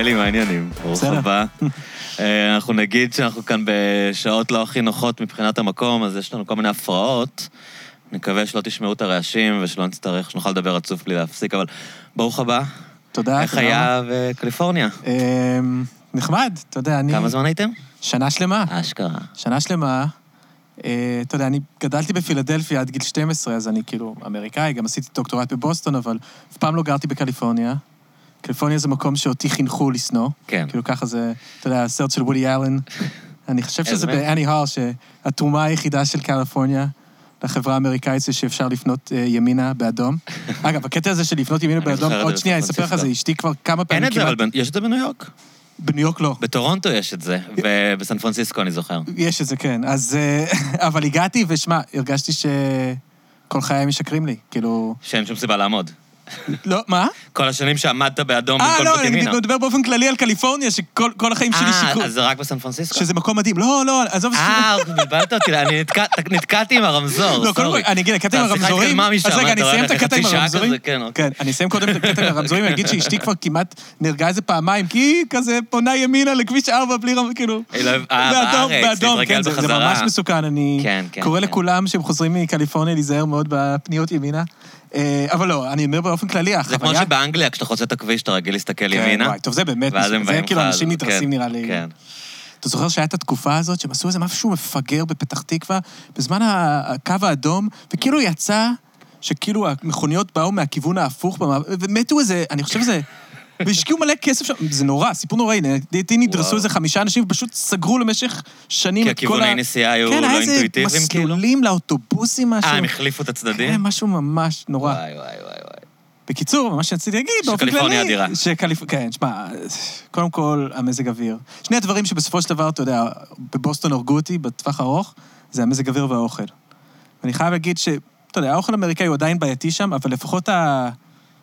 אלי, מה העניינים? ברוך. הבא. אה, אנחנו נגיד שאנחנו כאן בשעות לא הכי נוחות מבחינת המקום, אז יש לנו כל מיני הפרעות. נקווה שלא תשמעו את הרעשים ושלא נצטרך, שנוכל לדבר רצוף בלי להפסיק, אבל ברוך הבא. תודה. איך היה בקליפורניה? אמ, נחמד, אתה יודע, אני... כמה זמן הייתם? שנה שלמה. אשכרה. שנה שלמה. אה, אתה יודע, אני גדלתי בפילדלפיה עד גיל 12, אז אני כאילו אמריקאי, גם עשיתי דוקטורט בבוסטון, אבל אף פעם לא גרתי בקליפורניה. קליפורניה זה מקום שאותי חינכו לשנוא. כן. כאילו ככה זה, אתה יודע, הסרט של וודי אלן. אני חושב שזה? באני הול, שהתרומה היחידה של קליפורניה לחברה האמריקאית זה שאפשר לפנות אה, ימינה באדום. אגב, הקטע הזה של לפנות ימינה באדום, עוד שנייה, אני אספר לך. זה אשתי כבר כמה אין פעמים את זה, אבל כמעט... יש את זה בניו יורק. בניו יורק לא. בטורונטו יש את זה, ובסן פרנסיסקו אני זוכר. יש את זה, כן. אז... אה, אבל הגעתי, ושמע, הרגשתי שכל חיי משקרים לי. כאילו... שאין שום סיבה לעמוד. לא, מה? כל השנים שעמדת באדום אה, במקום לא, לפנות אני ימינה. מדבר באופן כללי על קליפורניה, שכל כל החיים שלי שיקרו. אה, אז זה רק בסן פרנסיסקו? שזה מקום מדהים. לא, לא, עזוב... אה, בלבלת אותי, אני נתקע- נתקעתי עם הרמזור, לא, קודם כל. אני אגיד, הקטע עם הרמזורים... אז רגע, אני אסיים את הקטע עם הרמזורים. כן, אוקיי. כן, אני אסיים קודם את הקטע עם הרמזורים, אני אגיד שאשתי כבר כמעט נהרגה איזה פעמיים, כי היא כזה פונה ימינה לכביש 4 בלי רמזור, כאילו... לא- אה, באדום, כן, זה זה בחזרה. ממש מסוכן, אני קורא. לכולם שהם חוזרים מקליפורניה להיזהר מאוד בפניות ימינה. אה, אבל לא, אני אומר באופן כללי, זה כמו החוויה... שבאנגליה, כשאתה חוצה את הכביש, אתה רגיל להסתכל כן, ימינה. טוב, זה באמת, זה כאילו אנשים כן, נדרסים נראה לי. כן. אתה זוכר שהייתה את התקופה הזאת שהם עשו איזה משהו מפגר בפתח תקווה, בזמן הקו האדום, וכאילו יצא שכאילו המכוניות באו מהכיוון ההפוך, ומתו איזה, אני חושב שזה... והשקיעו מלא כסף שם, זה נורא, סיפור נוראי. לדעתי נדרסו וואו. איזה חמישה אנשים ופשוט סגרו למשך שנים כי את כל ה... הכיווני נסיעה היו כן, לא היה איזה אינטואיטיביים, כאילו? מסלולים לאוטובוסים, משהו. אה, הם החליפו את הצדדים? כן, משהו ממש נורא. וואי, וואי, וואי, וואי. בקיצור, מה שרציתי להגיד, באופן כללי... שקליפורניה אדירה. שקליפ... כן, שמע, קודם כל, המזג אוויר. שני הדברים שבסופו של דבר, אתה יודע, בבוסטון הרגו אותי בטווח הארוך, זה המזג אוויר והאוכל. ואני חייב להגיד ש... אתה יודע, האוכל האמריקאי הוא עדיין בעייתי שם, אבל לפחות ה...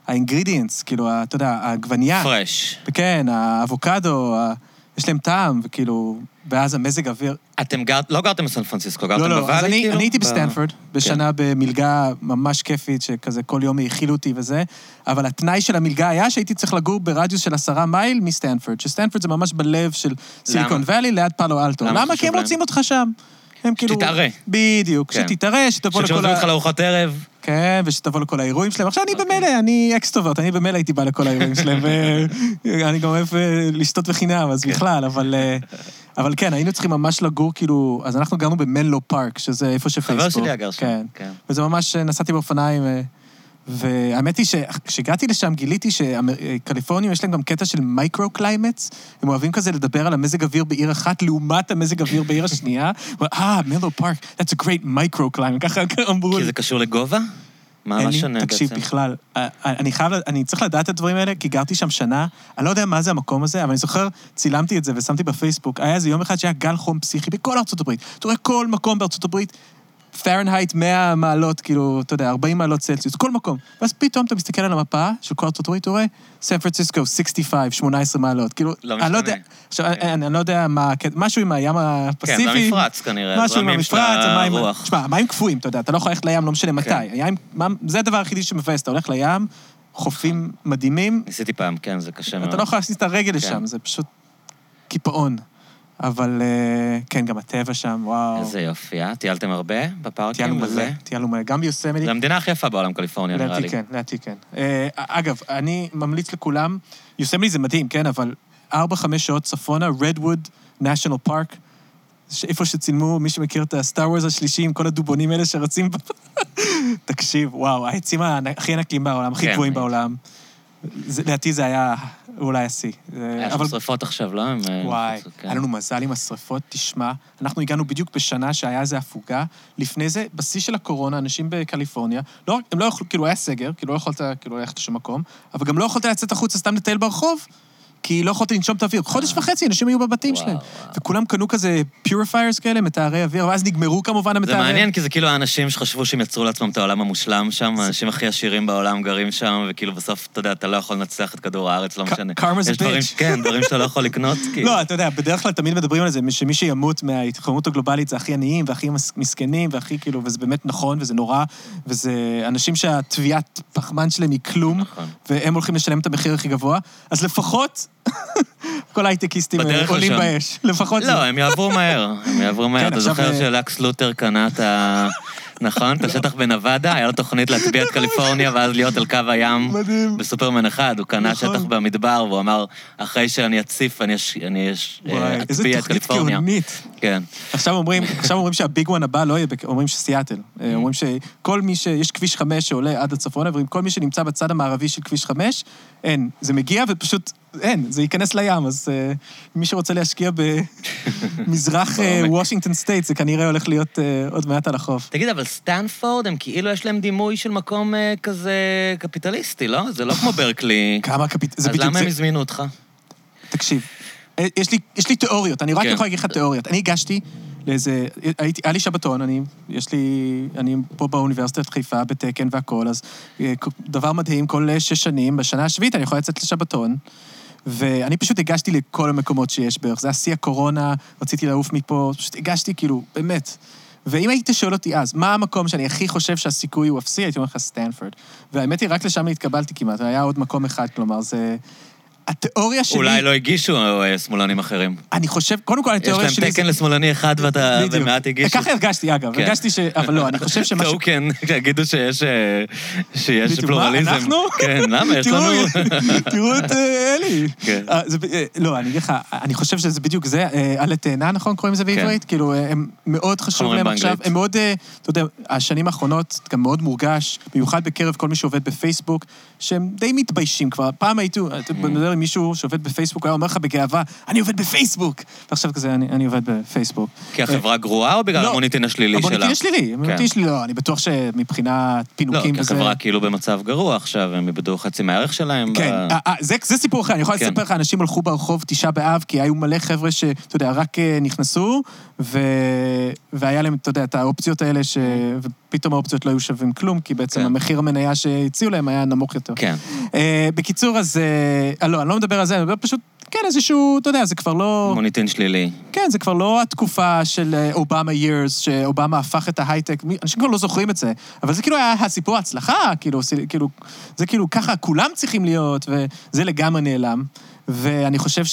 האינגרידיאנס, כאילו, אתה יודע, העגבנייה. פרש. וכן, האבוקדו, ה... יש להם טעם, וכאילו, ואז המזג אוויר... אתם גר... לא גרתם בסן פרנסיסקו, גרתם לא, לא, בוואלי, אז אני, כאילו? אני הייתי ב- בסטנפורד, בשנה במלגה ממש כיפית, שכזה כל יום האכילו אותי וזה, אבל התנאי של המלגה היה שהייתי צריך לגור ברדיוס של עשרה מייל מסטנפורד, שסטנפורד זה ממש בלב של סיליקון ואלי ליד פאלו אלטו. למה למה? כי הם? רוצים אותך שם. הם כאילו... שתתערה. בדיוק, כן. שתתערה, שתבוא לכל ה... אותך לארוחת ערב, כן, ושתבוא לכל האירועים שלהם. עכשיו, אני אוקיי. במילא, אני אקסטרוברט, אני במילא הייתי בא לכל האירועים שלהם, ואני גם אוהב אה, לשתות בחינם, אז כן. בכלל, אבל... אה, אבל כן, היינו צריכים ממש לגור, כאילו... אז אנחנו גרנו במנלו פארק, שזה איפה שפייסבוק. חבר שלי היה גר שם. כן. כן. וזה ממש, אה, נסעתי באופניים, והאמת היא שכשהגעתי לשם גיליתי שקליפורנים יש להם גם קטע של micro-climates, הם אוהבים כזה לדבר על המזג אוויר בעיר אחת לעומת המזג אוויר בעיר השנייה. אה, מנלו פארק, that's a great micro-climate, ככה אמרו לי. כי זה קשור לגובה? מה מה שונה בעצם? תקשיב, בכלל, אה, אני חייב, אני צריך לדעת את הדברים האלה, כי גרתי שם שנה, אני לא יודע מה זה המקום הזה, אבל אני זוכר, צילמתי את זה ושמתי בפייסבוק, היה איזה יום אחד שהיה גל חום פסיכי בכל ארצות הברית. אתה רואה כל מקום בארצות הברית, פרנהייט 100 מעלות, כאילו, אתה יודע, 40 מעלות צלסיוס, כל מקום. ואז פתאום אתה מסתכל על המפה של כל ארצות הברית, אתה רואה, סן פרנסיסקו, 65, 18 מעלות. כאילו, לא אני לא יודע. עכשיו, אני אני לא יודע מה, משהו עם הים הפסיפי. כן, זה המפרץ כנראה. משהו עם המפרץ, המים... תשמע, המים קפואים, אתה יודע, אתה לא יכול ללכת לים, לא משנה מתי. כן. הים, מה- זה הדבר היחידי שמבאס, אתה הולך לים, חופים מדהימים, ניסיתי פעם, כן, זה קשה מאוד. אתה לא יכול להכניס את הרגל לשם, זה פשוט קיפאון. אבל אה, כן, גם הטבע שם, וואו. איזה יופי, אה? טיילתם הרבה טיילנו בפארקים מלא, וזה? טיילנו מלא. גם ביוסמילי, זה המדינה הכי יפה בעולם, קליפורניה, נראה לי. לדעתי כן, לדעתי כן. אה, אגב, אני ממליץ לכולם, יוסמילי זה מדהים, כן, אבל ארבע, חמש שעות צפונה, רדווד נשיונל פארק, איפה שצילמו, מי שמכיר את הסטאר וורז השלישי עם כל הדובונים האלה שרצים... תקשיב, וואו, העצים הכי ענקיים בעולם, הכי כן, גבוהים. בעולם. לדעתי זה היה אולי השיא. היה אבל שם שרפות עכשיו, לא? אה, וואי, כן. היה לנו מזל עם השרפות, תשמע, אנחנו הגענו בדיוק בשנה שהיה איזה הפוגה. לפני זה, בשיא של הקורונה, אנשים בקליפורניה, לא, הם לא יכלו, כאילו היה סגר, כאילו לא יכולת כאילו ללכת לשום מקום, אבל גם לא יכולת לצאת החוצה סתם לטייל ברחוב, כי לא יכולת לנשום את האוויר. חודש וחצי אנשים היו בבתים וואו, שלהם. וואו. וכולם קנו כזה purifiers כאלה, מטהרי אוויר, ואז נגמרו כמובן זה המטהרי... מעניין, כי זה כאילו האנשים שחשבו שהם יצרו לעצמם את העולם המושלם שם, האנשים הכי עשירים בעולם גרים שם, וכאילו בסוף, אתה יודע, אתה לא יכול לנצח את כדור הארץ, לא משנה. יש דברים- bitch. כן, דברים שאתה לא יכול לקנות, כאילו. לא, אתה יודע, בדרך כלל תמיד מדברים על זה, שמי שימות מההתחממות הגלובלית זה הכי עניים והכי מס- מסכנים והכי כאילו, וזה באמת נכון וזה נורא, וזה אנשים שהתביעת פחמן שלהם היא כלום, נכון. והם הולכים לשלם את המחיר הכי גבוה, אז לפחות כל ההייטקיסטים בדרך עולים לשם. באש, לפחות זה. לא, הם יעברו מהר, הם יעברו מהר. כן, אתה זוכר אה, שלקס לותר קנה את ה... נכון? את השטח בנבדה, היה לו תוכנית להטביע את קליפורניה ואז להיות על קו הים מדהים. בסופרמן אחד. הוא קנה נכון. שטח במדבר, והוא אמר, אחרי שאני אציף, אני וואי, אה, איזה אטביע את תוכנית קליפורניה. גאונית. כן. עכשיו אומרים, עכשיו אומרים שהביג וואן הבא לא יהיה, אומרים שסיאטל. Mm. אה, אומרים שכל מי ש... יש כביש חמש שעולה עד הצפון, אומרים כל מי שנמצא בצד המערבי של כביש חמש, אין. זה מגיע ופשוט אין, זה ייכנס לים, אז אה, מי שרוצה להשקיע במזרח אה, בעומק. Washington State, זה כנראה הולך להיות אה, עוד מעט על החוף. תגיד, אבל סטנפורד, הם כאילו יש להם דימוי של מקום אה, כזה קפיטליסטי, לא? זה לא כמו ברקלי. כמה קפיט... זה אז למה הם זה. הזמינו אותך? תקשיב, אה, יש לי, יש לי תיאוריות, אני רק כן. יכול להגיד לך תיאוריות. אני הגשתי לאיזה, הייתי, היה לי שבתון, אני, יש לי, אני פה באוניברסיטת חיפה בתקן והכול, אז אה, דבר מדהים, כל שש שנים, בשנה השביעית אני יכול לצאת לשבתון, ואני פשוט הגשתי לכל המקומות שיש בערך. זה היה שיא הקורונה, רציתי לעוף מפה, פשוט הגשתי, כאילו, באמת. ואם היית שואל אותי אז, מה המקום שאני הכי חושב שהסיכוי הוא אפסי, הייתי אומר לך סטנפורד. והאמת היא, רק לשם התקבלתי כמעט, היה עוד מקום אחד, כלומר, זה... התיאוריה שלי... אולי לא הגישו אה, שמאלנים אחרים. אני חושב, קודם כל, יש התיאוריה להם שלי... תקן זה- לשמאלני אחד ואתה בדיוק. במעט הגישו. ככה הרגשתי, אגב. כן. הרגשתי ש... אבל לא, אני חושב שמה ש... טוקן, שיגידו שיש אה, שיש בדיוק, מה, פלורליזם. אנחנו? כן, למה? יש לנו... תראו את אה, אלי. כן. אה, אה, לא, אני אגיד לך, אני חושב שזה בדיוק זה, אה, עלה תאנה, נכון? קוראים לזה בעברית? כאילו, אה, הם מאוד חשוב להם עכשיו? הם מאוד, אה, אתה יודע, השנים האחרונות גם מאוד מורגש, במיוחד בקרב כל מי שעובד בפייסבוק, שהם די מתביישים כבר. פעם הייתי, אתה Mm. מדבר עם מישהו שעובד בפייסבוק, הוא היה אומר לך בגאווה, אני עובד בפייסבוק. ועכשיו כזה, אני אני עובד בפייסבוק. כי החברה גרועה או בגלל לא. המוניטין השלילי שלה? המוניטין השלילי, המוניטין שלי לא, אני בטוח שמבחינת לא, פינוקים כי וזה... החברה כאילו במצב גרוע עכשיו, הם איבדו חצי מהערך שלהם. כן, ב- אה, אה, זה, זה סיפור אחר, אני יכול כן. לספר לך, אנשים הלכו ברחוב תשעה באב, כי היו מלא חבר'ה שאתה יודע, רק אה, נכנסו, ו... והיה להם, אתה יודע, את האופציות האלה, ש... ופתאום האופציות לא היו שווים כלום, כי בעצם כן. המחיר המניה שהציעו להם היה נמוך יותר. כן. אה, בקיצור, אז... אה, לא, אני לא מדבר על זה, אני מדבר פשוט, כן, איזשהו, אתה יודע, זה כבר לא... מוניטין שלילי. כן, זה כבר לא התקופה של אה, אובמה years, שאובמה הפך את ההייטק, אנשים כבר לא זוכרים את זה, אבל זה כאילו היה הסיפור ההצלחה, כאילו, כאילו, זה כאילו, ככה כולם צריכים להיות, וזה לגמרי נעלם. ואני חושב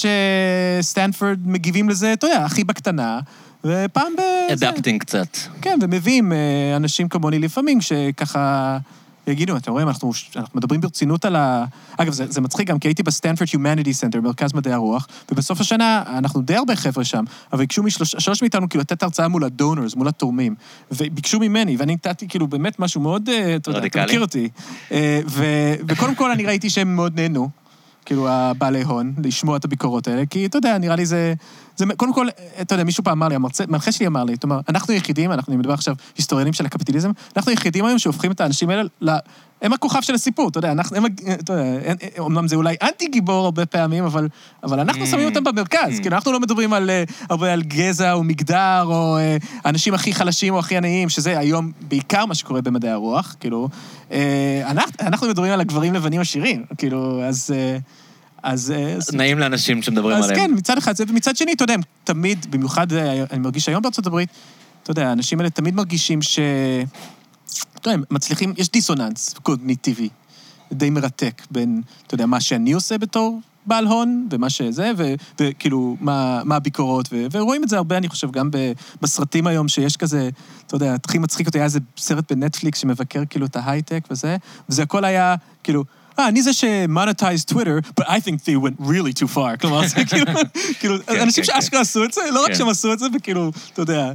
שסטנפורד מגיבים לזה, אתה יודע, הכי בקטנה, ופעם ב... אדפטינג קצת. כן, ומביאים אה, אנשים כמוני לפעמים, שככה יגידו, אתם רואים, אנחנו, אנחנו מדברים ברצינות על ה... אגב, זה, זה מצחיק גם, כי הייתי בסטנפורד Humanity Center, מרכז מדעי הרוח, ובסוף השנה, אנחנו די הרבה חבר'ה שם, אבל ביקשו משלוש שלוש מאיתנו כאילו לתת הרצאה מול ה donors, מול התורמים, וביקשו ממני, ואני נתתי כאילו באמת משהו מאוד, אה, אתה יודע, אתה. מכיר אותי. אה, ו, וקודם כל אני ראיתי שהם מאוד נהנו. כאילו, הבעלי הון, לשמוע את הביקורות האלה, כי אתה יודע, נראה לי זה... זה קודם כל, אתה יודע, מישהו פעם אמר לי, המרצה, המנחה שלי אמר לי, אומר, אנחנו היחידים, אנחנו, אני מדבר עכשיו היסטוריונים של הקפיטליזם, אנחנו היחידים היום שהופכים את האנשים האלה ל... הם הכוכב של הסיפור, אתה יודע, אנחנו, הם, אתה יודע, אומנם זה אולי אנטי גיבור הרבה פעמים, אבל, אבל אנחנו. שמים אותם במרכז, כאילו, אנחנו לא מדברים על, אה, הרבה על גזע או מגדר, או אה, האנשים הכי חלשים או הכי עניים, שזה היום בעיקר מה שקורה במדעי הרוח, כאילו, אה, אנחנו, אנחנו מדברים על הגברים לבנים עשירים, כאילו, אז... אה, אז... אז נעים לאנשים שמדברים אז עליהם. כן, מצד אחד זה, ומצד שני, אתה יודע, הם תמיד, במיוחד אה, אני מרגיש היום בארצות הברית, אתה יודע, האנשים האלה תמיד מרגישים ש... אתה יודע, הם מצליחים, יש דיסוננס קוגניטיבי, די מרתק בין, אתה יודע, מה שאני עושה בתור בעל הון, ומה שזה, ו- וכאילו, מה, מה הביקורות, ו- ורואים את זה הרבה, אני חושב, גם ב- בסרטים היום, שיש כזה, אתה יודע, הכי מצחיק אותי, היה איזה סרט בנטפליקס שמבקר כאילו את ההייטק וזה, וזה הכל היה, כאילו, אה, אני זה שמונטייז טוויטר, but I think they went really too far. כלומר, זה כאילו, אנשים שאשכרה עשו את זה, לא רק כן. שהם עשו את זה, וכאילו, אתה יודע,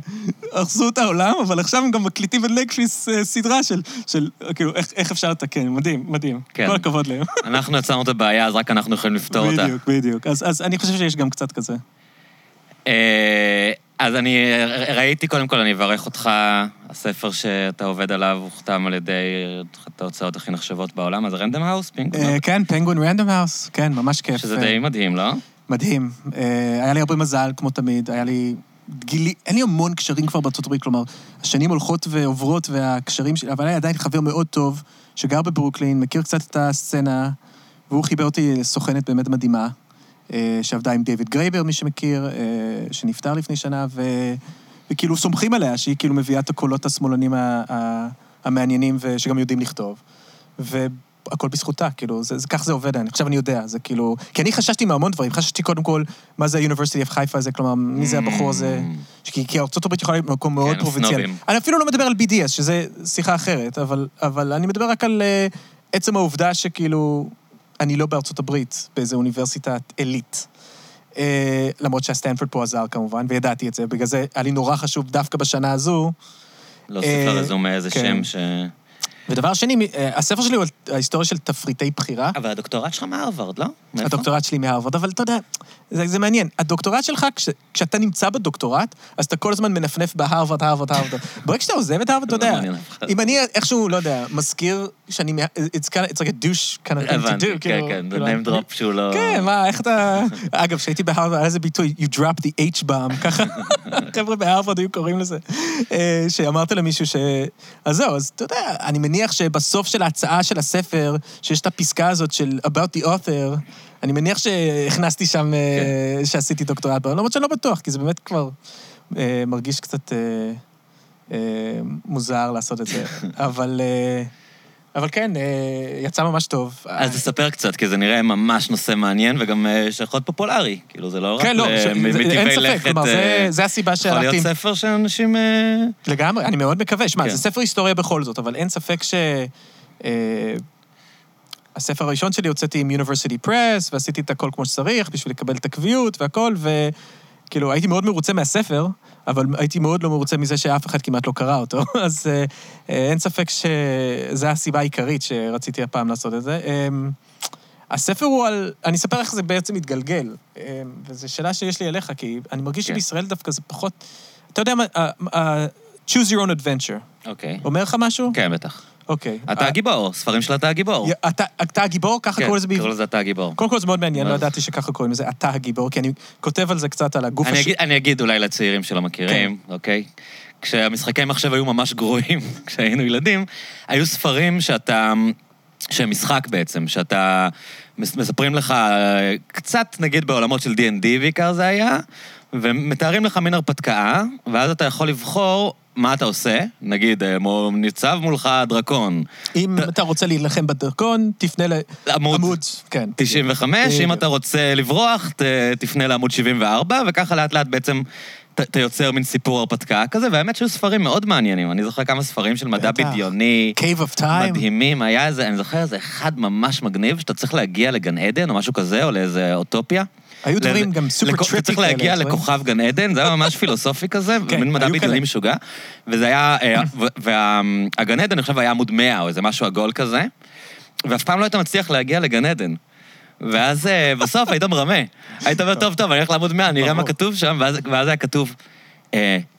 הרסו את העולם, אבל עכשיו הם גם מקליטים בנטפליקס אה, סדרה של, כאילו, איך, אפשר לתקן, מדהים, מדהים. כן. כל הכבוד להם. אנחנו יצרנו את הבעיה, אז רק אנחנו יכולים לפתור אותה. בדיוק, בדיוק. אז, אז אני חושב שיש גם קצת כזה. אה, אז אני ראיתי, קודם כל, אני אברך אותך, הספר שאתה עובד עליו הוכתם על ידי אחת ההוצאות הכי נחשבות בעולם, אז רנדום האוס, אה, כן, פנגווין רנדום האוס, כן, ממש כיף. שזה אה, די מדהים, לא? מדהים. אה, היה לי הרבה מזל, כמו תמיד, היה לי... גילי, אין לי המון קשרים כבר בארצות הברית, כלומר, השנים הולכות ועוברות והקשרים שלי, אבל היה עדיין חבר מאוד טוב, שגר בברוקלין, מכיר קצת את הסצנה, והוא חיבר אותי לסוכנת באמת מדהימה, אה, שעבדה עם דיוויד גרייבר, מי שמכיר, אה, שנפטר לפני שנה, ו... וכאילו סומכים עליה, שהיא כאילו מביאה את הקולות השמאלנים המעניינים ושגם יודעים לכתוב. ו... הכל בזכותה, כאילו, זה, זה, כך זה עובד, אני עכשיו אני יודע, זה כאילו... כי אני חששתי מהמון דברים, חששתי קודם כל, מה זה ה-University of חיפה הזה, כלומר, מי זה הבחור הזה? כי, כי ארה"ב יכולה להיות מקום מאוד Mm. כן, פרובינציאלי. אני אפילו לא מדבר על BDS, שזה שיחה אחרת, אבל, אבל אני מדבר רק על uh, עצם העובדה שכאילו, אני לא בארצות הברית, באיזה אוניברסיטת עילית. Uh, למרות שהסטנפורד פה עזר כמובן, וידעתי את זה, בגלל זה היה לי נורא חשוב דווקא בשנה הזו. להוסיף אה, לרזומה איזה כן. שם ש... ודבר שני, אה, הספר שלי הוא על ההיסטוריה של תפריטי בחירה. אבל הדוקטורט שלך מהרווארד, לא? מאיפה? הדוקטורט שלי מהרווארד, אבל אתה יודע, זה, זה מעניין. הדוקטורט שלך, כש, כשאתה נמצא בדוקטורט, אז אתה כל הזמן מנפנף בהרווארד, הרווארד, הרווארד. ברגע שאתה עוזב את הרווארד, אתה לא יודע. אם אני איכשהו, לא יודע, מזכיר שאני, it's kind of, it's like a douche kind of thing to do, הבנתי, כן, כאילו, כן, זה כאילו, name drop שהוא לא... כן, מה, איך אתה... אגב, כשהייתי בהרווארד, היה איזה ביטוי, you drop the H-bomb, ככה חבר'ה בהרווארד היו קוראים לזה. אה, שאמרת למישהו ש... אז זהו, אז אתה יודע, אני מניח שבסוף של ההצעה של הספר, שיש את הפסקה הזאת של about the author, אני מניח שהכנסתי שם, אה, כן. שעשיתי דוקטורט בו, למרות שאני לא בטוח, כי זה באמת כבר אה, מרגיש קצת אה, אה, מוזר לעשות את זה. אבל... אה, אבל כן, אה, יצא ממש טוב. אז תספר קצת, כי זה נראה ממש נושא מעניין, וגם אה, שיכול להיות פופולרי. כאילו, זה לא רק כן, לא, אין ספק, כלומר, זה- הסיבה יכול להיות שהלכתי... ספר שאנשים... לגמרי, אני מאוד מקווה. שמע, כן. זה ספר היסטוריה בכל זאת, אבל אין ספק ש... אה, הספר הראשון שלי הוצאתי עם University Press, ועשיתי את הכל כמו שצריך בשביל לקבל את הקביעות והכל, וכאילו, הייתי מאוד מרוצה מהספר, אבל הייתי מאוד לא מרוצה מזה שאף אחד כמעט לא קרא אותו. אז אה, אה, אין ספק שזו הסיבה העיקרית שרציתי הפעם לעשות את זה. אה, הספר הוא על... אני אספר איך זה בעצם מתגלגל, אה, וזו שאלה שיש לי אליך, כי אני מרגיש כן. שבישראל דווקא זה פחות... אתה יודע מה... אה, אה, choose your own adventure. אוקיי. אומר לך משהו? כן, בטח. אוקיי. אתה הגיבור, ספרים של אתה הגיבור. אה, אתה- הגיבור? ככה כן, קוראים לזה בעברית? קראו לזה אתה הגיבור. קודם כל זה מאוד מעניין, לא ידעתי שככה קוראים לזה, אתה הגיבור, כי אני כותב על זה קצת, על הגוף אני הש... אגיד- אני אגיד אולי לצעירים שלא מכירים, אוקיי? כשהמשחקי מחשב היו ממש גרועים, כשהיינו ילדים, היו ספרים שאתה... שהם משחק בעצם, שאתה... מס- מספרים לך אה, קצת, נגיד, בעולמות של D&D בעיקר זה היה, ומתארים לך מין הרפתקה, ואז אתה יכול לבחור מה אתה עושה, נגיד, אה, ניצב מולך דרקון, אם אתה רוצה להילחם בדרכון, תפנה עמוד לעמוד, כן. 95, אם בדיוק. אתה רוצה לברוח, ת, תפנה לעמוד 74, וככה לאט לאט בעצם ת, אתה יוצר מין סיפור הרפתקה כזה, והאמת שהיו ספרים מאוד מעניינים. אני זוכר כמה ספרים של מדע. בדיוני, Cave of Time. מדהימים. היה איזה, אני זוכר איזה אחד ממש מגניב, שאתה צריך להגיע לגן עדן או משהו כזה, או לאיזה אוטופיה. היו דברים גם super trippy צריך להגיע דברים. לכוכב גן עדן, זה היה ממש פילוסופי כזה, כן, מין מדע בדיוני. משוגע. וזה היה, אה, והגן עדן, אני חושב, היה עמוד 100 או איזה משהו עגול כזה, ואף פעם לא היית מצליח להגיע לגן עדן. ואז אה, בסוף היית מרמה. היית אומר, טוב, טוב, אני הולך לעמוד 100, אני אראה מה. כתוב שם, ואז היה כתוב,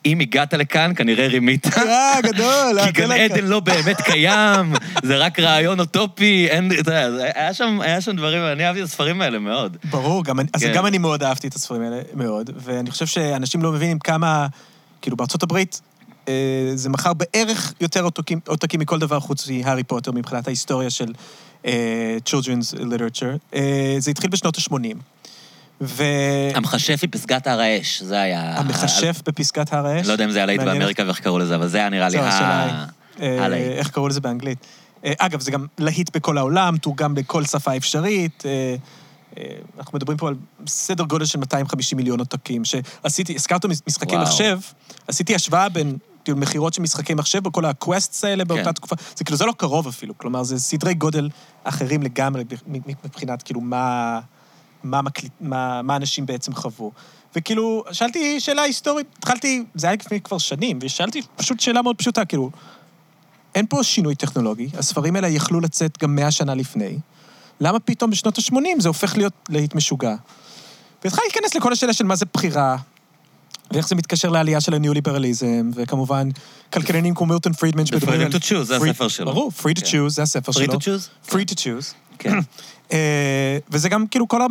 אם הגעת לכאן, כנראה רימית. אה, גדול. כי גן עדן לא באמת קיים, זה רק רעיון אוטופי, אין, אתה יודע, היה שם, דברים, אני אהבתי את הספרים האלה מאוד. ברור, אז כן. גם אני מאוד אהבתי את הספרים האלה, מאוד, ואני חושב שאנשים לא מבינים כמה, כאילו בארצות הברית, אה, זה מכר בערך יותר עותקים, מכל דבר חוץ מהארי פוטר מבחינת ההיסטוריה של אה, children's literature. אה, זה התחיל בשנות ה-80. והמכשף המכשף מפסגת הר האש, זה היה... בפסקת הר האש. לא יודע אם זה היה להיט באמריקה ואיך קראו לזה, אבל זה היה נראה לי ה... היא, אה. איך קראו לזה באנגלית. אה, אגב, זה גם להיט בכל העולם, תורגם בכל שפה אפשרית. אה, אנחנו מדברים פה על סדר גודל של 250 מיליון עותקים, שעשיתי, הזכרת מש- משחקי וואו. מחשב, עשיתי השוואה בין כאילו, מכירות של משחקי מחשב בכל ה quests האלה באותה כן. תקופה. זה כאילו, זה לא קרוב אפילו, כלומר, זה סדרי גודל אחרים לגמרי מבחינת כאילו מה, מה, מקליט, מה, מה אנשים בעצם חוו. וכאילו, שאלתי שאלה היסטורית, התחלתי, זה היה לפני כבר שנים, ושאלתי פשוט שאלה מאוד פשוטה, כאילו, אין פה שינוי טכנולוגי, הספרים האלה יכלו לצאת גם מאה שנה לפני. למה פתאום בשנות ה-80 זה הופך להיות להיט משוגע? והתחלתי להיכנס לכל השאלה של מה זה בחירה, ואיך זה מתקשר לעלייה של הניאו-ליברליזם, וכמובן, כלכלנים כמו מילטון פרידמן שמדברים Freedom to Choose, זה Free- הספר שלו. ברור, Free to כן. Choose, זה הספר Free שלו. to choose? Free to Choose. כן. אה, וזה גם כאילו כל.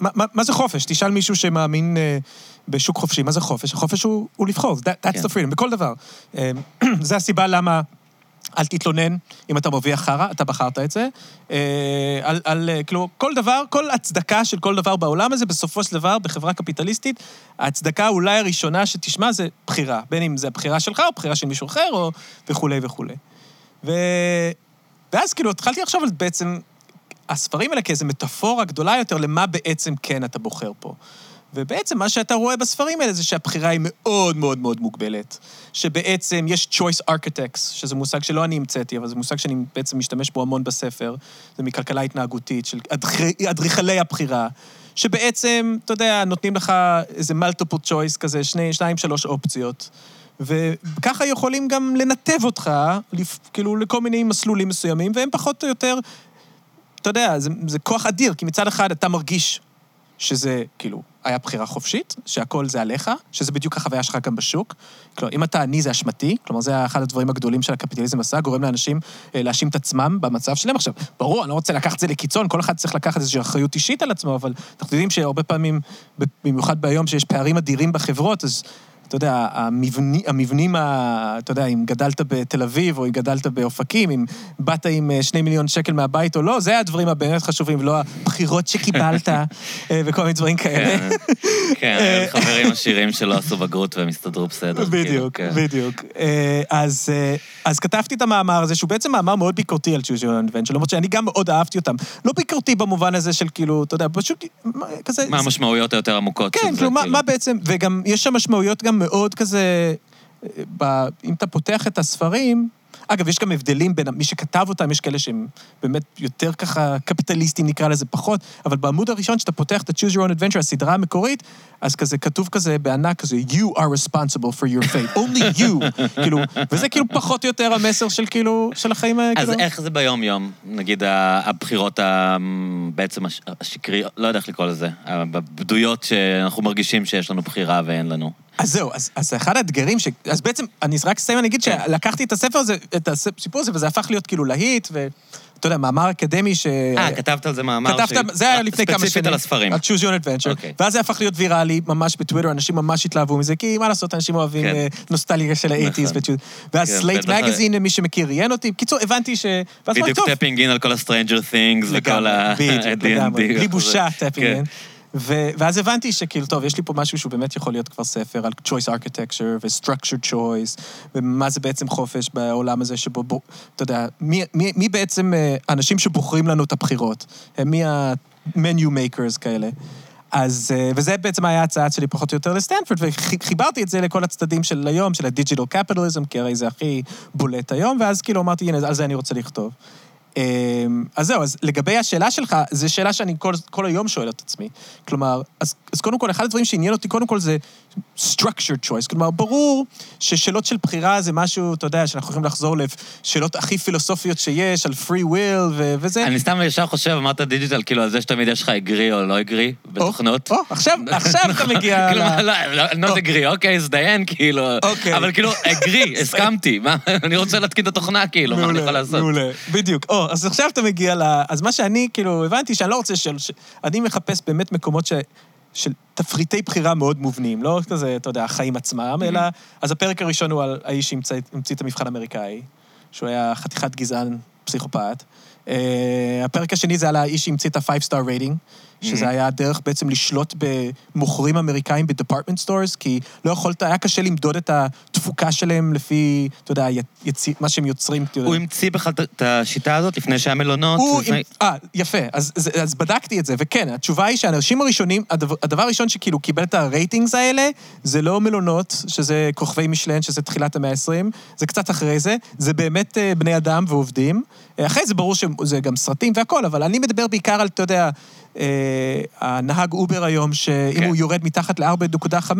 מה, מה, מה זה חופש? תשאל מישהו שמאמין אה, בשוק חופשי, מה זה חופש? החופש הוא, הוא לבחור, that, that's כן. the freedom, בכל דבר. אה, זה הסיבה למה אל תתלונן אם אתה מרוויח חרא, אתה בחרת את זה. אה, על, על, אה, כאילו, כל דבר, כל הצדקה של כל דבר בעולם הזה, בסופו של דבר, בחברה קפיטליסטית, ההצדקה אולי הראשונה שתשמע זה בחירה. בין אם זה הבחירה שלך או בחירה של מישהו אחר, או וכולי וכולי. ו... ואז כאילו התחלתי לחשוב על בעצם הספרים האלה כאיזו מטאפורה גדולה יותר למה בעצם כן אתה בוחר פה. ובעצם מה שאתה רואה בספרים האלה זה שהבחירה היא מאוד מאוד מאוד מוגבלת. שבעצם יש choice architects, שזה מושג שלא אני המצאתי, אבל זה מושג שאני בעצם משתמש בו המון בספר, זה מכלכלה התנהגותית, של אדריכ- אדריכלי הבחירה, שבעצם, אתה יודע, נותנים לך איזה multiple choice כזה, שני, שניים, שלוש אופציות. וככה יכולים גם לנתב אותך, כאילו, לכל מיני מסלולים מסוימים, והם פחות או יותר, אתה יודע, זה, זה כוח אדיר, כי מצד אחד אתה מרגיש שזה, כאילו, היה בחירה חופשית, שהכל זה עליך, שזה בדיוק החוויה שלך גם בשוק. כלומר, אם אתה עני זה אשמתי, כלומר, זה אחד הדברים הגדולים של הקפיטליזם עשה, גורם לאנשים אה, להאשים את עצמם במצב שלהם. עכשיו, ברור, אני לא רוצה לקחת את זה לקיצון, כל אחד צריך לקחת איזושהי אחריות אישית על עצמו, אבל אנחנו יודעים שהרבה פעמים, במיוחד ביום שיש פערים אדירים בחברות, אז... אתה יודע, המבני, המבנים, ה, אתה יודע, אם גדלת בתל אביב או אם גדלת באופקים, אם באת עם אה, שני מיליון שקל מהבית או לא, זה הדברים הבאמת חשובים, ולא הבחירות שקיבלת אה, וכל מיני דברים כאלה. כן, כן, חברים עשירים שלא עשו בגרות והם הסתדרו בסדר. כאילו, בדיוק, כן. בדיוק. אה, אז, אה, אז כתבתי את המאמר הזה, שהוא בעצם מאמר מאוד ביקורתי על Choose Your Adventure, למרות שאני גם מאוד אהבתי אותם. לא ביקורתי במובן הזה של כאילו, אתה יודע, פשוט כזה... מה המשמעויות היותר עמוקות של כן, זה? כאילו, כאילו? מה בעצם, וגם יש שם משמעויות גם מאוד כזה, ב, אם אתה פותח את הספרים, אגב, יש גם הבדלים בין מי שכתב אותם, יש כאלה שהם באמת יותר ככה קפיטליסטים, נקרא לזה פחות, אבל בעמוד הראשון, שאתה פותח את ה-Choose Your Own Adventure, הסדרה המקורית, אז כזה כתוב כזה בענק כזה, You are responsible for your fate, only you, כאילו, וזה כאילו פחות או יותר המסר של כאילו, של החיים, האלה, אז כאילו. איך זה ביום-יום? נגיד הבחירות ה- בעצם הש- השקריות, לא יודע איך לקרוא לזה, הבדויות שאנחנו מרגישים שיש לנו בחירה ואין לנו. אז זהו, אז, אז אחד האתגרים ש... אז בעצם, אני רק אסיים, אני אגיד כן. שלקחתי את הספר הזה, את הסיפור הזה, וזה הפך להיות כאילו להיט, ואתה יודע, מאמר אקדמי ש... אה, כתבת על זה מאמר כתבת, ש- זה היה לפני כמה שנים. ספציפית על הספרים. על Choose Your Adventure. אוקיי. ואז זה הפך להיות ויראלי ממש בטוויטר, אנשים ממש התלהבו מזה, כי מה לעשות, אנשים אוהבים כן. אה, נוסטלגיה של האייטיז. נכון. ואז כן, סלייט בטח. מגזין, מי שמכיר, ראיין אותי. בקיצור, הבנתי ש... ואז בדיוק טוב, טפינג אין על כל ה-Stranger Things וכל ה... בדיוק, לגמרי, בלי בושה, וכזה. tapping. ו- ואז הבנתי שכאילו, טוב, יש לי פה משהו שהוא באמת יכול להיות כבר ספר על choice architecture ו-structured choice, ומה זה בעצם חופש בעולם הזה שבו, בו, אתה יודע, מי, מי, מי בעצם אה, האנשים שבוחרים לנו את הבחירות? הם מי ה-menu makers כאלה? אז, אה, וזה בעצם היה ההצעה שלי פחות או יותר לסטנפורד, וחיברתי את זה לכל הצדדים של היום, של ה digital capitalism, כי הרי זה הכי בולט היום, ואז כאילו אמרתי, הנה, על זה אני רוצה לכתוב. אמ, אז זהו, אז לגבי השאלה שלך, זו שאלה שאני כל, כל היום שואל את עצמי. כלומר, אז, אז קודם כל, אחד הדברים שעניין אותי, קודם כל זה structured choice. כלומר, ברור ששאלות של בחירה זה משהו, אתה יודע, שאנחנו יכולים לחזור לשאלות הכי פילוסופיות שיש, על free will ו- וזה. אני סתם ישר חושב, אמרת דיג'יטל, כאילו על זה שתמיד יש לך אגרי או לא אגרי בתוכנות. או, עכשיו, עכשיו אתה מגיע... כאילו, ל- לא, לא, not agree, אוקיי, הזדיין, כאילו. אוקיי. אבל כאילו, אגרי, הסכמתי, אני רוצה להתקין את התוכנה, כאילו, מה אני יכול לעשות? מעולה, בדיוק. או, אז עכשיו אתה מגיע ל... אז מה שאני, כאילו, הבנתי שאני לא רוצה של... ש... אני מחפש באמת מקומות. של תפריטי בחירה מאוד מובנים, לא כזה, אתה יודע, החיים עצמם, אלא... אז הפרק הראשון הוא על האיש שהמציא המציא את המבחן האמריקאי, שהוא היה חתיכת גזען, פסיכופת. Uh, הפרק השני זה על האיש שהמציא את ה-5 star rating, שזה היה הדרך בעצם לשלוט במוכרים אמריקאים ב department stores, כי לא יכולת, היה קשה למדוד את התפוקה שלהם לפי, אתה יודע, יצ... מה שהם יוצרים. אתה יודע. הוא המציא בכלל את- השיטה הזאת לפני שהיה מלונות? הוא... לפני- אה, יפה. אז, אז, אז בדקתי את זה, וכן, התשובה היא שהאנשים הראשונים, הדבר, הדבר הראשון שכאילו קיבל את ה ratings האלה, זה לא מלונות, שזה כוכבי מישלן, שזה תחילת המאה ה-20, זה קצת אחרי זה, זה באמת אה, בני אדם ועובדים. אה, אחרי זה ברור שזה גם סרטים והכול, אבל אני מדבר בעיקר על, אתה יודע, הנהג אובר היום, שאם כן. הוא יורד מתחת ל-4.5,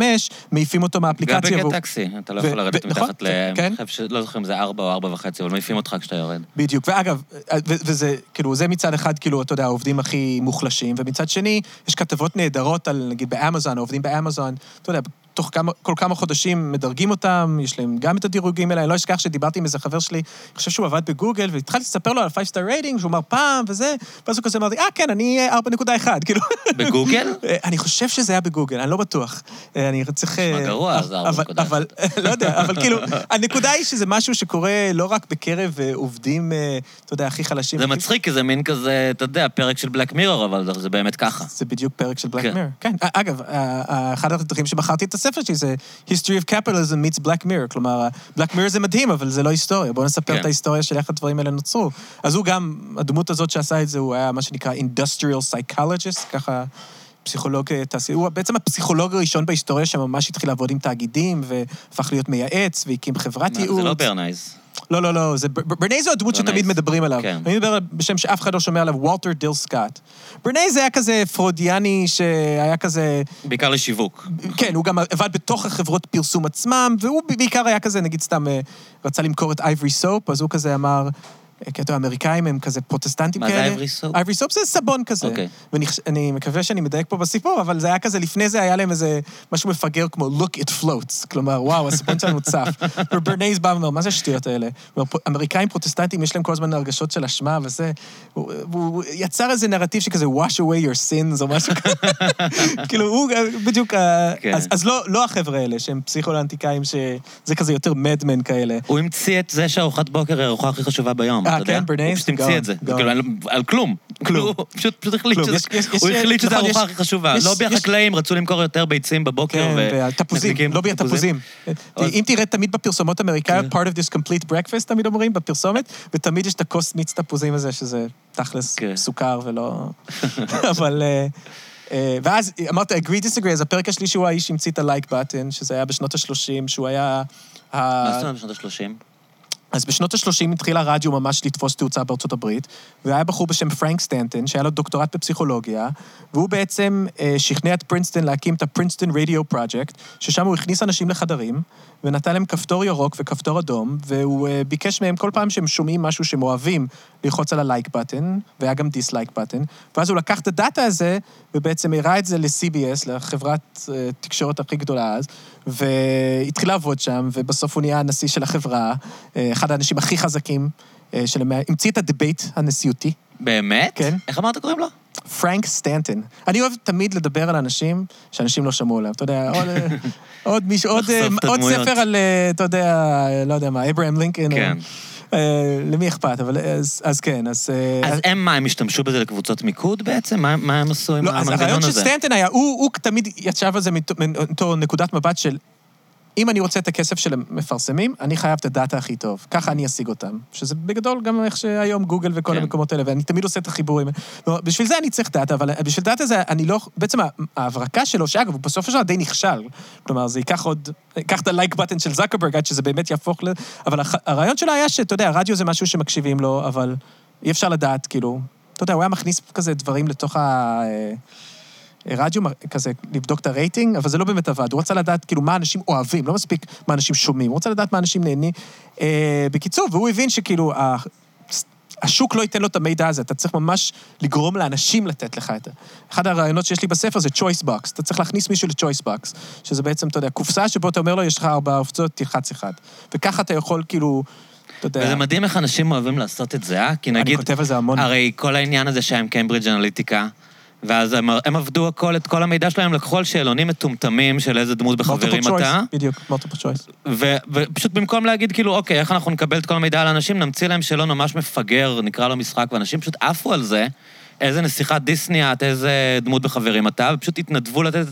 מעיפים אותו גם מהאפליקציה. בגט והוא- טקסי, אתה לא יכול לרדת נכון, מתחת ל... כן. לא זוכר אם זה ארבע או ארבע וחצי, אבל מעיפים אותך כשאתה יורד. בדיוק, ואגב, ו- וזה, כאילו, זה מצד אחד, כאילו, אתה יודע, העובדים הכי מוחלשים, ומצד שני, יש כתבות נהדרות על, נגיד, באמזון, העובדים באמזון, אתה יודע, תוך כמה, כל כמה חודשים מדרגים אותם, יש להם גם את הדירוגים האלה, אני לא אשכח שדיברתי עם איזה חבר שלי, אני חושב שהוא עבד בגוגל, והתחלתי לספר לו על 5 star rating, שהוא אמר פעם וזה, ואז הוא כזה אמר לי, אה, כן, אני אה, 4.1, כאילו... בגוגל? אה, אני חושב שזה היה בגוגל, אני לא בטוח. אה, אני צריך... אה, נשמע גרוע, אבל- 4.1. אבל, לא יודע, אבל כאילו, הנקודה היא שזה משהו שקורה לא רק בקרב עובדים, אתה יודע, הכי חלשים. זה מצחיק, כי זה מין כזה, אתה יודע, פרק של בלק מירור, אבל זה- זה באמת ככה. זה בדיוק פרק של בלק כן. מיר. כן. א- אגב, אחד הדרכים שבחרתי את הספר בספר שלי, זה History of Capitalism meets Black Mirror, כלומר, Black Mirror זה מדהים, אבל זה לא היסטוריה. בואו נספר כן. את ההיסטוריה של איך הדברים האלה נוצרו. אז הוא גם, הדמות הזאת שעשה את זה, הוא היה מה שנקרא Industrial Psychologist, ככה... פסיכולוג אה, תעשייה, הוא בעצם הפסיכולוג הראשון בהיסטוריה שממש התחיל לעבוד עם תאגידים, והפך להיות מייעץ, והקים חברת ייעוץ. זה לא ברנייז. לא, לא, לא, זה, ב- ב- ברנייז הוא הדמות. שתמיד מדברים עליו. כן. אני מדבר בשם שאף אחד לא שומע עליו, וולטר דיל סקאט. ברנייז היה כזה פרודיאני שהיה כזה... בעיקר לשיווק. כן, הוא גם עבד בתוך החברות פרסום עצמם, והוא בעיקר היה כזה, נגיד סתם, אה, רצה למכור את Ivory Soap, אז הוא כזה אמר, כי אתה יודע, האמריקאים הם כזה פרוטסטנטים מה זה כאלה. Ivory Soap? Ivory Soap זה סבון כזה. אוקיי. ואני מקווה שאני מדייק פה בסיפור, אבל זה היה כזה, לפני זה היה להם איזה משהו מפגר כמו look it floats. כלומר, וואו, הסבון שלנו צף. וברנייז בא ואומר, מה זה השטויות האלה? אמריקאים פרוטסטנטים, יש להם כל הזמן הרגשות של אשמה וזה. הוא, הוא יצר איזה נרטיב שכזה wash away your sins או משהו כזה. כאילו, הוא אה, בדיוק... אה, כן. אז, אז לא, לא החבר'ה האלה, שהם פסיכולנטיקאים, שזה כזה יותר מד מן כאלה. הוא המציא את זה שארוחת בוקר היא הארוחה הכי חשובה ביום, אתה יודע? כן, ברנייס? הוא פשוט המציא את זה. כאילו, על- כלום. כלום. הוא פשוט החליט. שזה... הוא החליט שזו נכון, הארוחה הכי חשובה. לובי יש- החקלאים רצו למכור יותר ביצים בבוקר, כן, ו... והתפוזים, מדליקים לובי התפוזים. אם תראה תמיד בפרסומות האמריקאיות, כן. part of this complete breakfast, תמיד אומרים, בפרסומת, ותמיד יש את הכוס מיץ תפוזים הזה, שזה תכלס כן. סוכר ולא... אבל... אה, אה, ואז אמרת, agree disagree, אז הפרק השלישי הוא האיש שהמציא את ה-like button, שזה היה בשנות ה-30, שהוא היה... מה זאת אומרת בשנות ה-30? אז בשנות ה-30 התחיל הרדיו ממש לתפוס תאוצה בארצות הברית, והיה בחור בשם פרנק סטנטון, שהיה לו דוקטורט בפסיכולוגיה, והוא בעצם אה, שכנע את פרינסטון להקים את ה Princeton Radio Project, ששם הוא הכניס אנשים לחדרים, ונתן להם כפתור ירוק וכפתור אדום, והוא אה, ביקש מהם כל פעם שהם שומעים משהו שהם אוהבים, ללחוץ על ה-like button, והיה גם dislike button, ואז הוא לקח את הדאטה הזה, ובעצם הראה את זה ל-CBS, לחברת אה, תקשורת הכי גדולה אז, והתחיל לעבוד שם, ובסוף הוא נהיה הנשיא של החברה, אה, אחד האנשים הכי חזקים, אה, של המאה, המציא את ה-debate הנשיאותי, באמת? כן. איך אמרת קוראים לו? פרנק סטנטון. אני אוהב תמיד לדבר על אנשים שאנשים לא שמעו עליהם. אתה יודע, עוד, אה, עוד מישהו, עוד, עוד. ספר על, אתה יודע, לא יודע מה, אברהם לינקולן. או- כן. אה, למי אכפת, אבל אז, אז כן, אז... אה, אז הם מה, הם השתמשו בזה לקבוצות מיקוד בעצם? מה- מה הם עשו עם לא, אז המנגנון הרעיון של הזה? סטנטון היה, הוא, הוא תמיד ישב על זה מתוך נקודת מבט של, אם אני רוצה את הכסף של המפרסמים, אני חייב את הדאטה הכי טוב. ככה אני אשיג אותם. שזה בגדול גם איך שהיום גוגל וכל כן. המקומות האלה, ואני תמיד עושה את החיבורים. כלומר, בשביל זה אני צריך דאטה, אבל בשביל דאטה זה, אני לא... בעצם ההברקה שלו, שאגב, הוא בסופו של דבר די נכשל. כלומר, זה ייקח עוד... ייקח את ה-like button של צוקרברג עד שזה באמת יהפוך ל... אבל הח- הרעיון שלו היה שאתה יודע, רדיו זה משהו שמקשיבים לו, אבל אי אפשר לדעת, כאילו... אתה יודע, הוא היה מכניס כזה דברים לתוך ה... רדיו כזה, לבדוק את הרייטינג, אבל זה לא באמת עבד. הוא רצה לדעת כאילו מה אנשים אוהבים, לא מספיק מה אנשים שומעים, הוא רצה לדעת מה אנשים נהנים. אה, בקיצור, והוא הבין שכאילו, ה- השוק לא ייתן לו את המידע הזה, אתה צריך ממש לגרום לאנשים לתת לך את זה. אחד הרעיונות שיש לי בספר זה choice box, אתה צריך להכניס מישהו ל-choice box, שזה בעצם, אתה יודע, קופסה שבו אתה אומר לו, יש לך ארבע אופציות, תלחץ אחד. וככה אתה יכול כאילו, אתה יודע... וזה מדהים איך אנשים אוהבים לעשות את זה, אה? כי אני נגיד... כותב על זה המון. הרי כל העניין הזה שהיה עם קיימברידג' אנליטיקה, ואז הם, הם עבדו הכל, את כל המידע שלהם, לקחו על שאלונים מטומטמים של איזה דמות בחברים choice, אתה, בדיוק, choice. ו, ופשוט במקום להגיד כאילו, אוקיי, איך אנחנו נקבל את כל המידע על האנשים, נמציא להם שאלון ממש מפגר, נקרא לו משחק, ואנשים פשוט עפו על זה, איזה נסיכת דיסני את, איזה דמות בחברים אתה, ופשוט התנדבו לתת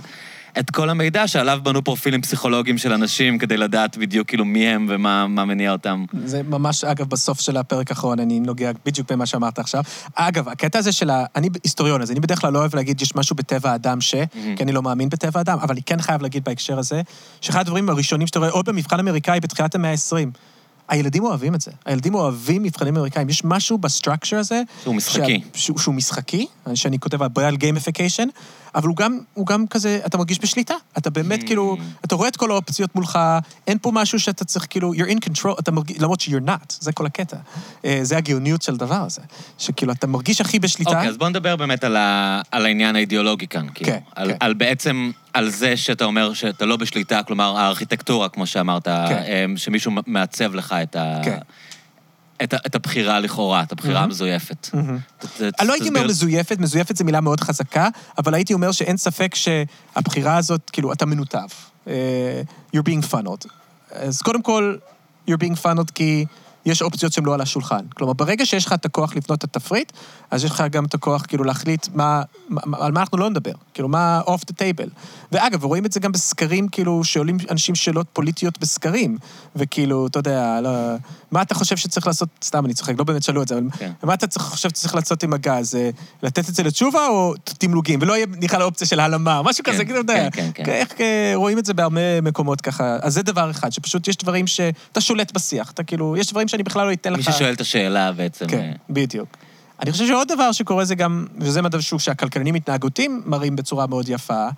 את כל המידע שעליו בנו פרופילים פסיכולוגיים של אנשים, כדי לדעת בדיוק כאילו מי הם ומה מה מניע אותם. זה ממש, אגב, בסוף של הפרק האחרון, אני נוגע בדיוק במה שאמרת עכשיו. אגב, הקטע הזה של ה... אני היסטוריון, אז אני בדרך כלל לא אוהב להגיד יש משהו בטבע האדם ש... כי אני לא מאמין בטבע האדם, אבל אני כן חייב להגיד בהקשר הזה, שאחד הדברים הראשונים שאתה רואה, עוד במבחן אמריקאי בתחילת המאה ה-20, הילדים אוהבים את זה. הילדים אוהבים מבחנים אמריקאים. יש משהו בסטרקצ'ר הזה... שהוא משחקי. שה- שהוא, שהוא משחקי, שאני כותב על gamification, אבל הוא גם, הוא גם כזה, אתה מרגיש בשליטה. אתה באמת כאילו, אתה רואה את כל האופציות מולך, אין פה משהו שאתה צריך כאילו, you're in control, אתה מרגיש, למרות ש-you're not, זה כל הקטע. אה, זה הגאוניות של הדבר הזה. שכאילו, אתה מרגיש הכי בשליטה. אוקיי, אז בוא נדבר באמת על, ה... על העניין האידיאולוגי כאן. כאילו. כן, על, כן. על בעצם, על זה שאתה אומר שאתה לא בשליטה, כלומר, הארכיטקטורה, כמו שאמרת, כן. שמישהו מעצב לך את, ה... כן. את. את הבחירה לכאורה, את הבחירה המזויפת. ת- ת- אני לא הייתי אומר מזויפת, מזויפת זו מילה מאוד חזקה, אבל הייתי אומר שאין ספק שהבחירה הזאת, כאילו, אתה מנותב. אה, you're being funneled. אז קודם כל, you're being funneled כי יש אופציות שהן לא על השולחן. כלומר, ברגע שיש לך את הכוח לבנות את התפריט, אז יש לך גם את הכוח כאילו להחליט מה, מה, על מה אנחנו לא נדבר. כאילו, מה off the table. ואגב, רואים את זה גם בסקרים, כאילו, שעולים אנשים שאלות פוליטיות בסקרים. וכאילו, אתה יודע, לא, מה אתה חושב שצריך לעשות, סתם, אני צוחק, לא באמת שאלו את זה, אבל כן. מה אתה צריך- חושב שצריך לעשות עם הגז? אה, לתת את זה לתשובה או תמלוגים? ולא יהיה בכלל אופציה של הלאמה, משהו כן, כזה, כאילו, אתה יודע. כן, כן, כן. איך אה, רואים את זה בהרבה מקומות ככה. אז זה דבר אחד, שפשוט יש דברים שאתה שולט בשיח. אתה כאילו, יש דברים שאני בכלל לא אתן לך... מי ששואל את השאלה בעצם... כן, אה, בדיוק. אני חושב שעוד דבר שקורה זה גם, וזה מדע שהוא שהכלכלנים התנהגותיים מראים בצורה מאוד יפה,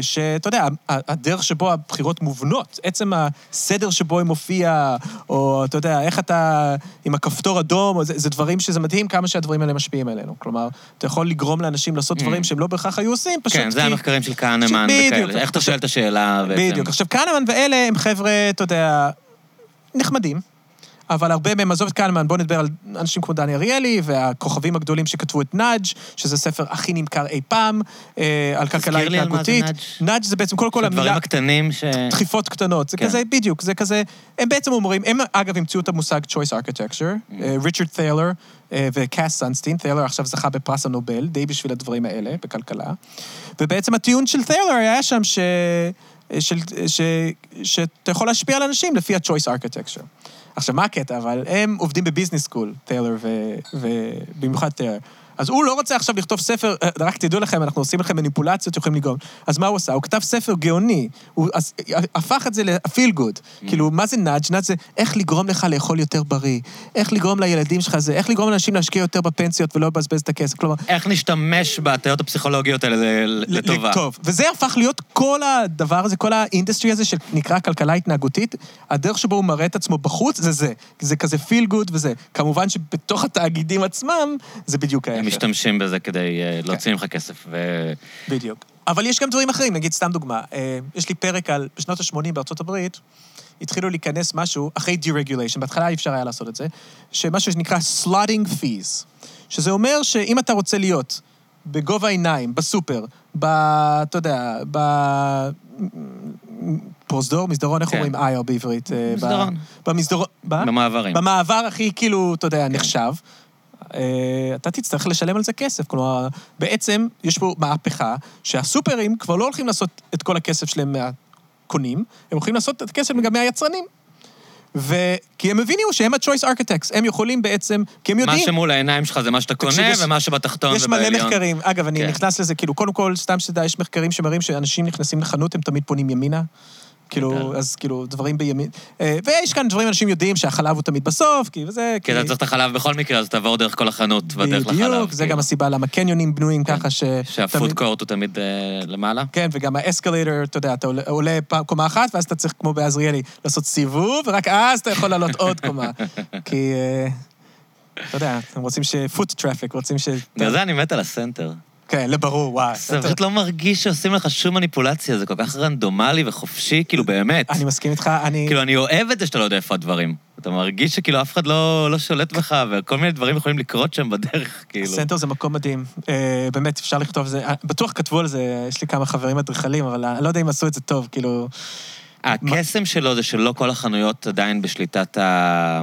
שאתה יודע, הדרך שבו הבחירות מובנות, עצם הסדר שבו היא מופיעה, או אתה יודע, איך אתה עם הכפתור אדום, זה, זה דברים שזה מדהים כמה שהדברים האלה משפיעים עלינו. כלומר, אתה יכול לגרום לאנשים לעשות דברים שהם לא בהכרח היו עושים, פשוט כן, זה כי... המחקרים של כהנמן בדיוק. וכאלה. איך אתה שואל את השאלה בעצם? בדיוק. עכשיו, כהנמן ואלה הם חבר'ה, אתה יודע, נחמדים, אבל הרבה מהם, עזוב את כהנמן, בואו נדבר על אנשים כמו דני אריאלי והכוכבים הגדולים שכתבו את נאג', שזה ספר הכי נמכר אי פעם, אה, על כלכלה התנהגותית. Nudge. Nudge זה בעצם כל כל הדברים המילה... הקטנים ש... דחיפות קטנות, זה כן. כזה, בדיוק, זה כזה, הם בעצם אומרים, הם אגב המציאו את המושג choice architecture, Mm. אה, ריצ'רד ת'יילר אה, וקאס סאנסטיין, ת'יילר עכשיו זכה בפרס הנובל, די בשביל הדברים האלה, בכלכלה, ובעצם הטיעון של ת'יילר היה שם ש... של, ש, שאתה יכול להשפיע על אנשים לפי ה-choice architecture. עכשיו, מה הקטע? אבל הם עובדים ב-business school, ת'יילר ו- ובמיוחד ת'יילר. אז הוא לא רוצה עכשיו לכתוב ספר, אה, רק תדעו לכם, אנחנו עושים לכם מניפולציות שיכולים לגרום. אז מה הוא עשה? הוא כתב ספר גאוני. הוא אז, הפך את זה ל-feel good. כאילו, מה זה nudge? nudge זה איך לגרום לך לאכול יותר בריא, איך לגרום לילדים שלך זה, איך לגרום לאנשים להשקיע יותר בפנסיות ולא לבזבז את הכסף. כלומר, איך נשתמש בהטיות הפסיכולוגיות האלה לטובה. טוב. וזה הפך להיות כל הדבר הזה, כל ה-industry הזה שנקרא כלכלה התנהגותית, הדרך שבו הוא מראה את עצמו בחוץ זה זה. זה כזה feel good וזה. כמובן שבתוך התאגידים עצמם, זה בדיוק ההפך. משתמשים בזה כדי אה, כן. להוציא ממך כסף. בדיוק. אבל יש גם דברים אחרים, נגיד, סתם דוגמה, אה, יש לי פרק על, בשנות ה-80 בארצות הברית, התחילו להיכנס משהו, אחרי deregulation, בהתחלה אי אפשר היה לעשות את זה, שמשהו שנקרא slotting fees, שזה אומר שאם אתה רוצה להיות בגובה העיניים, בסופר, ב... אתה יודע, ב... פרוזדור, מסדרון, איך כן. אומרים אייר בעברית? אה, מסדרון. במסדרון. במעברים. במעבר הכי, כאילו, אתה כן. יודע, נחשב. אה, אתה תצטרך לשלם על זה כסף. כלומר, בעצם יש פה מהפכה שהסופרים כבר לא הולכים לעשות את כל הכסף שלהם מהקונים, הם הולכים לעשות את הכסף גם מהיצרנים. וכי הם הבינו שהם ה-choice architects, הם יכולים בעצם, כי הם מה יודעים... שמול העיניים שלך זה מה שאתה קונה, יש- ומה שבתחתון יש מלא ובעליון. מחקרים. אגב, אני כן. נכנס לזה, כאילו, קודם כל, סתם שתדע, יש מחקרים שמראים שאנשים נכנסים לחנות, הם תמיד פונים ימינה. כאילו, כן. אז כאילו, דברים בימין. אה, ויש כאן דברים, אנשים יודעים שהחלב הוא תמיד בסוף, כי וזה... כי אתה צריך את החלב בכל מקרה, אז תעבור דרך כל החנות בדרך לחלב. בדיוק, זה כאילו. גם הסיבה למה קניונים בנויים כן. ככה ש... שה-food court הוא תמיד אה, למעלה. כן, וגם ה-escalator, אתה יודע, אתה עולה- קומה אחת, ואז אתה צריך, כמו בעזריאלי, לעשות סיבוב, ורק אז אתה יכול לעלות עוד קומה. כי, אה, אתה יודע, הם רוצים ש... foot traffic, רוצים ש... בגלל זה אני מת על הסנטר. כן, לא ברור, וואי. זה פשוט לא מרגיש שעושים לך שום מניפולציה, זה כל כך רנדומלי וחופשי, כאילו באמת. אני מסכים איתך, אני... כאילו, אני אוהב את זה שאתה לא יודע איפה הדברים. אתה מרגיש שכאילו אף אחד לא, לא שולט בך, וכל מיני דברים יכולים לקרות שם בדרך, כאילו. הסנטר זה מקום מדהים. אה, באמת, אפשר לכתוב על זה. אה, בטוח כתבו על זה, יש לי כמה חברים אדריכלים, אבל אני לא יודע אם עשו את זה טוב, כאילו... הקסם שלו זה שלא כל החנויות עדיין בשליטת ה...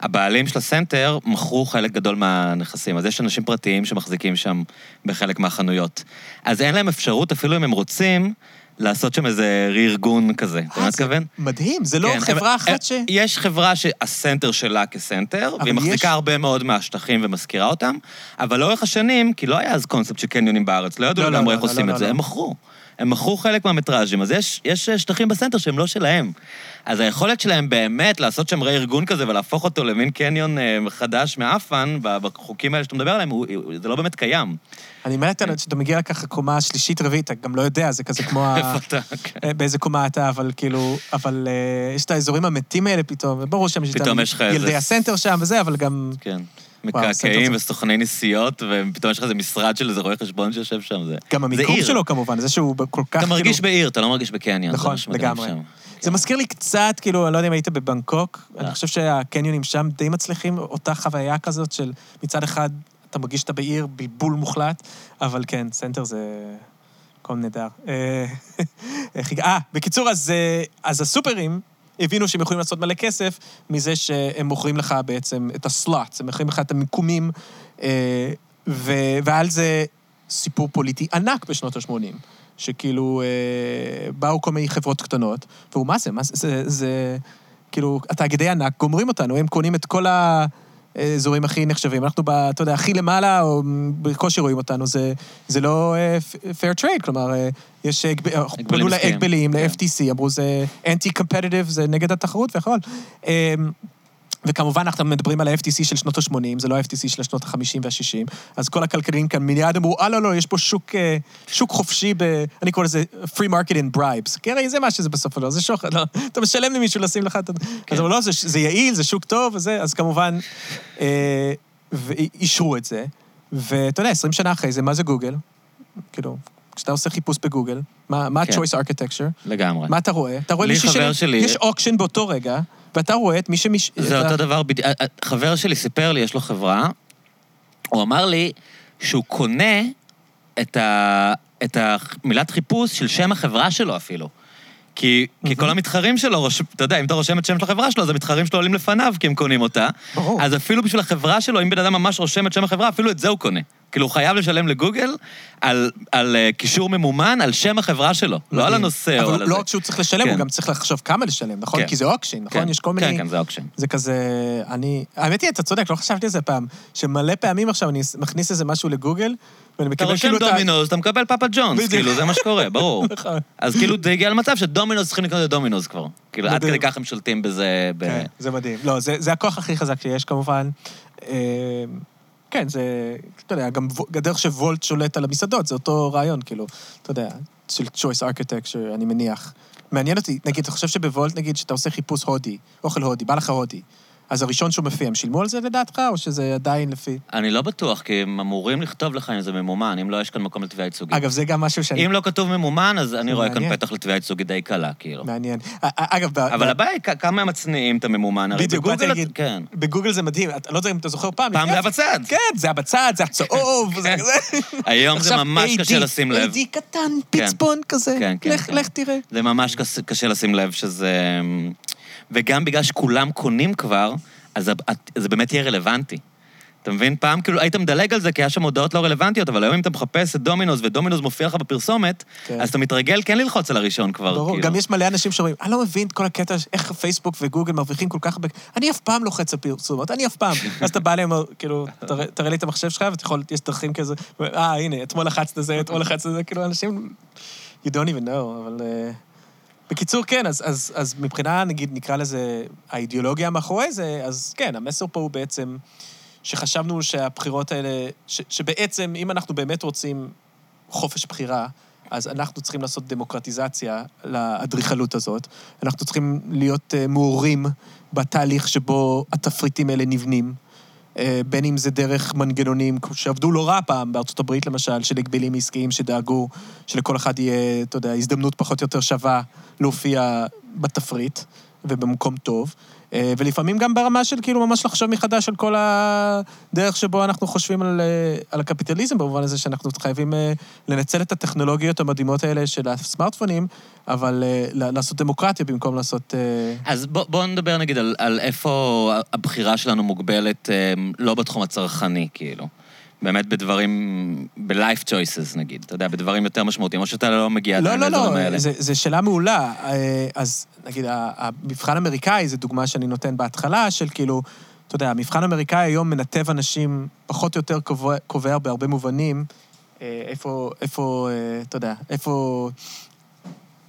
הבעלים של הסנטר מכרו חלק גדול מהנכסים, אז יש אנשים פרטיים שמחזיקים שם בחלק מהחנויות. אז אין להם אפשרות, אפילו אם הם רוצים, לעשות שם איזה רי-ארגון כזה. אתה אה, מתכוון? מדהים, זה לא כן, חברה הם- אחת ש... יש חברה שהסנטר שלה כסנטר, והיא יש- מחזיקה הרבה מאוד מהשטחים ומזכירה אותם, אבל לאורך השנים, כי לא היה אז קונספט של קניונים בארץ, לא ידעו לא, לא, לגמרי לא, איך לא, עושים לא, את זה, לא. הם מכרו. הם מכרו חלק מהמטראז'ים, אז יש, יש שטחים בסנטר שהם לא שלהם. אז היכולת שלהם באמת לעשות שם רה-ארגון כזה ולהפוך אותו למין קניון אה, חדש מעפן, ב- בחוקים האלה שאתה מדבר עליהם, הוא- זה לא באמת קיים. אני מת על זה שאתה מגיע ככה קומה שלישית, רביעית, אתה גם לא יודע, זה כזה כמו ה... כן. אה, באיזה קומה אתה, אבל כאילו, אבל אה, יש את האזורים המתים האלה פתאום, וברור שם יש את ילדי הסנטר שם וזה, אבל גם... כן. מקעקעים וסוכני נסיעות, ופתאום יש לך איזה משרד של איזה רואה חשבון שיושב שם, זה... גם המיקום. שלו כמובן, זה שהוא כל כך אתה כאילו... מרגיש בעיר, אתה לא מרגיש בקניון. נכון, לגמרי. שם. זה מזכיר לי קצת, כאילו, אני לא יודע אם היית בבנקוק, לא. אני חושב שהקניונים שם די מצליחים, אותה חוויה כזאת של מצד אחד, אתה מרגיש שאתה בעיר, בלבול מוחלט, אבל כן, סנטר זה מקום נהדר. אה, אה, בקיצור, אז, אה, אז הסופרים הבינו שהם יכולים לעשות מלא כסף מזה שהם מוכרים לך בעצם את ה-slots, הם מוכרים לך את המיקומים, אה, ו- ועל זה סיפור פוליטי ענק בשנות ה-80. שכאילו אה, באו כל מיני חברות קטנות, והוא מה זה, מה זה, זה, זה כאילו, התאגידי ענק גומרים אותנו, הם קונים את כל האזורים הכי נחשבים. אנחנו, ב, אתה יודע, הכי למעלה, או בקושי רואים אותנו, זה, זה לא אה, fair trade, כלומר, אה, יש... פנו. להגבלים. ל-FTC, אמרו זה anti-competitive, זה נגד התחרות והכל. וכמובן, אנחנו מדברים על ה-FTC של שנות ה-80, זה לא ה-FTC של שנות ה-50 וה-60, אז כל הכלכלנים כאן מיד אמרו, אה, לא, לא, יש פה שוק, אה, שוק חופשי ב... אני קורא לזה free market in bribes. כי הרי זה מה שזה בסופו של דבר, זה שוחד, לא, אתה משלם למישהו לשים לך את ה... כן. אז אמרו, לא, זה, זה יעיל, זה שוק טוב וזה, אז כמובן, אה, ואישרו את זה, ואתה יודע, 20 שנה אחרי זה, מה זה גוגל? כאילו, כשאתה עושה חיפוש בגוגל, מה, מה כן. ה-choice architecture? לגמרי. מה אתה רואה? אתה רואה לי חבר שלי- יש אוקשן באותו רגע, ואתה רואה את מי שמש... זה אותו דבר בדיוק. חבר שלי סיפר לי, יש לו חברה, הוא אמר לי שהוא קונה את, ה... את המילת חיפוש של שם החברה שלו אפילו. כי, כי כל המתחרים שלו, רושם- אתה יודע, אם אתה רושם את שם של החברה שלו, אז המתחרים שלו עולים לפניו כי הם קונים אותה. ברור. אז אפילו בשביל החברה שלו, אם בן אדם ממש רושם את שם החברה, אפילו את זה הוא קונה. כאילו, הוא חייב לשלם לגוגל על, על אה, קישור ממומן על שם החברה שלו, לא על הנושא או על אבל הזה. לא רק שהוא צריך לשלם, כן. הוא גם צריך לחשוב כמה לשלם, נכון? כן. כי זה auction, נכון? כן, יש כל מיני... כן, כן, זה auction. זה כזה... אני... האמת היא, אתה צודק, לא חשבתי על זה פעם, שמלא פעמים עכשיו אני מכניס איזה משהו לגוגל, ואני אתה מקבל רושם כאילו את ה... דומינוז, אתה מקבל פאפה ג'ונס. כאילו, זה מה שקורה, ברור. נכון. אז כאילו, זה הגיע למצב שדומינוז צריכים לקנות את דומינוז כבר. כאילו, עד מדהים. כדי כך הם שולטים בזה. כן, זה מדהים. לא, זה, זה הכוח הכי חזק שיש כמובן. כן, זה, אתה יודע, גם הדרך שוולט שולט על המסעדות, זה אותו רעיון, כאילו, אתה יודע, של choice architecture, אני מניח. מעניין אותי, נגיד, אתה חושב שבוולט, נגיד, שאתה עושה חיפוש הודי, אוכל הודי, בא לך הודי, אז הראשון שהוא מופיע, הם שילמו על זה לדעתך, או שזה עדיין לפי... אני לא בטוח, כי הם אמורים לכתוב לך אם זה ממומן, אם לא, יש כאן מקום לתביעה ייצוגית. אגב, זה גם משהו שאני... אם לא כתוב ממומן, אז אני רואה כאן. פתח לתביעה ייצוגית די קלה, כאילו. מעניין. אגב, אבל הבעיה היא כמה הם מצניעים את הממומן, הרי בגוגל... כן. בגוגל זה מדהים, לא יודע אם אתה זוכר פעם. פעם זה היה בצד. כן, זה היה בצד, זה הצהוב, זה זה. היום זה עכשיו ממש קשה לשים לב. AD קטן, פצפון כזה. כן, כן, לך- כן. תראה. זה ממש קשה לשים לב שזה... וגם בגלל שכולם קונים כבר, אז זה באמת יהיה רלוונטי. אתה מבין? פעם כאילו היית מדלג על זה כי היה שם הודעות לא רלוונטיות, אבל היום אם אתה מחפש את דומינוס ודומינוס מופיע לך בפרסומת, כן. אז אתה מתרגל כן ללחוץ על הראשון כבר. ברור, כאילו. גם יש מלא אנשים שאומרים, אני לא מבין את כל הקטע, איך פייסבוק וגוגל מרוויחים כל כך... ב... אני אף פעם לוחץ על פרסומות, אני אף פעם. אז אתה בא אליהם, כאילו, תראה- תראה לי את המחשב שלך, ואתה יכול, יש דרכים כזה, אה, הנה, אתמול לחצת זה, אתמול לחצת זה, כאילו, אנשים... You don't even know, אבל... אה, בקיצור, כן, אז, אז, אז מבחינה, נגיד, נקרא לזה, האידיאולוגיה מאחורי זה, אז כן, המסר פה הוא בעצם שחשבנו שהבחירות האלה, ש, שבעצם, אם אנחנו באמת רוצים חופש בחירה, אז אנחנו צריכים לעשות דמוקרטיזציה לאדריכלות הזאת. אנחנו צריכים להיות uh, מעורים בתהליך שבו התפריטים האלה נבנים. Uh, בין אם זה דרך מנגנונים שעבדו לא רע פעם, בארצות הברית למשל, של הגבלים עסקיים שדאגו שלכל אחד יהיה, אתה יודע, הזדמנות פחות או יותר שווה להופיע בתפריט ובמקום טוב. אה, ולפעמים גם ברמה של כאילו ממש לחשוב מחדש על כל הדרך שבו אנחנו חושבים על, אה, על הקפיטליזם, במובן הזה שאנחנו חייבים אה, לנצל את הטכנולוגיות המדהימות האלה של הסמארטפונים, אבל לעשות דמוקרטיה במקום לעשות... אז בוא, בוא נדבר נגיד על, על איפה הבחירה שלנו מוגבלת, לא בתחום הצרכני, כאילו. באמת בדברים, ב-life choices נגיד, אתה יודע, בדברים יותר משמעותיים, או שאתה לא מגיע לא, עדיין לא, לאזורים לא, האלה. זו שאלה מעולה. אה, אז נגיד, המבחן האמריקאי, זו דוגמה שאני נותן בהתחלה, של כאילו, אתה יודע, המבחן האמריקאי היום מנתב אנשים, פחות או יותר קובע, קובע בהרבה מובנים, אה, איפה, איפה, אה, אתה יודע, איפה...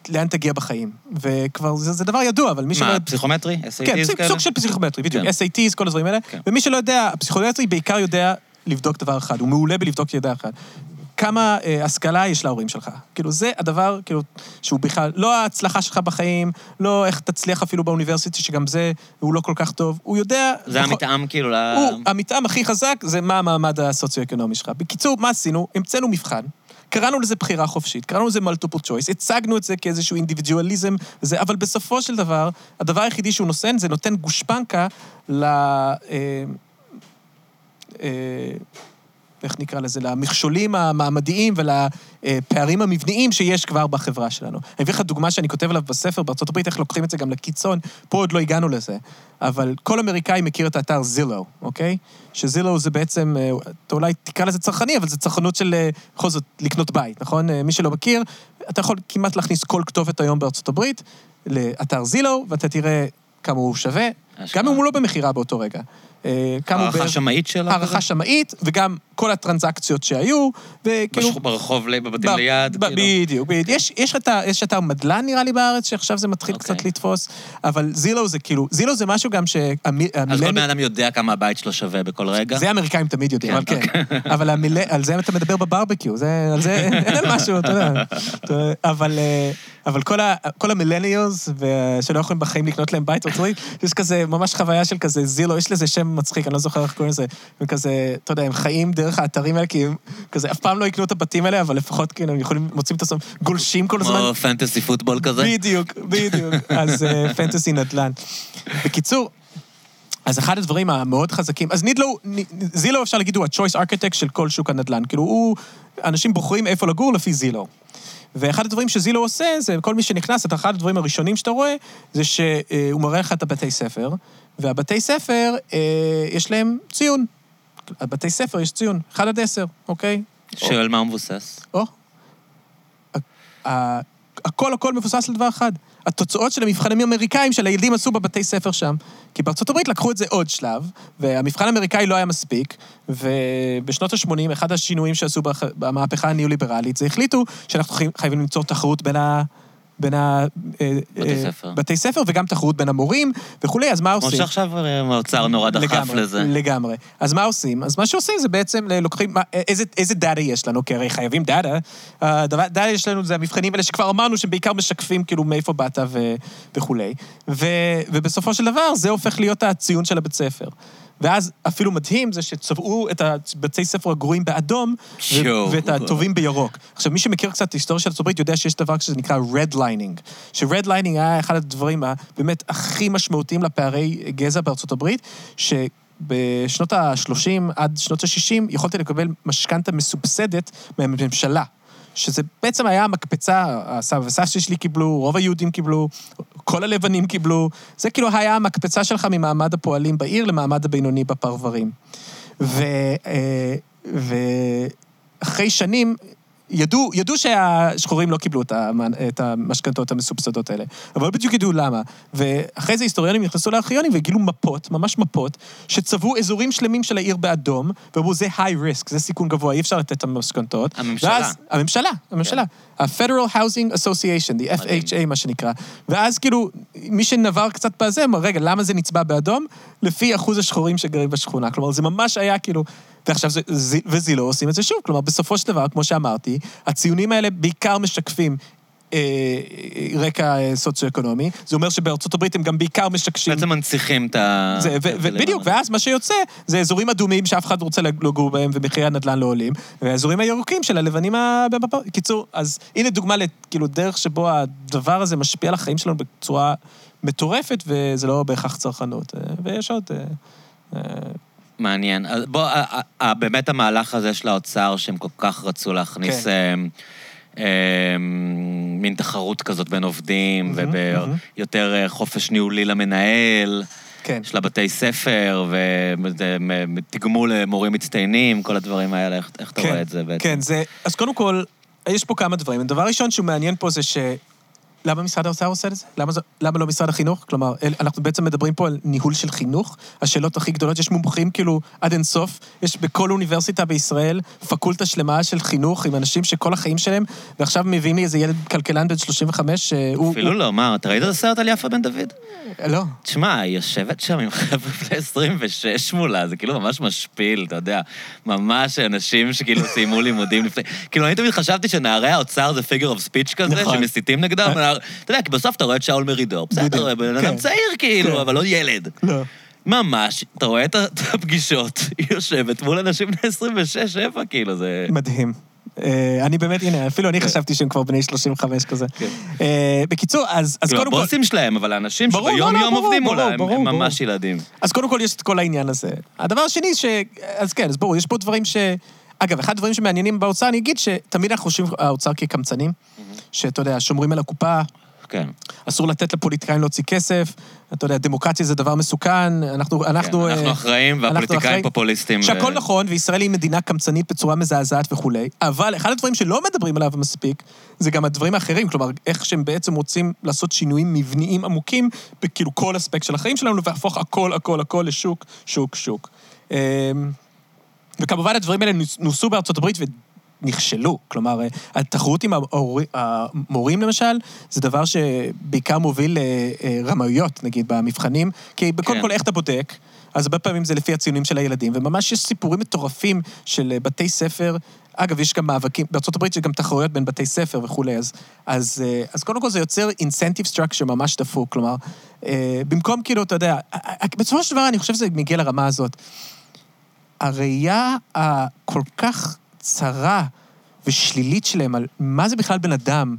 לאן תגיע בחיים. וכבר, זה, זה דבר ידוע, אבל מי שלא... מה, פסיכומטרי? SATs כן, כאלה? סוג של פסיכומטרי, בדיוק. כן. SATs, כל הדברים האלה. כן. ומי שלא יודע, הפסיכומטרי בעיקר יודע לבדוק דבר אחד, הוא מעולה בלבדוק דבר אחד. כמה אה, השכלה יש להורים שלך. כאילו, זה הדבר, כאילו, שהוא בכלל, לא ההצלחה שלך בחיים, לא איך תצליח אפילו באוניברסיטה, שגם זה, הוא לא כל כך טוב. הוא יודע... זה בכל- המתאם כאילו ל... הוא, המתאם הכי חזק זה מה המעמד הסוציו-אקונומי שלך. בקיצור, מה עשינו? המצאנו מבחן. קראנו לזה בחירה חופשית, קראנו לזה multiple choice, הצגנו את זה כאיזשהו אינדיבידואליזם, וזה, אבל בסופו של דבר, הדבר היחידי שהוא נותן, זה נותן גושפנקה ל... אה, איך נקרא לזה, למכשולים המעמדיים ולפערים המבניים שיש כבר בחברה שלנו. אני אביא לך דוגמה שאני כותב עליו בספר הברית, איך לוקחים את זה גם לקיצון, פה עוד לא הגענו לזה. אבל כל אמריקאי מכיר את האתר זילו, אוקיי? שזילו זה בעצם, אה, אתה אולי תקרא לזה צרכני, אבל זה צרכנות של אה, בכל זאת לקנות בית, נכון? אה, מי שלא מכיר, אתה יכול כמעט להכניס כל כתובת היום הברית לאתר זילו, ואתה תראה כמה הוא שווה, אשכרה. גם אם הוא לא במכירה באותו רגע. אה, כמה הוא הערכה שמאית שלו? הערכה שמאית, וגם כל הטרנזקציות שהיו, וכאילו... בש- ברחוב, בבתים ב- ליד, ב- כאילו. בדיוק, בדיוק. יש, יש, אתר, יש אתר מדלן, נראה לי, בארץ, שעכשיו זה מתחיל אוקיי. קצת לתפוס, אבל זילו זה כאילו, זילו זה משהו גם אז כל. בן אדם יודע כמה הבית שלו שווה בכל רגע? זה האמריקאים תמיד יודעים, אבל כן, כן. אבל המיל... על זה אתה מדבר בברבקיו, זה, על זה אין על משהו, אתה יודע. אבל, אה, אבל כל, ה, כל המילניוס, שלא יכולים בחיים לקנות להם בית ארצות יש כזה, ממש חוויה של כזה זילו, יש לזה שם מצחיק, אני לא זוכר איך קוראים לזה. הם כזה, אתה יודע, הם חיים דרך האתרים האלה, כי הם כזה אף פעם לא יקנו את הבתים האלה, אבל לפחות כאילו הם יכולים, מוצאים את עצמם, גולשים כל הזמן. כמו פנטסי פוטבול כזה? בדיוק, בדיוק. אז אה, פנטסי נדל"ן. בקיצור, אז אחד הדברים המאוד חזקים, אז נידלו, זילו אפשר להגיד הוא ה-choice architect של כל שוק הנדל"ן. כאילו הוא, אנשים בוחרים איפה לגור לפי זילו. ואחד הדברים שזילו עושה, זה כל מי שנכנס, את אחד הדברים הראשונים שאתה רואה, זה שהוא מראה לך את הבתי ספר, והבתי ספר, אה, יש להם ציון. הבתי ספר יש ציון, 1 עד 10, אוקיי? שעל מה הוא מבוסס? או. הכל הכל מבוסס על דבר אחד. התוצאות של המבחנים האמריקאים של הילדים עשו בבתי ספר שם. כי בארצות הברית לקחו את זה עוד שלב, והמבחן האמריקאי לא היה מספיק, ובשנות ה-80, אחד השינויים שעשו במהפכה הניאו-ליברלית, זה החליטו שאנחנו חי- חייבים למצוא תחרות בין ה... בין ה... אה, בתי אה, ספר. בתי ספר, וגם תחרות בין המורים וכולי, אז מה כמו עושים? שעכשיו אה, האוצר נורא דחף לגמרי, לזה. לגמרי. אז מה עושים? אז מה שעושים זה בעצם לוקחים, מה, איזה, איזה דאטה יש לנו? כי הרי חייבים דאטה. הדבר- דאטה יש לנו זה המבחנים האלה שכבר אמרנו שהם בעיקר משקפים כאילו מאיפה באת ו, וכולי. ו, ובסופו של דבר זה הופך להיות הציון של הבית ספר. ואז אפילו מדהים זה שצבעו את הבתי ספר הגרועים באדום, ו-. ואת הטובים בירוק. עכשיו, מי שמכיר קצת את ההיסטוריה של הברית יודע שיש דבר שזה נקרא redlining. ש-redlining היה אחד הדברים הבאמת הכי משמעותיים לפערי גזע בארצות הברית, שבשנות ה-30 עד שנות ה-60 יכולת לקבל משכנתה מסובסדת מהממשלה. שזה בעצם היה המקפצה, הסבא וסבתא שלי קיבלו, רוב היהודים קיבלו, כל הלבנים קיבלו. זה כאילו היה המקפצה שלך ממעמד הפועלים בעיר למעמד הבינוני בפרברים. אה, ואחרי שנים, ידעו, ידעו שהשחורים לא קיבלו את, המשכנתות המסובסדות האלה, אבל לא בדיוק ידעו למה. ואחרי זה היסטוריונים נכנסו לארכיונים וגילו מפות, ממש מפות, שצבעו אזורים שלמים של העיר באדום, ואמרו, זה high risk, זה סיכון גבוה, אי אפשר לתת את המשכנתות. הממשלה. ואז, הממשלה, הממשלה. ה-Federal Housing Association, the. FHA, מה שנקרא. ואז כאילו, מי שנבר קצת בזה, אמר, רגע, למה זה נצבע באדום? לפי אחוז השחורים שגרים בשכונה. כלומר, זה ממש היה כאילו... ועכשיו, זה, זה, וזילו עושים את זה שוב. כלומר, בסופו של דבר, כמו שאמרתי, הציונים האלה בעיקר משקפים אה, רקע אה, סוציו-אקונומי. זה אומר שבארצות הברית הם גם בעיקר משקשים... בעצם מנציחים את ה... זה, ו- ו- בדיוק. ואז מה שיוצא זה אזורים אדומים שאף אחד לא רוצה לגור בהם ומחירי הנדל"ן לא עולים, והאזורים הירוקים של הלבנים ה... קיצור, אז הנה דוגמה לכאילו דרך שבו הדבר הזה משפיע על החיים שלנו בצורה מטורפת, וזה לא בהכרח צרכנות. אה, ויש עוד... מעניין. אז בוא, באמת המהלך הזה של האוצר, שהם כל כך רצו להכניס כן. אמ, אמ, מין תחרות כזאת בין עובדים, מהמם. ויותר אה, חופש ניהולי למנהל, כן. של הבתי ספר, ותגמול למורים מצטיינים, כל הדברים האלה, איך איך אתה כן, רואה את זה בעצם? כן, זה... אז קודם כל, יש פה כמה דברים. הדבר הראשון שהוא מעניין פה זה ש... למה משרד האוצר עושה את זה? למה, זה? למה לא משרד החינוך? כלומר, אנחנו בעצם מדברים פה על ניהול של חינוך. השאלות הכי גדולות, יש מומחים כאילו עד אינסוף. יש בכל אוניברסיטה בישראל פקולטה שלמה של חינוך עם אנשים שכל החיים שלהם, ועכשיו מביאים לי איזה ילד כלכלן בן 35, שהוא... אפילו לא, מה, אתה ראית את הסרט על יפה בן דוד? הוא... לא. תשמע, היא יושבת שם עם חבר'ה בני 26 מולה, זה כאילו ממש משפיל, אתה יודע. ממש אנשים שכאילו סיימו לימודים לפני... כאילו, אני תמיד חשבתי שנערי האוצר זה פיגר אוף ספיץ' כזה, נכון. שמסיתים נגדם. אתה יודע, כי בסוף אתה רואה את שאול מרידור, בסדר, בן אדם כן. צעיר כאילו, כן. אבל לא ילד. לא. ממש, אתה רואה את הפגישות, היא יושבת מול אנשים בני 26, 7, כאילו, זה... מדהים. אה, אני באמת, הנה, אפילו אני כן. חשבתי שהם כבר בני 35 כזה. אה, בקיצור, אז אז כאילו, קודם כל... הבוסים שלהם, אבל האנשים ברור, לא, לא, עובדים מולה, הם- ברור. ממש ילדים. אז קודם כל יש את כל העניין הזה. הדבר השני ש... אז כן, אז ברור, יש פה דברים ש... אגב, אחד הדברים שמעניינים באוצר, אני אגיד שתמיד אנחנו חושבים האוצר כקמצנים, שאתה יודע, שומרים על הקופה, כן. אסור לתת לפוליטיקאים להוציא כסף, אתה יודע, דמוקרטיה זה דבר מסוכן, אנחנו... כן, אנחנו, אנחנו אה, אחראים והפוליטיקאים אחראים. פופוליסטים. שהכל ו- נכון, וישראל היא מדינה קמצנית בצורה מזעזעת וכולי, אבל אחד הדברים שלא מדברים עליו מספיק, זה גם הדברים האחרים, כלומר, איך שהם בעצם רוצים לעשות שינויים מבניים עמוקים, בכאילו כל אספקט של החיים שלנו, ולהפוך הכל, הכל, הכל לשוק, שוק, שוק. אמ, וכמובן הדברים האלה נוס- נוסו בארצות הברית ונכשלו. כלומר, אה, התחרות עם המורים, למשל, זה דבר שבעיקר מוביל לרמאויות, נגיד, במבחנים, כי בקודם כן. כל, איך אתה בודק? אז הרבה פעמים זה לפי הציונים של הילדים, וממש יש סיפורים מטורפים של אה, בתי ספר. אגב, יש גם מאבקים, בארה"ב יש גם תחרויות בין בתי ספר וכולי, אז, אז, אה, אז קודם כל זה יוצר incentive structure ממש דפוק, כלומר, אה, במקום כאילו, אתה יודע, אה, אה, בסופו של דבר אני חושב שזה מגיע לרמה הזאת. הראייה הכל כך צרה ושלילית שלהם על מה זה בכלל בן אדם,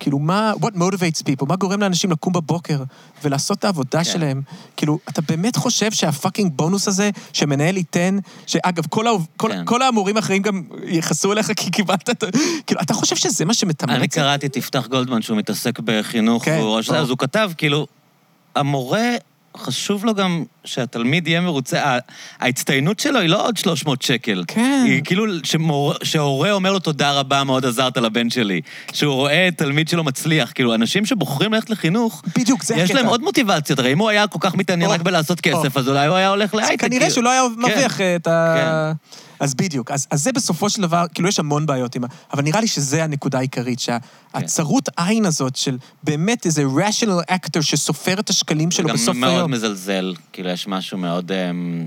כאילו, מה, what motivates people, מה גורם לאנשים לקום בבוקר ולעשות את העבודה כן. שלהם? כאילו, אתה באמת חושב שהפאקינג בונוס הזה שמנהל ייתן, שאגב, כל, העוב, כל, כן. כל המורים האחרים גם יכעסו אליך כי קיבלת את ה... כאילו, אתה חושב שזה מה שמתמרץ? אני? קראתי את יפתח גולדמן, שהוא מתעסק בחינוך, כן, והוא. אז הוא כתב, כאילו, המורה, חשוב לו גם שהתלמיד יהיה מרוצה. ההצטיינות שלו היא לא עוד 300 שקל. כן. היא כאילו שמור, שההורה אומר לו תודה רבה, מאוד עזרת לבן שלי. שהוא רואה תלמיד שלו מצליח. כאילו, אנשים שבוחרים ללכת לחינוך, בדיוק, זה יש הקטע. להם עוד מוטיבציות. הרי אם הוא היה כל כך מתעניין או, רק בלעשות כסף, או. אז אולי הוא היה הולך להייטק. כנראה כאילו. שהוא לא היה מרוויח כן. את ה... אז בדיוק. אז, אז זה בסופו של דבר, כאילו, יש המון בעיות עם ה... אבל נראה לי שזה הנקודה העיקרית, שהצרות עין הזאת של באמת איזה rational actor שסופר את השקלים שלו בסוף גם מאוד היום. מזלזל, כאילו, יש משהו מאוד... אמ,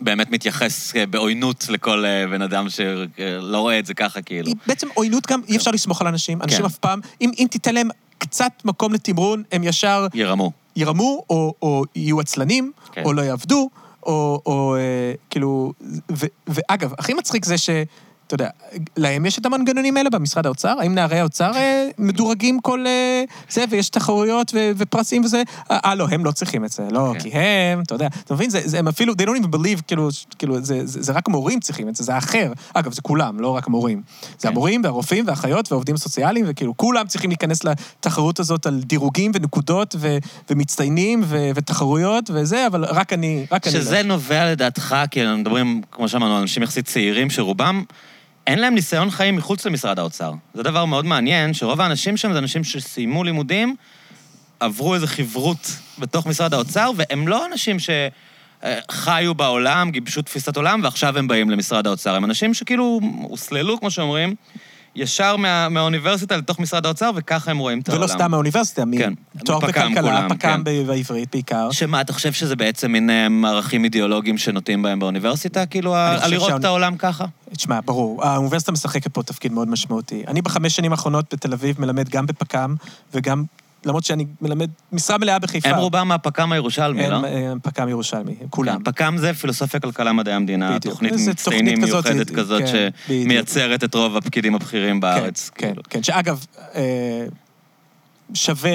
באמת מתייחס אה, בעוינות לכל אה, בן אדם שלא רואה את זה ככה, כאילו. היא בעצם עוינות גם, אי אפשר לסמוך על אנשים. אנשים כן. אף פעם, אם, אם תיתן להם קצת מקום לתמרון, הם ישר ירמו. ירמו, או, או יהיו עצלנים, כן. או לא יעבדו, או, או אה, כאילו... ו, ואגב, הכי מצחיק זה ש... אתה יודע, להם יש את המנגנונים האלה במשרד האוצר? האם נערי האוצר אה, מדורגים כל אה, זה, ויש תחרויות ו- ופרסים וזה? אה, אה, לא, הם לא צריכים את זה, לא, כן. כי הם, אתה יודע, אתה מבין? זה, זה, הם אפילו, they don't even believe, כאילו, כאילו זה, זה, זה רק מורים צריכים את זה, זה האחר. אגב, זה כולם, לא רק מורים. זה כן. המורים והרופאים והאחיות והעובדים הסוציאליים, וכאילו, כולם צריכים להיכנס לתחרות הזאת על דירוגים ונקודות ו- ומצטיינים ו- ותחרויות וזה, אבל רק אני, רק אני לא. שזה נובע לדעתך, כי אנחנו מדברים, כמו שאמרנו, אנשים יחסית צעירים, שרובם, אין להם ניסיון חיים מחוץ למשרד האוצר. זה דבר מאוד מעניין, שרוב האנשים שם זה אנשים שסיימו לימודים, עברו איזו חברות בתוך משרד האוצר, והם לא אנשים ש... אה, בעולם, גיבשו תפיסת עולם, ועכשיו הם באים למשרד האוצר. הם אנשים שכאילו הוסללו, כמו שאומרים, ישר מה, מהאוניברסיטה לתוך משרד האוצר, וככה הם רואים את העולם. ולא סתם מהאוניברסיטה, כן, תואר פק"ם בכלכלה, כולם, פק"ם כן. בעברית בעיקר. שמה, אתה חושב שזה בעצם מין אה, ערכים אידיאולוגיים שנוטים בהם באוניברסיטה? כאילו, ה- לראות שהאוני- את העולם ככה? תשמע, ברור, האוניברסיטה משחקת פה תפקיד מאוד משמעותי. אני בחמש שנים האחרונות בתל אביב מלמד גם בפק"ם, וגם, למרות שאני מלמד משרה מלאה בחיפה. הם רובם מהפק"ם הירושלמי, לא? הם, הם פק"ם ירושלמי, הם כולם. כן, פק"ם זה פילוסופיה, כלכלה, מדעי המדינה. תוכנית מצטיינים מיוחדת כזאת, כן. שמייצרת את רוב הפקידים הבכירים בארץ. כן, כאילו. כן, שאגב, אה, שווה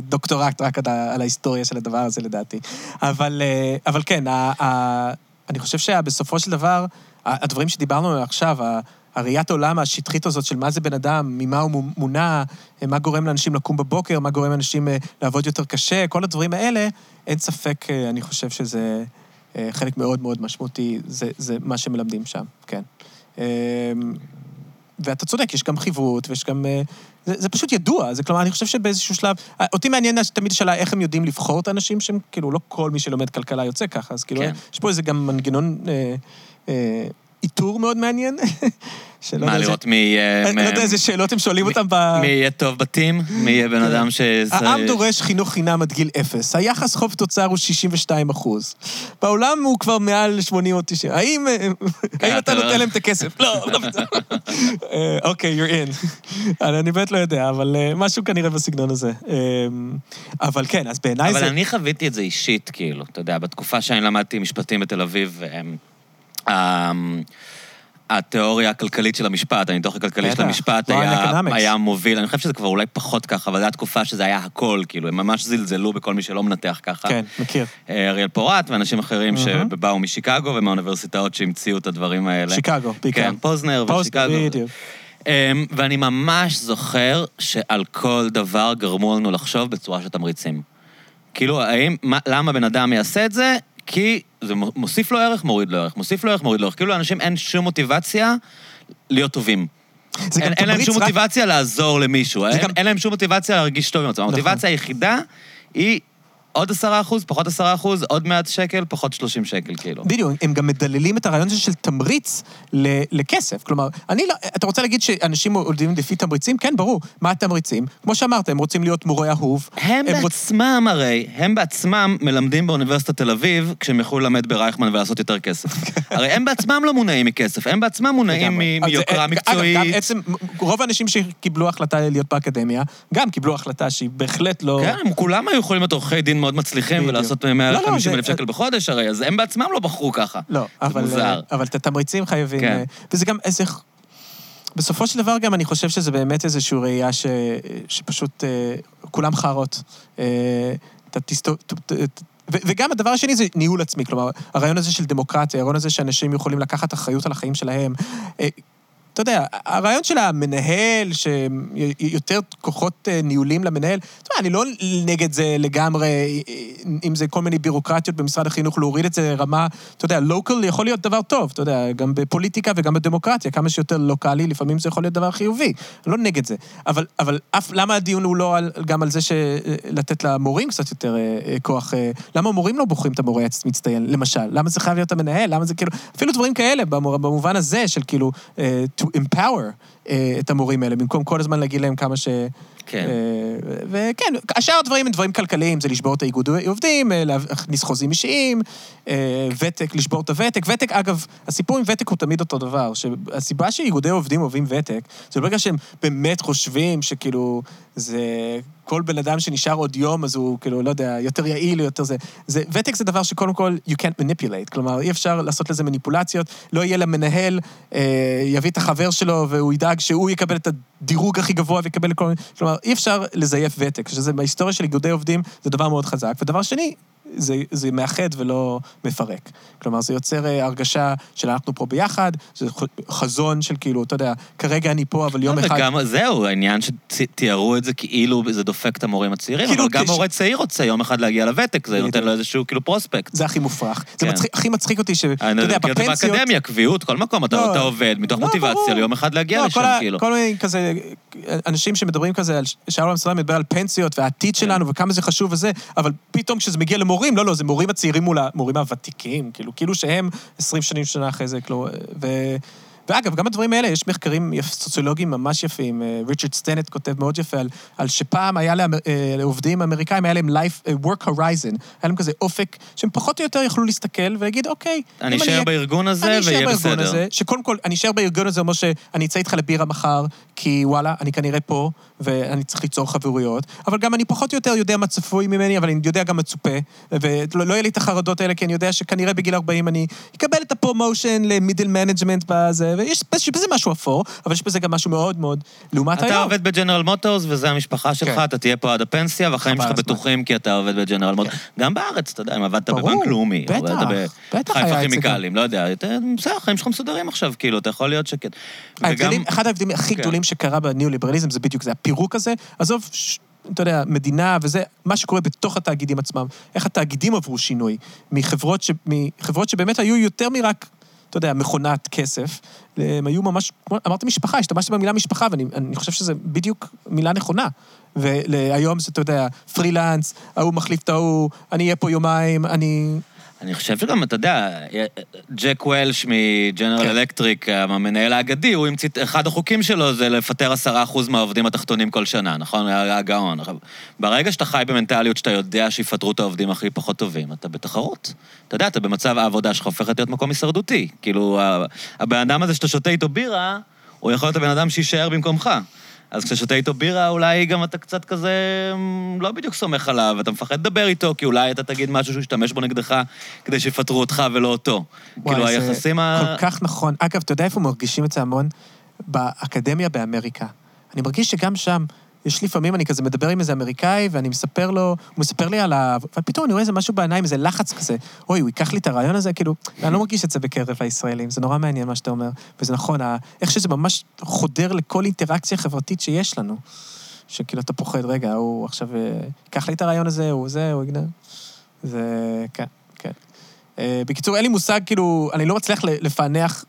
דוקטורט רק על ההיסטוריה של הדבר הזה, לדעתי. אבל, אה, כן, אני חושב שבסופו של דבר, הדברים שדיברנו עליהם עכשיו, הראיית העולם השטחית הזאת של מה זה בן אדם, ממה הוא מו- מונע, מה גורם לאנשים לקום בבוקר, מה גורם לאנשים אה, לעבוד יותר קשה, כל הדברים האלה, אין ספק, אה, אני חושב שזה אה, חלק מאוד מאוד משמעותי, זה, זה מה שמלמדים שם, כן. אה, ואתה צודק, יש גם חברות ויש גם... זה, זה פשוט ידוע, זה כלומר, אני חושב שבאיזשהו שלב... אותי מעניין תמיד השאלה איך הם יודעים לבחור את האנשים שהם, כאילו, לא כל מי שלומד כלכלה יוצא ככה, אז כאילו, כן. יש פה איזה גם מנגנון אה, אה, איתור מאוד מעניין. מה, לראות מי יהיה... אני לא יודע איזה שאלות הם שואלים אותם ב... מי יהיה טוב בטים? מי יהיה בן. אדם ש... העם דורש חינוך חינם עד גיל אפס. היחס חוב תוצר הוא 62 אחוז. בעולם הוא כבר מעל 80 או 90. האם אה, האם אתה לא- נותן להם את הכסף? לא, לא בטוח. אה, אוקיי, you're in. אני באמת לא יודע, אבל אה, משהו כנראה בסגנון הזה. אה, אבל כן, אז בעיניי אבל זה... אני חוויתי את זה אישית, כאילו, אתה יודע, בתקופה שאני למדתי משפטים בתל אביב, התיאוריה הכלכלית של המשפט, הניתוח הכלכלי של המשפט היה. היה מוביל, אני חושב שזה כבר אולי פחות ככה, אבל זו הייתה תקופה שזה היה הכל, כאילו, הם ממש זלזלו בכל מי שלא מנתח ככה. כן, מכיר. אה, אריאל פורט ואנשים אחרים מהמם. שבאו משיקגו ומהאוניברסיטאות שהמציאו את הדברים האלה. שיקגו, בעיקר. כן, פוזנר ושיקגו. בדיוק. אמ, ואני ממש זוכר שעל כל דבר גרמו לנו לחשוב בצורה של תמריצים. כאילו, האם, מה, למה בן אדם יעשה את זה? כי זה מו- מוסיף לו ערך, מוריד לו ערך, מוסיף לו ערך, מוריד לו ערך. כאילו, לאנשים אין שום מוטיבציה להיות טובים. זה אין, גם אין להם שום רק- מוטיבציה לעזור למישהו, אין, גם- אין להם שום מוטיבציה להרגיש טוב עם עצמם. המוטיבציה היחידה היא עוד עשרה אחוז, פחות עשרה אחוז, עוד מעט שקל, פחות שלושים שקל, כאילו. בדיוק, הם גם מדללים את הרעיון הזה של תמריץ ל- לכסף. כלומר, אני לא... אתה רוצה להגיד שאנשים עובדים לפי תמריצים? כן, ברור. מה התמריצים? כמו שאמרת, הם רוצים להיות מורה אהוב. הם רוצ- בעצמם הרי, הם בעצמם מלמדים באוניברסיטת תל אביב כשהם יכלו ללמד ברייכמן ולעשות יותר כסף. הרי הם בעצמם לא מונעים מכסף, הם בעצמם מונעים. מ- אז זה- מיוקרה אגב, מקצועית. גם עצם, רוב האנשים שקיבלו החלטה להיות באקדמיה, גם קיבלו החלטה שהיא בהחלט לא... כן, הם כולם היו יכולים להיות עורכי דין מאוד מצליחים בדיוק. ולעשות לא, לא, 150 אלף שקל בחודש הרי, אז הם בעצמם לא בחרו ככה. לא, זה אבל, מוזר. אבל את התמריצים חייבים... כן. אה, וזה גם איזה... בסופו של דבר גם אני חושב שזה באמת איזושהי ראייה ש, שפשוט אה, כולם חארות. אה, אתה ו- וגם הדבר השני זה ניהול עצמי, כלומר, הרעיון הזה של דמוקרטיה, הרעיון הזה שאנשים יכולים לקחת אחריות על החיים שלהם. אה, אתה יודע, הרעיון של המנהל, שיותר כוחות אה, ניהולים למנהל, אתה יודע, אני לא נגד זה לגמרי, אה, אם זה כל מיני בירוקרטיות במשרד החינוך, להוריד את זה לרמה, אתה יודע, לוקל יכול להיות דבר טוב, אתה יודע, גם בפוליטיקה וגם בדמוקרטיה, כמה שיותר לוקאלי, לפעמים זה יכול להיות דבר חיובי. אני לא נגד זה. אבל, אבל אף, למה הדיון הוא לא על, גם על זה ש... לתת למורים קצת יותר אה, אה, כוח? אה, למה המורים לא בוחרים את המורה המצטיין, למשל? למה זה חייב להיות המנהל? למה זה כאילו... אפילו דברים כאלה, במובן הזה של כאילו, אה, empower אה, את המורים האלה, במקום כל הזמן להגיד להם כמה ש... כן. אה, וכן, השאר הדברים הם דברים כלכליים, זה לשבור את האיגוד עובדים, אה, להכניס חוזים אישיים, אה, ותק, לשבור את הוותק. ותק, אגב, הסיפור עם ותק הוא תמיד אותו דבר. שהסיבה שאיגודי עובדים אוהבים ותק, זה ברגע שהם באמת חושבים שכאילו, זה... כל בן אדם שנשאר עוד יום, אז הוא כאילו, לא יודע, יותר יעיל, יותר זה... זה ותק זה דבר שקודם כל, you can't manipulate. כלומר, אי אפשר לעשות לזה מניפולציות. לא יהיה למנהל, אה, יביא את החבר שלו, והוא ידאג שהוא יקבל את הדירוג הכי גבוה ויקבל כל מיני... כלומר, אי אפשר לזייף ותק, שזה בהיסטוריה של איגודי עובדים, זה דבר מאוד חזק. ודבר שני, זה, זה מאחד ולא מפרק. כלומר, זה יוצר אה, הרגשה של אנחנו פה ביחד, זה חזון של כאילו, אתה יודע, כרגע אני פה, אבל יום אחד... וגם זהו, העניין שתיארו את זה כאילו זה דופק את המורים הצעירים, כאילו, אבל גם מורה צעיר רוצה יום אחד להגיע לוותק, זה נותן. לו איזשהו כאילו פרוספקט. זה הכי מופרך. זה כן. מצחיק, הכי מצחיק אותי שאתה אני יודע, מכיר את זה בפנסיות... באקדמיה, קביעות, כל מקום, אתה לא, אתה עובד מתוך לא, מוטיבציה. ליום אחד להגיע לא, לשם, כל כאילו. כל מיני כזה, אנשים שמדברים כזה שאול אמסלם מדבר על פנסיות והעתיד כן. שלנו וכמה זה חשוב וזה, אבל פתאום כשזה מגיע למורים, לא, לא, זה מורים הצעירים מול המורים הוותיקים, כאילו, כאילו שהם 20 שנים שנה אחרי זה, כאילו, ו... ואגב, גם הדברים האלה, יש מחקרים סוציולוגיים ממש יפים. אה, ריצ'רד סטנט כותב מאוד יפה על, על שפעם היה לאמר- אה, לעובדים אמריקאים, היה להם life, אה, work horizon, היה להם כזה אופק, שהם פחות או יותר יכלו להסתכל ולהגיד, אוקיי, אני אשאר בארגון הזה אני אשאר ויהיה בארגון בסדר. הזה, שקודם כל, אני אשאר בארגון הזה אומר שאני אצא איתך לבירה מחר, כי וואלה, אני כנראה פה, ואני צריך ליצור חברויות, אבל גם אני פחות או יותר יודע מה צפוי ממני, אבל אני יודע גם מה צופה, ולא לא יהיה לי את החרדות האלה, כי אני יודע שכנראה בגיל 40 אני אקבל את ה promotion ל middle management בזה, ויש יש בזה משהו אפור, אבל יש בזה גם משהו מאוד מאוד לעומת אתה היום. עובד בג'נרל מוטורס, וזה המשפחה שלך, כן. אתה תהיה פה עד הפנסיה, והחיים שלך. בטוחים כי אתה עובד בג'נרל מוטורס. גם בארץ, אתה יודע, אם עבדת ברור, בבנק לאומי, בטח, עבדת בטח היה בחיפה כימיקלים, לא יודע, אתה- בסדר, החיים שלך מסודרים עכשיו, כאילו, אתה יכול להיות שקט. ההבדלים, אחד ההבדלים הכי כן. גדולים שקרה בניאו-ליברליזם זה בדיוק זה, הפירוק הזה. עזוב, ש- אתה יודע, מדינה וזה, מה שקורה בתוך התאגידים עצמם, איך התאגידים עברו שינוי מחברות, ש, מחברות שבאמת היו יותר מרק, אתה יודע, מכונת כסף, הם היו ממש, כמו- אמרת משפחה, השתמשת במילה משפחה, ואני אני חושב שזו בדיוק מילה נכונה. והיום זה, אתה יודע, פרילנס, ההוא מחליף את ההוא, אני אהיה פה יומיים, אני... אני חושב שגם, אתה יודע, ג'ק וולש מג'נרל כן. אלקטריק, המנהל האגדי, הוא המציא, אחד החוקים שלו זה לפטר עשרה אחוז מהעובדים התחתונים כל שנה, נכון? היה הגאון. עכשיו, ברגע שאתה חי במנטליות שאתה יודע שיפטרו את העובדים הכי פחות טובים, אתה בתחרות. אתה יודע, אתה במצב העבודה שלך הופכת להיות מקום הישרדותי. כאילו, הבן אדם הזה שאתה שותה איתו בירה, הוא יכול להיות הבן אדם שיישאר במקומך. אז כששותה איתו בירה, אולי גם אתה קצת כזה אמ, לא בדיוק סומך עליו, אתה מפחד לדבר איתו, כי אולי אתה תגיד משהו שהוא ישתמש בו נגדך כדי שיפטרו אותך ולא אותו. כאילו, וואי, זה היחסים ה... כל כך נכון. אגב, אתה יודע איפה מרגישים את זה המון? באקדמיה באמריקה. אני מרגיש שגם שם, יש לפעמים, אני כזה מדבר עם איזה אמריקאי, ואני מספר לו, הוא מספר לי על ה... ופתאום אני רואה איזה משהו בעיניים, איזה לחץ כזה. אוי, הוא ייקח לי את הרעיון הזה, כאילו, אני לא מרגיש את זה בקרב הישראלים, זה נורא מעניין מה שאתה אומר. וזה נכון, ה- איך שזה ממש חודר לכל אינטראקציה חברתית שיש לנו. שכאילו אתה פוחד, רגע, הוא עכשיו אה, ייקח לי את הרעיון הזה, הוא זה, הוא יגנב. זה... כן, כן. אה, בקיצור, אין לי מושג, כאילו, אני לא מצליח לפענח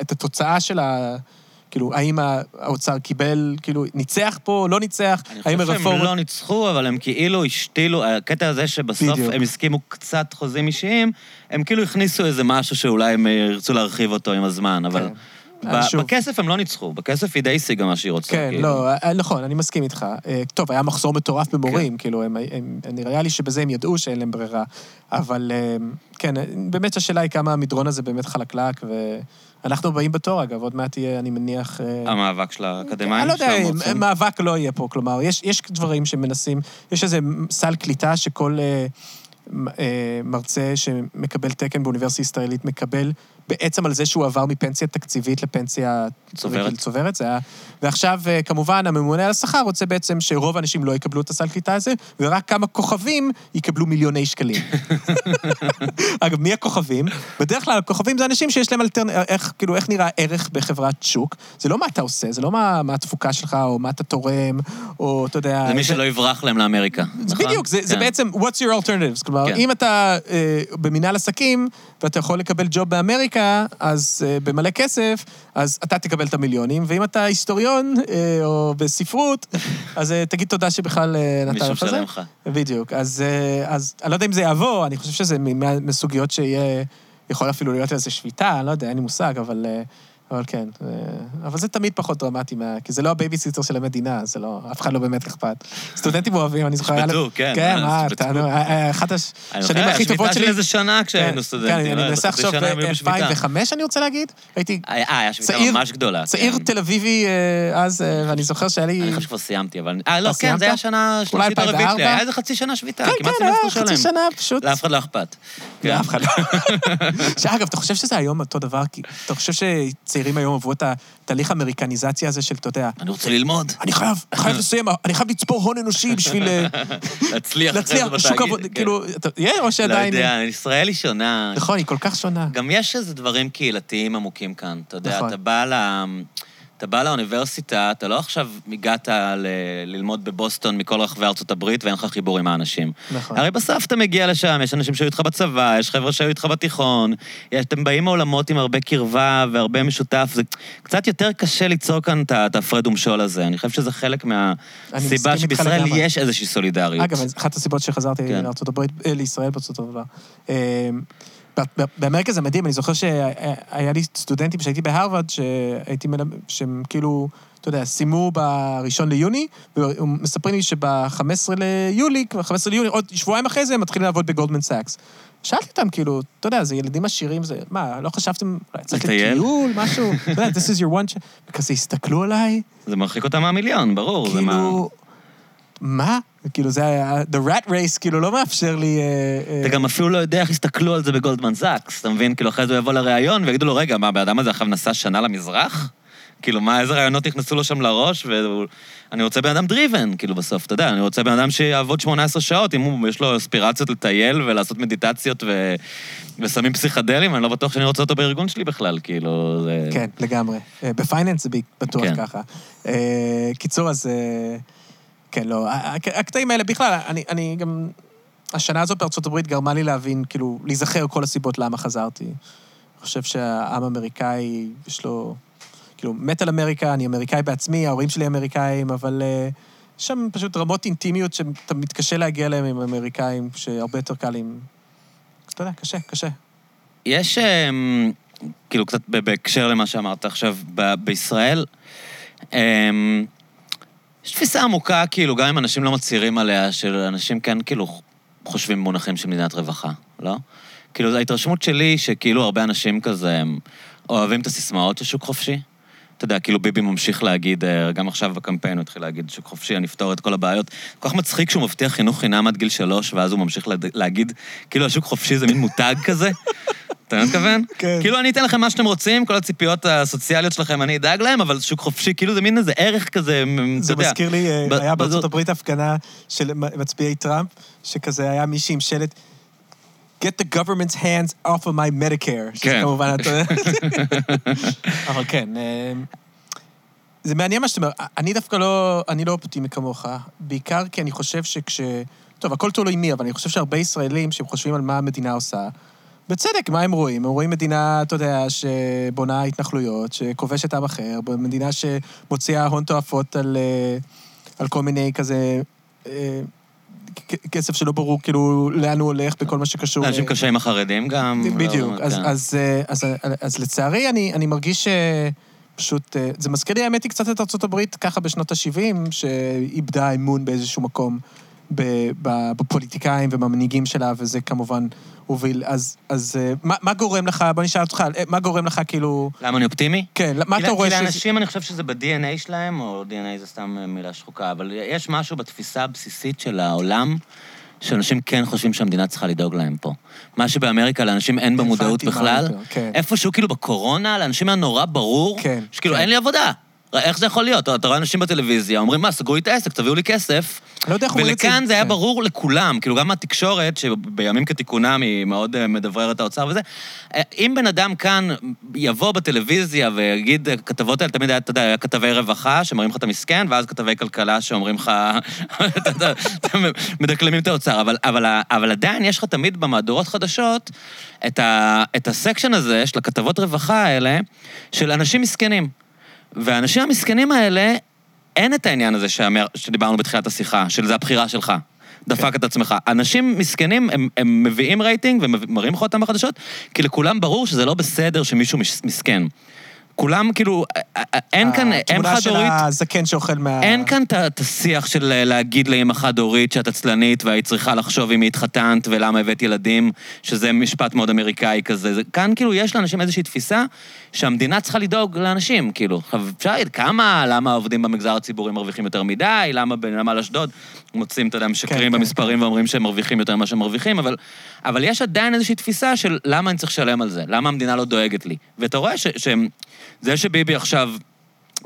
את התוצאה של ה... כאילו, האם האוצר קיבל, כאילו, ניצח פה, לא ניצח? אני האם חושב שהם הרפורמה... לא ניצחו, אבל הם כאילו השתילו, הקטע הזה שבסוף בדיוק. הם הסכימו קצת חוזים אישיים, הם כאילו הכניסו איזה משהו שאולי הם ירצו להרחיב אותו עם הזמן, אבל... כן. ב- אה. בכסף הם לא ניצחו, בכסף היא די השיגה מה שהיא רוצה. כן, כאילו. לא, אה, נכון, אני מסכים איתך. אה, טוב, היה מחסור מטורף במורים, כאילו, הם, הם, נראה לי שבזה הם ידעו שאין להם ברירה. אבל אה, כן, אה, באמת השאלה היא כמה המדרון הזה באמת חלקלק, ואנחנו באים בתור, אגב, עוד מעט יהיה, אני מניח... אה, המאבק של האקדמאים אני לא יודע, המרצים. מאבק לא יהיה פה, כלומר, יש, יש דברים שמנסים, יש איזה סל קליטה שכל אה, אה, מרצה שמקבל תקן באוניברסיטה ישראלית מקבל בעצם על זה שהוא עבר מפנסיה תקציבית לפנסיה... צוברת. צוברת, זה היה... ועכשיו, אה, כמובן, הממונה על השכר רוצה בעצם שרוב האנשים לא יקבלו את הסל קליטה הזה, ורק כמה כוכבים יקבלו מיליוני שקלים. אגב, מי הכוכבים? בדרך כלל הכוכבים זה אנשים שיש להם אלטרנ... איך, כאילו, איך נראה ערך בחברת שוק. זה לא מה אתה עושה, זה לא מה, מה התפוקה שלך, או מה אתה תורם, או אתה יודע... זה מי שלא יברח להם לאמריקה, זה נכון? בדיוק, זה, זה כן. בעצם, what's your alternatives? כלומר, כן. אם אתה אה, במנהל עסקים, ואתה יכול לקבל ג'וב באמריקה, אז אה, במלא כסף, אז אתה תקבל את המיליונים, ואם אתה היסטוריון, אה, או בספרות, אז אה, תגיד תודה שבכלל נתן לך זה. משלם לך. בדיוק. אז, אה, אז אני לא יודע אם זה יעבור, אני חושב שזה מסוגיות שיהיה, יכול אפילו להיות איזו שביתה, אני לא יודע, אין לי מושג, אבל, אבל כן. אבל זה תמיד פחות דרמטי, מה, כי זה לא הבייביסיטר של המדינה, זה לא, אף אחד לא באמת אכפת. סטודנטים אוהבים, אני זוכר... להם- כן, כן, אה, מה, ישבתו. אתה, נו, אה, אה, אחת השנים הכי טובות השביתה שלי... שלי איזה שנה כן, כשהיינו סטודנטים. כן, לא, אני מנסה חצי עכשיו שנה הם היו בשביתה. ב-2005, אני רוצה להגיד. הייתי היה, שביתה צעיר- ממש גדולה. צעיר כן. תל אביבי אז, ואני זוכר שהיה לי... אני חושב שכבר סיימתי, אבל... אה, לא, כן, זה היה? שנה שלישית או רביעית שלי. 2004? היה איזה חצי שנה שביתה, כן, כמעט כן, סמסטר חצי שלם. שנה פשוט. לאף אחד לא אכפת. כן. לאף אחד לא. שאגב, אתה חושב שזה היום אותו דבר? כי אתה חושב שצעירים היום עברו את התהליך האמריקניזציה הזה של, אתה יודע, אני רוצה ללמוד, אני חייב, אני חייב לסיים, אני חייב לצפור הון אנושי בשביל אה, להצליח. להצליח בשוק עבודה, כן. כאילו, יהיה או לא שעדיין... יודע, ישראל היא שונה. נכון, היא כל כך שונה. גם יש איזה דברים קהילתיים עמוקים כאן. אתה יודע, נכון. אתה בא ל... אתה בא לאוניברסיטה, אתה לא עכשיו הגעת ל... ללמוד בבוסטון מכל רחבי ארצות הברית ואין לך חיבור עם האנשים. נכון. הרי בסוף אתה מגיע לשם, יש אנשים שהיו איתך בצבא, יש חבר'ה שהיו איתך בתיכון, יש, אתם באים מעולמות עם הרבה קרבה והרבה משותף, זה קצת יותר קשה ליצור כאן את ההפרד ומשול הזה. אני חושב שזה חלק מהסיבה שבישראל. יש איזושהי סולידריות. אגב, אחת הסיבות שחזרתי כן. לארצות הברית, אה, לישראל בארצות באמריקה זה מדהים, אני זוכר שהיה לי סטודנטים שהייתי בהרווארד, שהייתי מלמד, שהם כאילו, אתה יודע, סיימו בראשון ליוני, ומספרים לי שב-15 ליולי, כבר 15 ליוני, עוד שבועיים אחרי זה, הם מתחילים לעבוד בגולדמן סאקס. שאלתי אותם, כאילו, אתה יודע, זה ילדים עשירים, זה, מה, לא חשבתם, אולי לטייל? לטיול, משהו? אתה יודע, this is your one. וכזה הסתכלו עליי, זה מרחיק אותם מהמיליון, ברור. זה מה... כאילו, מה? כאילו, זה היה, the rat race, כאילו, לא מאפשר לי... אה, אה, אתה גם אפילו לא יודע איך יסתכלו על זה בגולדמן זאקס, אתה מבין? כאילו, אחרי זה הוא יבוא לראיון ויגידו לו, רגע, מה, הבן אדם הזה עכשיו נסע שנה למזרח? כאילו, מה, איזה רעיונות נכנסו לו שם לראש? ואני רוצה בן אדם דריבן, כאילו, בסוף, אתה יודע, אני רוצה בן אדם שיעבוד 18 שעות, אם הוא, יש לו אספירציות לטייל ולעשות מדיטציות ו... וסמים פסיכדלים, אני לא בטוח שאני רוצה אותו בארגון שלי בכלל, כאילו, זה... כן, לגמרי. אה, בפייננס זה בטוח כן. ככה. קיצור, אז... כן, לא, הקטעים האלה, בכלל, אני, אני גם... השנה הזאת בארצות הברית גרמה לי להבין, כאילו, להיזכר כל הסיבות למה חזרתי. אני חושב שהעם האמריקאי, יש לו... כאילו, מת על אמריקה, אני אמריקאי בעצמי, ההורים שלי אמריקאים, אבל אה, יש שם פשוט רמות אינטימיות שאתה מתקשה להגיע אליהם עם אמריקאים, שהרבה יותר קל עם... אתה יודע, קשה, קשה. יש, אמ, כאילו, קצת בהקשר למה שאמרת עכשיו, ב- בישראל, אמ, יש תפיסה עמוקה, כאילו, גם אם אנשים לא מצהירים עליה, של אנשים כן, כאילו, חושבים במונחים של מדינת רווחה, לא? כאילו, ההתרשמות שלי שכאילו הרבה אנשים כזה, הם אוהבים את הסיסמאות של שוק חופשי. אתה יודע, כאילו ביבי ממשיך להגיד, אה, גם עכשיו בקמפיין הוא התחיל להגיד שוק חופשי, אני אפתור את כל הבעיות. כל כך מצחיק שהוא מבטיח חינוך חינם עד גיל שלוש, ואז הוא ממשיך להגיד, כאילו השוק חופשי זה מין מותג כזה. אתה מבין מה מתכוון? כן. כאילו אני אתן לכם מה שאתם רוצים, כל הציפיות הסוציאליות שלכם, אני אדאג להם, אבל שוק חופשי, כאילו זה מין איזה ערך כזה, אתה זה יודע. מזכיר לי, אה, ב- היה בארצות הברית הפגנה של מצביעי טראמפ, שכזה היה מישהי עם שלט, get the government's hands off of my Medicare. שזה כן. כמובן, אתה יודע. אבל כן, אה, זה מעניין מה שאתה אומר. אני דווקא לא, אני לא אופטימי כמוך, בעיקר כי אני חושב שכש... טוב, הכל תלוי מי, אבל אני חושב שהרבה ישראלים שהם חושבים על מה המדינה עושה, בצדק, מה הם רואים? הם רואים מדינה, אתה יודע, שבונה התנחלויות, שכובשת עם אחר, מדינה שמוציאה הון תועפות על, אה, על כל מיני כזה... אה, כסף שלא ברור כאילו לאן הוא הולך בכל מה שקשור... אנשים ל- קשה עם החרדים גם. בדיוק. לא, אז, כן. אז, אה, אז, אז, אז לצערי, אני, אני מרגיש שפשוט... אה, זה מזכיר לי, האמת היא, קצת את הברית, ככה בשנות ה-70, שאיבדה אמון באיזשהו מקום בפוליטיקאים ובמנהיגים שלה, וזה כמובן הוביל. אז, אז אה, מה, מה גורם לך, בוא נשאל אותך, אה, מה גורם לך כאילו... למה אני אופטימי? כן, מה כי אתה רואה כי ש... לאנשים, אני חושב שזה ב-DNA שלהם, או DNA זה סתם מילה שחוקה, אבל יש משהו בתפיסה הבסיסית של העולם, שאנשים כן חושבים שהמדינה צריכה לדאוג להם פה. מה שבאמריקה לאנשים אין במודעות בכלל. כן. איפשהו כאילו בקורונה, לאנשים היה נורא ברור, כן, שכאילו כן. אין לי עבודה. איך זה יכול להיות? אתה רואה אנשים בטלוויזיה, אומרים, מה, סגרו לי את העסק, תביאו לי כסף. לא יודע איך אומרים את זה. ולכאן זה היה כן. ברור לכולם, כאילו גם התקשורת, שבימים כתיקונם היא מאוד אה, מדבררת האוצר וזה, אה, אם בן אדם כאן יבוא בטלוויזיה ויגיד, כתבות האלה, תמיד היה, אתה יודע, היה כתבי רווחה שמראים לך את המסכן, ואז כתבי כלכלה שאומרים לך, מדקלמים את האוצר, אבל, אבל, אבל עדיין יש לך תמיד במהדורות חדשות את, ה, את הסקשן הזה של הכתבות רווחה האלה, של אנשים מסכנים. והאנשים המסכנים האלה, אין את העניין הזה שאמר, שדיברנו בתחילת השיחה, של זה הבחירה שלך. דפק את עצמך. אנשים מסכנים, הם, הם מביאים רייטינג ומראים לך אותם בחדשות, כי לכולם ברור שזה לא בסדר שמישהו מסכן. כולם, כאילו, אין כאן אם התמונה של חד-הורית, הזקן שאוכל מה... אין כאן את השיח של אה, להגיד לאמא חד-הורית שאת עצלנית והיית צריכה לחשוב אם התחתנת ולמה הבאת ילדים, שזה משפט מאוד אמריקאי כזה. זה, כאן כאילו יש לאנשים איזושהי תפיסה שהמדינה צריכה לדאוג לאנשים, כאילו. אפשר להגיד כמה, למה העובדים במגזר הציבורי מרוויחים יותר מדי, למה בנמל אשדוד מוצאים, אתה יודע, משקרים כן, במספרים ואומרים שהם מרוויחים יותר ממה שהם מרוויחים, אבל, אבל יש עדיין איזושהי תפיסה של למה אני צריך לשלם על זה, למה המדינה לא דואגת לי. ואתה רואה ש, שזה שביבי עכשיו...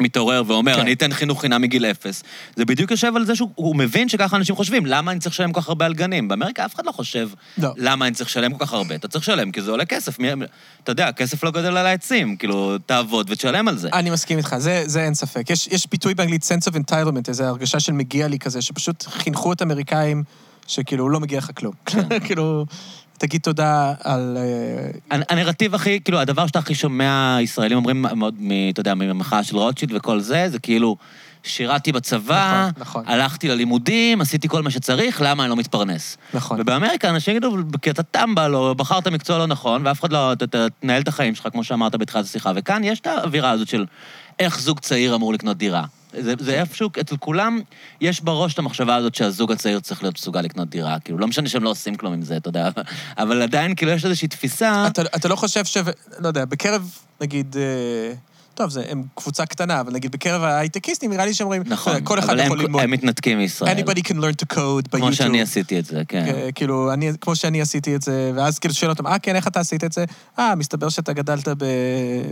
מתעורר ואומר, כן. אני אתן חינוך חינם מגיל אפס. זה בדיוק יושב על זה שהוא הוא מבין שככה אנשים חושבים, למה אני צריך לשלם כל כך הרבה על גנים? באמריקה אף אחד לא חושב לא. למה אני צריך לשלם כל כך הרבה. אתה צריך לשלם כי זה עולה כסף. מי- אתה יודע, הכסף לא גדל על העצים, כאילו, תעבוד ותשלם על זה. אני מסכים איתך, זה, זה אין ספק. יש, יש ביטוי באנגלית sense of entitlement, איזו הרגשה של מגיע לי כזה, שפשוט חינכו את האמריקאים שכאילו לא מגיע לך כלום. כאילו, תגיד תודה על... אה, הנ- הנרטיב הכי, כאילו, הדבר שאתה הכי שומע ישראלים אומרים אתה יודע, ממחאה של רוטשילד וכל זה, זה כאילו, שירתי בצבא, נכון, נכון. הלכתי ללימודים, עשיתי כל מה שצריך, למה אני לא מתפרנס? נכון. ובאמריקה אנשים יגידו, כי אתה טמבל, או בחרת מקצוע לא נכון, ואף אחד לא, תנהל את החיים שלך, כמו שאמרת בתחילת השיחה. וכאן יש את האווירה הזאת של איך זוג צעיר אמור לקנות דירה. זה, זה איפשהו, אצל כולם יש בראש את המחשבה הזאת שהזוג הצעיר צריך להיות מסוגל לקנות דירה. כאילו, לא משנה שהם לא עושים כלום עם זה, אתה יודע, אבל עדיין, כאילו, יש איזושהי תפיסה... אתה, אתה לא חושב ש... לא יודע, בקרב, נגיד... אה, טוב, זה, הם קבוצה קטנה, אבל נגיד בקרב ההייטקיסטים, נראה לי שהם אומרים, נכון, יודע, כל אחד יכול ללמוד. הם מתנתקים מישראל. Anybody can learn to code ביוטיוב. כמו שאני עשיתי את זה, כן. אה, כאילו, אני, כמו שאני עשיתי את זה, ואז כאילו שואל אותם, אה, כן, איך אתה עשית את זה? אה, מסתבר שאתה גדלת ב...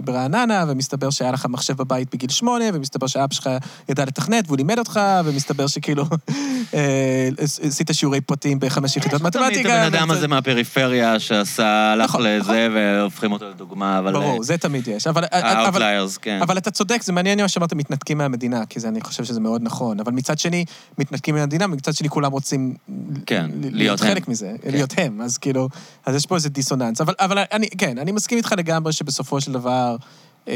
ברעננה, ומסתבר שהיה לך מחשב בבית בגיל שמונה, ומסתבר שאבא שלך ידע לתכנת והוא לימד אותך, ומסתבר שכאילו אה, עשית שיעורי פרטים בחמש יחידות תמיד את מתמטיקה. הבן אדם הזה מהפריפריה שעשה, הלך נכון, לזה, והופכים אותו לדוגמה, אבל... ברור, זה תמיד יש. אבל, ה outliers, כן. אבל אתה צודק, זה מעניין מה שאמרת, מתנתקים מהמדינה, כי זה, אני חושב שזה מאוד נכון. אבל מצד שני, מתנתקים מהמדינה, ומצד שני כולם רוצים כן, להיות הם. חלק מזה, כן. להיות הם. אז כאילו, אז יש פה איזה דיסוננס. אבל, אבל אני, כן, אני מסכים איתך לגמרי שבסופו של דבר, אה,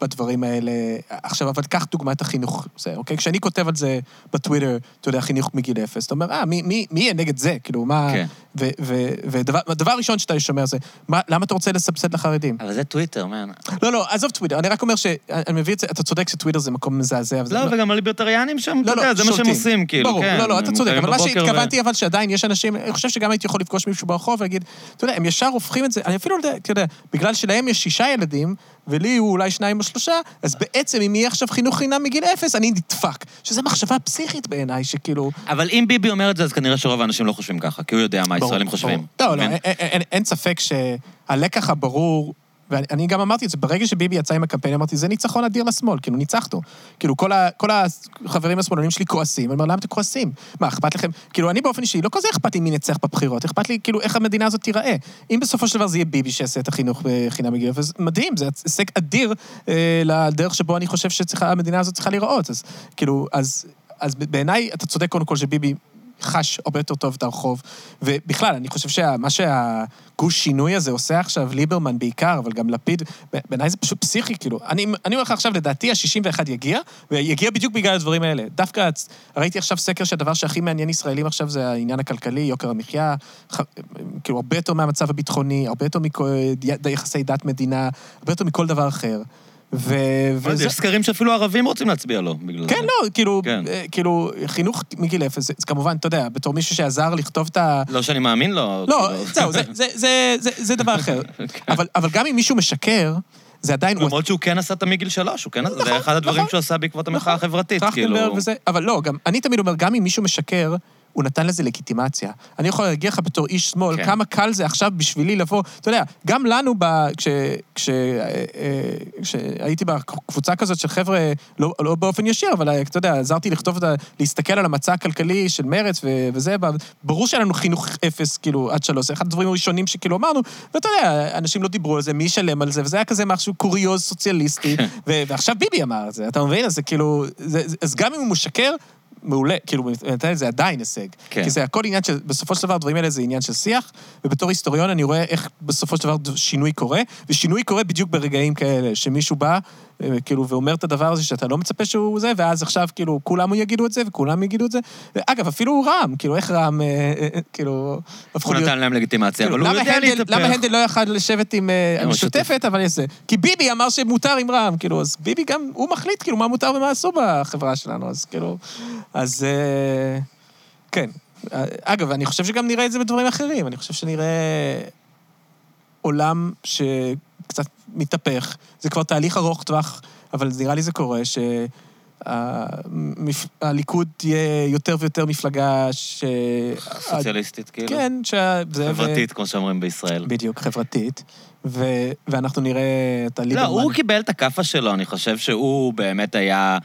בדברים האלה... עכשיו, אבל קח דוגמת החינוך, זה, אוקיי? כשאני כותב על זה בטוויטר, אתה יודע, חינוך מגיל אפס, אתה אומר, אה, מי, מי, מי יהיה נגד זה? כאילו, מה... כן. והדבר הראשון שאתה שומע זה, "מה- למה אתה רוצה לסבסד לחרדים? אבל זה טוויטר, מן. לא, לא, עזוב טוויטר, אני רק אומר שאני מביא את זה, אתה צודק שטוויטר זה מקום מזעזע. וזה- לא, וגם הליברטריאנים שם, אתה לא, יודע, זה מה שהם. עושים, כאילו, ברור, כן. לא, לא, אתה צודק, אבל מה בבוקר ו- שהתכוונתי, אבל שעדיין יש אנשים, אני חושב שגם הייתי יכול לפגוש מישהו ברחוב ולהגיד, אתה יודע, הם ישר הופכים את זה, אני אפילו לא יודע, אתה יודע, בגלל שלהם יש שישה ילדים, ולי הוא אולי שניים או שלושה, אז בעצם אם יהיה עכשיו חינוך חינם מגיל אפס, אני נדפק. שזו מחשבה פסיכית בעיניי, שכאילו... אבל אם ביבי אומר את זה, אז כנראה שרוב האנשים לא חושבים ככה, כי הוא יודע מה ברור, הישראלים חושבים. לא, לא, מבין? אין- אין- אין- אין ספק שהלקח הברור, ואני אני גם אמרתי את זה, ברגע שביבי יצא עם הקמפיין, אמרתי, זה ניצחון אדיר לשמאל, כאילו, ניצחנו. כאילו, כל, ה, כל החברים השמאלנים שלי כועסים, אני אומר, למה אתם כועסים? מה, אכפת לכם? כאילו, אני באופן אישי, לא כזה אכפת לי מי ינצח בבחירות, אכפת לי, כאילו, איך המדינה הזאת תיראה. אם בסופו של דבר זה יהיה ביבי שיעשה את החינוך בחינם מגיל אפס, מדהים, זה הישג אדיר אה, לדרך שבו אני חושב שהמדינה הזאת צריכה להיראות. אז כאילו, אז, אז בעיניי, אתה צודק קודם כל שביבי חש הרבה יותר טוב את הרחוב. ובכלל, אני חושב שמה שהגוש שינוי הזה עושה עכשיו, ליברמן בעיקר, אבל גם לפיד, בעיניי זה פשוט פסיכי, כאילו. אני, אני אומר לך עכשיו, לדעתי ה-61 יגיע, ויגיע בדיוק בגלל הדברים האלה. דווקא ראיתי עכשיו סקר שהדבר שהכי מעניין ישראלים עכשיו זה העניין הכלכלי, יוקר המחיה, ח, כאילו הרבה יותר מהמצב הביטחוני, הרבה יותר מיחסי דת מדינה, הרבה יותר מכל דבר אחר. ו... יודע, יש סקרים שאפילו ערבים רוצים להצביע לו בגלל זה. כן, לא, כאילו, כן. אה, כאילו, חינוך מגיל אפס, זה זה כמובן, אתה יודע, בתור מישהו שעזר לכתוב את ה... לא שאני מאמין לו. לא, כאילו. זהו, זה- זה- זה- זה- זה דבר אחר. אבל אבל גם אם מישהו משקר, זה עדיין... למרות שהוא כן עשה את מגיל שלוש, הוא כן... נכון, זה אחד הדברים נכון. שהוא עשה בעקבות המחאה נכון. החברתית, כאילו... טרכטנברג וזה, אבל לא, גם, אני תמיד אומר, גם אם מישהו משקר, הוא נתן לזה לגיטימציה. אני יכול להגיד לך בתור איש שמאל, כן. כמה קל זה עכשיו בשבילי לבוא, אתה יודע, גם לנו, ב, כש, כש, אה, אה, כשהייתי בקבוצה כזאת של חבר'ה, לא, לא באופן ישיר, אבל אה, אתה יודע, עזרתי לכתוב את ה... להסתכל על המצע הכלכלי של מרץ ו, וזה, ברור שהיה לנו חינוך אפס, כאילו, עד שלוש, זה אחד הדברים הראשונים שכאילו אמרנו, ואתה יודע, אנשים לא דיברו על זה, מי ישלם על זה, וזה היה כזה משהו קוריוז סוציאליסטי, ו- ועכשיו ביבי אמר את זה, אתה מבין? אז זה כאילו, זה- אז גם אם הוא משקר, מעולה, כאילו, מבחינתי זה עדיין הישג. כן. כי זה הכל עניין של, בסופו של דבר, הדברים האלה זה עניין של שיח, ובתור היסטוריון אני רואה איך בסופו של דבר שינוי קורה, ושינוי קורה בדיוק ברגעים כאלה, שמישהו בא, כאילו, ואומר את הדבר הזה שאתה לא מצפה שהוא זה, ואז עכשיו, כאילו, כולם יגידו את זה, וכולם יגידו את זה. אגב, אפילו רע"מ, כאילו, איך רע"מ, אה, אה, אה, כאילו, הפכו הוא להיות... נתן להם לגיטימציה, כאילו, אבל הוא יודע להתהפך. למה הנדל לא יכל לשבת עם המשותפת, אבל זה? כי ביבי אמר שמותר עם רע"מ, כאילו, אז ביבי גם, הוא מחליט, כאילו, מה מותר ומה אסור בחברה שלנו, אז כאילו... אז אה, כן. אגב, אני חושב שגם נראה את זה בדברים אחרים. אני חושב שנראה עולם שקצת מתהפך. זה כבר תהליך ארוך טווח, אבל נראה לי זה קורה, ש... המפ- הליכוד תהיה יותר ויותר מפלגה ש... סוציאליסטית, כאילו. כן, שה... זה- חברתית, כמו שאומרים בישראל. בדיוק, חברתית. ו... ואנחנו נראה את לא, הליברמן. הוא קיבל את הכאפה שלו, אני חושב שהוא באמת היה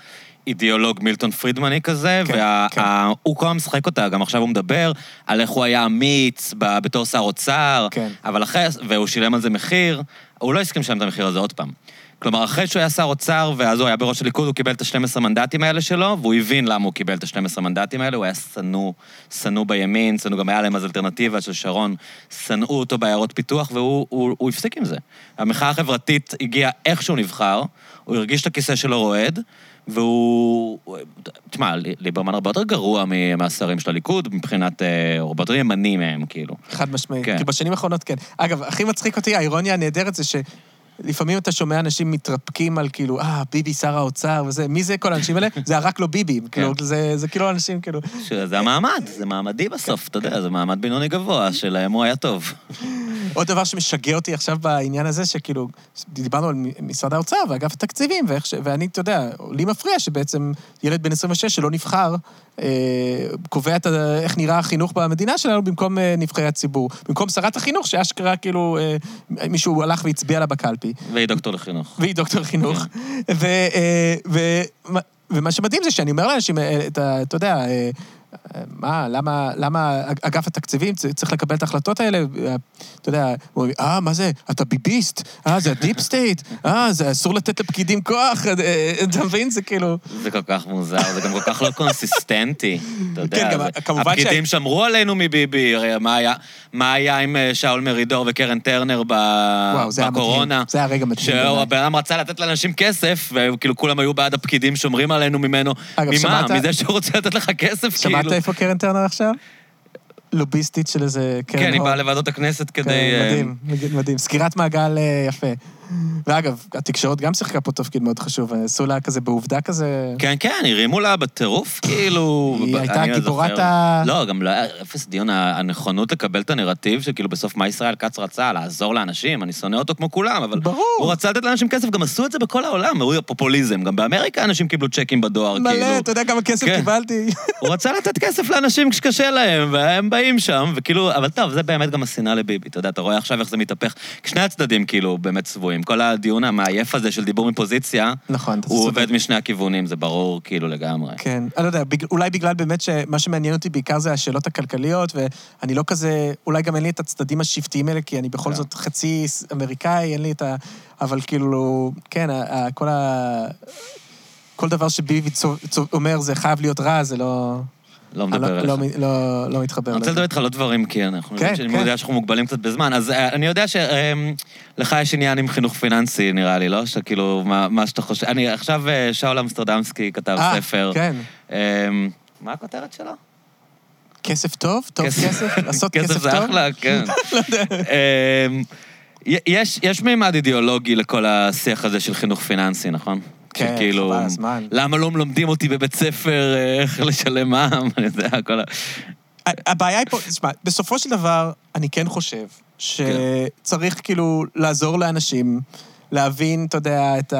אידיאולוג מילטון פרידמני כזה, כן, כן. והוא כל הזמן משחק אותה, גם עכשיו הוא מדבר על איך הוא היה אמיץ בתור שר אוצר, כן. אבל אחרי, והוא שילם על זה מחיר, הוא לא הסכים לשלם את המחיר הזה עוד פעם. כלומר, אחרי שהוא היה שר אוצר, ואז הוא היה בראש הליכוד, הוא קיבל את ה-12 מנדטים האלה שלו, והוא הבין למה הוא קיבל את ה-12 מנדטים האלה, הוא היה שנוא, שנוא בימין, שנוא גם היה להם אז אלטרנטיבה של שרון, שנאו אותו בעיירות פיתוח, והוא הוא, הוא הפסיק עם זה. המחאה החברתית הגיעה איך שהוא נבחר, הוא הרגיש את הכיסא שלו רועד, והוא... תשמע, ליברמן הרבה יותר גרוע מהשרים של הליכוד, מבחינת... אה, הוא הרבה יותר ימני מהם, כאילו. חד משמעית. כן. כי בשנים האחרונות כן. אגב, הכי מצחיק אותי, האירוניה הנהדרת זה שלפעמים אתה שומע אנשים מתרפקים על כאילו, אה, ביבי שר האוצר וזה, מי זה כל האנשים האלה? זה הרק לא ביבי. כאילו, זה זה כאילו אנשים כאילו... שזה המעמד, זה מעמדי בסוף, אתה יודע, זה מעמד בינוני גבוה, שלהם הוא היה טוב. עוד דבר שמשגע אותי עכשיו בעניין הזה, שכאילו, דיברנו על משרד האוצר ואגף התקציבים, ואיך ש... ואני, אתה יודע, לי מפריע שבעצם ילד בן 26 שלא נבחר, קובע את ה... איך נראה החינוך במדינה שלנו במקום אה, נבחרי הציבור. במקום שרת החינוך, שאשכרה כאילו אה, מישהו הלך והצביע לה בקלפי. והיא דוקטור לחינוך. והיא דוקטור חינוך. ו, אה, ו, מה- ומה שמדהים זה שאני אומר לאנשים, אה, אתה יודע, אה, אה, מה, למה, למה אגף התקציבים צריך לקבל את ההחלטות האלה? אתה יודע, הוא אומר, אה, מה זה, אתה ביביסט? אה, זה ה deep state? אה, זה אסור לתת לפקידים כוח? אה, אה, אתה מבין? זה כאילו... זה כל כך מוזר, זה גם כל כך לא קונסיסטנטי. אתה יודע, כן, גם כמובן הפקידים שמרו עלינו מביבי, הרי מה היה- מה היה עם אה, שאול מרידור וקרן טרנר. בקורונה? זה היה רגע. בעיניי. שהבן אדם רצה לתת לאנשים כסף, וכאילו כולם היו בעד הפקידים שומרים עלינו ממנו. ממה? מזה שהוא רוצה לתת לך כסף, כאילו? איפה קרן טרנר עכשיו? לוביסטית של איזה קרן כן, היא הון. באה לוועדות הכנסת כדי... כן, אה, מדהים, מדהים, מדהים. סגירת מעגל אה, יפה. ואגב, התקשורת גם שיחקה פה תפקיד מאוד חשוב, עשו לה כזה בעובדה כזה... כן, כן, הרימו לה בטירוף, כאילו... היא הייתה אני גיבורת. ה- לא, גם לא היה אפס דיון, הנכונות לקבל את הנרטיב, שכאילו בסוף מה ישראל כץ רצה, לעזור לאנשים, אני שונא אותו כמו כולם, אבל... ברור. הוא רצה לתת לאנשים כסף, גם עשו את זה בכל העולם, הוא פופוליזם. גם באמריקה אנשים קיבלו צ'קים בדואר, כאילו. מלא, אתה יודע כמה כסף כן. קיבלתי? הוא רצה לתת כסף לאנשים כשקשה להם, והם באים שם, וכאילו, אבל טוב, זה באמת גם השנאה לביבי, אתה יודע, אתה רואה עכשיו איך זה מתהפך. שני הצדדים כאילו באמת צבועים. כל הדיון המעייף הזה של דיבור מפוזיציה, נכון, אתה הוא צודק. עובד משני הכיוונים, זה ברור כאילו לגמרי. כן, אני לא יודע, בג- אולי בגלל באמת שמה שמעניין אותי בעיקר זה השאלות הכלכליות, ואני לא כזה, אולי גם אין לי את הצדדים השבטיים האלה, כי אני בכל כן. זאת חצי אמריקאי, אין לי את ה... אבל כאילו, כן, ה- כל ה... כל דבר שביבי צו- צו- אומר זה חייב להיות רע, זה לא... לא מדבר לא- אליך. לא לא- לא מתחבר אני רוצה. לדבר איתך עוד דברים, כי אנחנו כן, יודעים שאני כן. יודע שאנחנו מוגבלים קצת בזמן. אז אה, אני יודע שלך יש עניין עם חינוך פיננסי, נראה לי, לא? שכאילו, מה מה שאתה חושב... אני, עכשיו אה, שאול אמסטרדמסקי כתב אה, ספר. כן. אמ, מה הכותרת שלו? כסף טוב? טוב כסף? לעשות כסף טוב? כסף זה אחלה, כן. אמ, י- יש, יש מימד אידיאולוגי לכל השיח הזה של חינוך פיננסי, נכון? כן, שכאילו, חבל הזמן. למה לא מלמדים אותי בבית ספר אה, איך לשלם מע"מ? אני יודע, כל ה... הבעיה היא פה, תשמע, בסופו של דבר, אני כן חושב שצריך כאילו לעזור לאנשים להבין, אתה יודע, את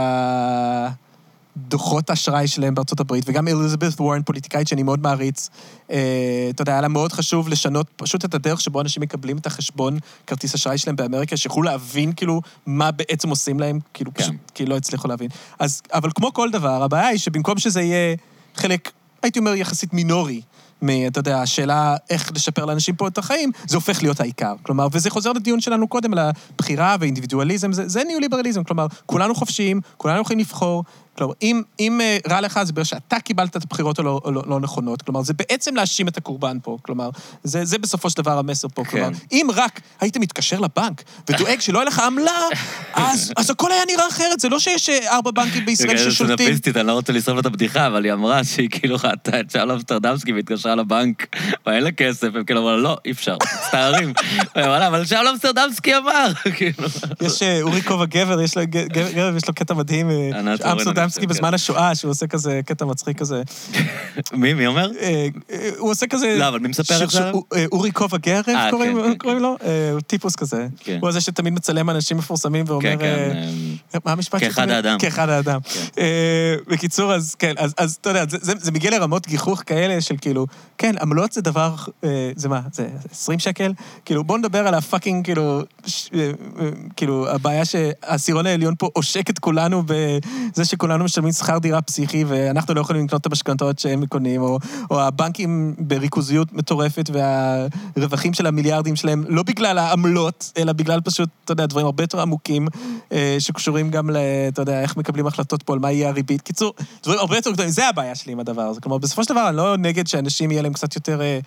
הדוחות האשראי שלהם בארצות הברית, וגם אליזבת וורן, פוליטיקאית שאני מאוד מעריץ, אה, אתה יודע, היה לה מאוד חשוב לשנות פשוט את הדרך שבו אנשים מקבלים את החשבון כרטיס אשראי שלהם באמריקה, שיוכלו להבין כאילו מה בעצם עושים להם, כאילו כן. פשוט, כי לא הצליחו להבין. אז, אבל כמו כל דבר, הבעיה היא שבמקום שזה יהיה חלק, הייתי אומר, יחסית מינורי, מ- אתה יודע, השאלה איך לשפר לאנשים פה את החיים, זה הופך להיות העיקר. כלומר, וזה חוזר לדיון שלנו קודם על הבחירה ואינדיבידואליזם, זה, זה ניאו-ליברליזם. כלומר, כולנו חופשיים, כולנו יכולים לבחור. כלומר, אם, אם אה, רע לך, זה בגלל שאתה קיבלת את הבחירות הלא לא, לא נכונות. כלומר, זה בעצם להאשים את הקורבן פה. כלומר, זה, זה בסופו של דבר המסר פה. כן. כלומר, אם רק היית מתקשר לבנק ודואג שלא יהיה לך עמלה, אז, אז הכל היה נראה אחרת. זה לא שיש אה, ארבע בנקים בישראל רגע, ששולטים. סטנדאפיסטית, אני לא רוצה לשרוף לה את הבדיחה, אבל היא אמרה שהיא כאילו ראתה את שאול אמסטרדמסקי והתקשרה לבנק, ואין לה כסף, הם כאילו אמרו לה, לא, אי אפשר, מצטערים. אבל שאול אמסטרדמסקי אמר, כאילו. יש אה, אורי כובע גבר, יש לו, קטע מדהים, אמסטרדמסקי חושב, בזמן השואה, שהוא עושה כזה קטע מצחיק כזה. מי, מי אומר? אה, אה, הוא עושה כזה... לא, אבל מי מספר את זה? אה, אורי כובע גרב קוראים כן, כן, לו? אה, הוא טיפוס כזה. כן. הוא הזה שתמיד מצלם אנשים מפורסמים ואומר... כן, כן. מה המשפט כאחד שתמיד- האדם. כאחד האדם. כן. בקיצור, אז כן, אז אתה יודע, זה- זה זה מגיע לרמות גיחוך כאלה של כאילו, כן, עמלות זה דבר, זה מה, זה 20 שקל? כאילו, בוא נדבר על הפאקינג, כאילו, כאילו, הבעיה שהעשירון העליון פה עושק את כולנו בזה שכולנו משלמים שכר דירה פסיכי, ואנחנו לא יכולים לקנות את המשכנתאות שהם קונים, או, או הבנקים בריכוזיות מטורפת, והרווחים של המיליארדים שלהם, לא בגלל העמלות, אלא בגלל פשוט, אתה יודע, דברים הרבה יותר עמוקים, אה, שקשורים גם ל... אתה יודע, איך מקבלים החלטות פה על מה יהיה הריבית. קיצור, דברים הרבה יותר גדולים, זה הבעיה שלי עם הדבר הזה. כלומר, בסופו של דבר, אני לא נגד שאנשים יהיה להם קצת יותר... אה,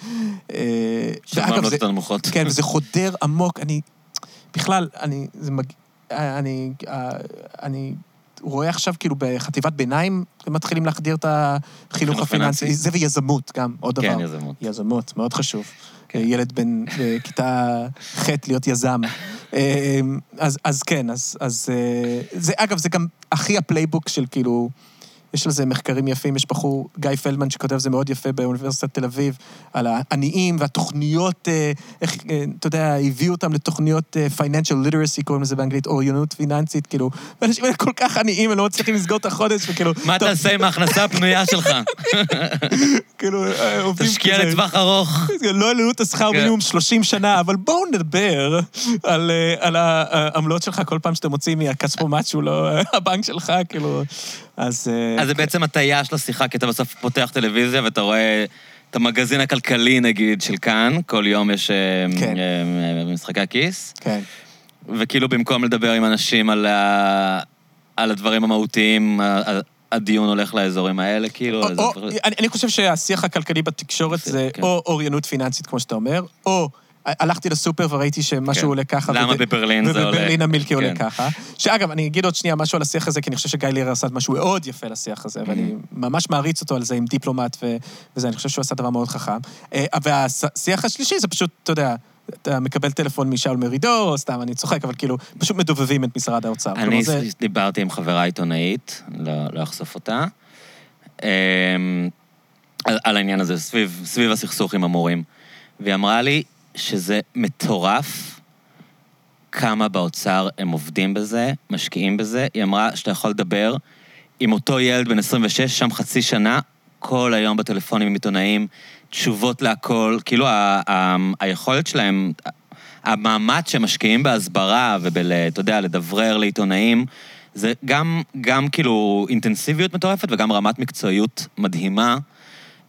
אה, של ואגב, מעמדות זה- יותר נמוכות. כן, וזה חודר עמוק. אני... בכלל, אני... זה מג... אני... אה, אני... רואה עכשיו, כאילו, בחטיבת ביניים, מתחילים להחדיר את החינוך חינוך הפיננסי. פיננסי. זה ויזמות גם, עוד דבר. כן, יזמות. יזמות, מאוד חשוב. כן. ילד בן בכיתה ח' להיות יזם. אה, אז, אז כן, אז, אז אה, זה, אגב, זה גם הכי ה playbook של כאילו, יש על זה מחקרים יפים, יש בחור, גיא פלדמן, שכותב זה מאוד יפה באוניברסיטת תל אביב, על העניים והתוכניות, אה, איך, אה, אתה יודע, הביאו אותם לתוכניות אה, financial literacy, קוראים לזה באנגלית, אוריינות פיננסית, כאילו, ואנשים האלה כל כך עניים, הם לא מצליחים לסגור את החודש, וכאילו... מה טוב, תעשה עם ההכנסה הפנויה שלך? כאילו, עובדים תשקיע כזה. לטווח ארוך. לא העלו את השכר כן. מינימום 30 שנה, אבל בואו נדבר על, העמלות שלך כל פעם שאתה מוציא מהכספומט שהוא לא הבנק שלך, כאילו... אז... אה, אז זה בעצם הטיה של השיחה, כי אתה בסוף פותח טלוויזיה ואתה רואה את המגזין הכלכלי, נגיד, של כאן, כל יום יש אה, כן. אה, משחקי הכיס, כן. וכאילו במקום לדבר עם אנשים על, ה... על הדברים המהותיים, הדיון הולך לאזורים האלה, כאילו... או, או, אני, אני חושב שהשיח הכלכלי בתקשורת זה כן. או אוריינות פיננסית, כמו שאתה אומר, או הלכתי לסופר וראיתי שמשהו כן. עולה ככה. למה וב- בברלין זה עולה? ובברלין המילקי עולה כן. ככה. שאגב, אני אגיד עוד שנייה משהו על השיח הזה, כי אני חושב שגיא ליר עשה משהו מאוד יפה לשיח הזה, ואני ממש מעריץ אותו על זה עם דיפלומט ו- וזה, אני חושב שהוא עשה דבר מאוד חכם. אה, והשיח השלישי זה פשוט, אתה יודע, אתה מקבל טלפון משאול מרידור, סתם, אני צוחק, אבל כאילו, פשוט מדובבים את משרד האוצר. אני זה- דיברתי עם חברה עיתונאית, לא לא אחשוף אותה, אמ, על על העניין הזה, סביב סביב הסכסוך עם המורים. והיא אמרה לי שזה מטורף כמה באוצר הם עובדים בזה, משקיעים בזה. היא אמרה שאתה יכול לדבר עם אותו ילד בן 26, שם חצי שנה, כל היום בטלפונים עם עיתונאים, תשובות להכל, כאילו ה- ה- היכולת שלהם, המאמץ שהם משקיעים בהסברה וב, אתה יודע, לדברר לעיתונאים, זה גם, גם כאילו אינטנסיביות מטורפת וגם רמת מקצועיות מדהימה.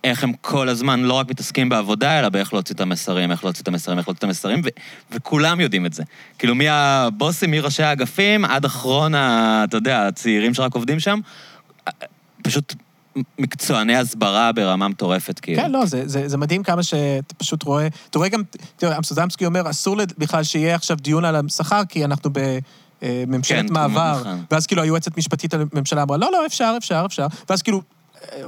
איך הם כל הזמן לא רק מתעסקים בעבודה, אלא באיך להוציא את המסרים, איך להוציא את המסרים, איך להוציא את המסרים, ו- וכולם יודעים את זה. כאילו, מהבוסים, מראשי האגפים, עד אחרון, ה- אתה יודע, הצעירים שרק עובדים שם, פשוט מקצועני הסברה ברמה מטורפת, כאילו. כן, לא, זה, זה, זה מדהים כמה שאתה פשוט רואה, אתה רואה גם, תראה, אמסטרדמסקי אומר, אסור לד- בכלל שיהיה עכשיו דיון על השכר, כי אנחנו בממשלת כן, מעבר. נכון. ואז כאילו היועצת משפטית לממשלה אמרה, לא, לא, אפשר, אפשר, אפשר. ואז כאילו, אה,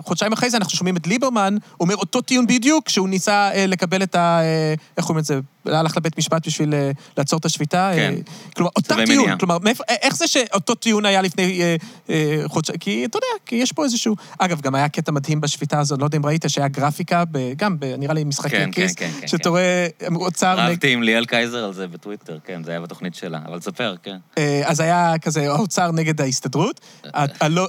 חודשיים אחרי זה אנחנו שומעים את ליברמן אומר אותו טיעון בדיוק, שהוא ניסה אה, לקבל את ה... אה, איך קוראים לזה? הלך לבית משפט בשביל אה, לעצור את השביתה. כן. אה, כלומר, אותה צווי טיעון. מניעה. כלומר, מאיפה, אה, איך זה שאותו טיעון היה לפני אה, אה, חודשיים? כי אתה יודע, כי יש פה איזשהו... אגב, גם היה קטע מדהים בשביתה הזאת, לא יודע אם ראית, שהיה גרפיקה, ב, גם, ב, נראה לי משחקי כן, כיס, כן, כן, כן, שאתה רואה אוצר... נג- רבתי עם ליאל קייזר על זה בטוויטר, כן, זה היה בתוכנית שלה, אבל תספר, כן. אה, אז היה כזה האוצר נגד ההסתדרות.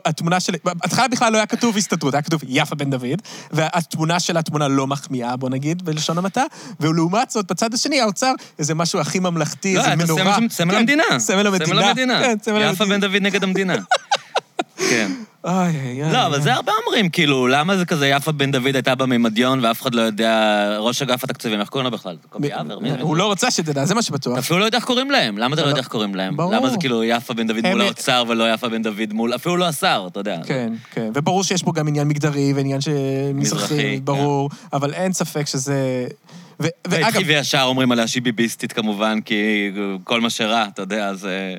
התמונה של... בהתחלה בכלל לא היה כתוב הסתדרות, היה כתוב יפה בן דוד, והתמונה שלה תמונה לא מחמיאה, בוא נגיד, בלשון המעטה, ולעומת זאת, בצד השני, האוצר, איזה משהו הכי ממלכתי, לא, איזה אתה מנורה. סמל- סמל כן, המדינה. סמל המדינה. סמל המדינה. כן, סמל יפה המדינה. בן דוד נגד המדינה. כן. אוי, אוי, אוי. לא, אבל זה הרבה אומרים, כאילו, למה זה כזה יפה בן דוד הייתה בממדיון ואף אחד לא יודע, ראש אגף התקציבים, איך קוראים לו בכלל? קובי אבר? הוא לא רוצה שתדע, זה מה שבטוח. אתה אפילו לא יודע איך קוראים להם, למה אתה לא לא. יודע איך קוראים להם? ברור. למה זה כאילו יפה בן דוד מול האוצר ולא יפה בן דוד מול, אפילו לא השר, אתה יודע. כן, כן. וברור שיש פה גם עניין מגדרי ועניין מזרחי, כן. ברור, אבל אין ספק שזה... ואגב, וישר אומרים עליה שהיא ביביסטית כמובן, כי כל מה שרע, אתה יודע, זה...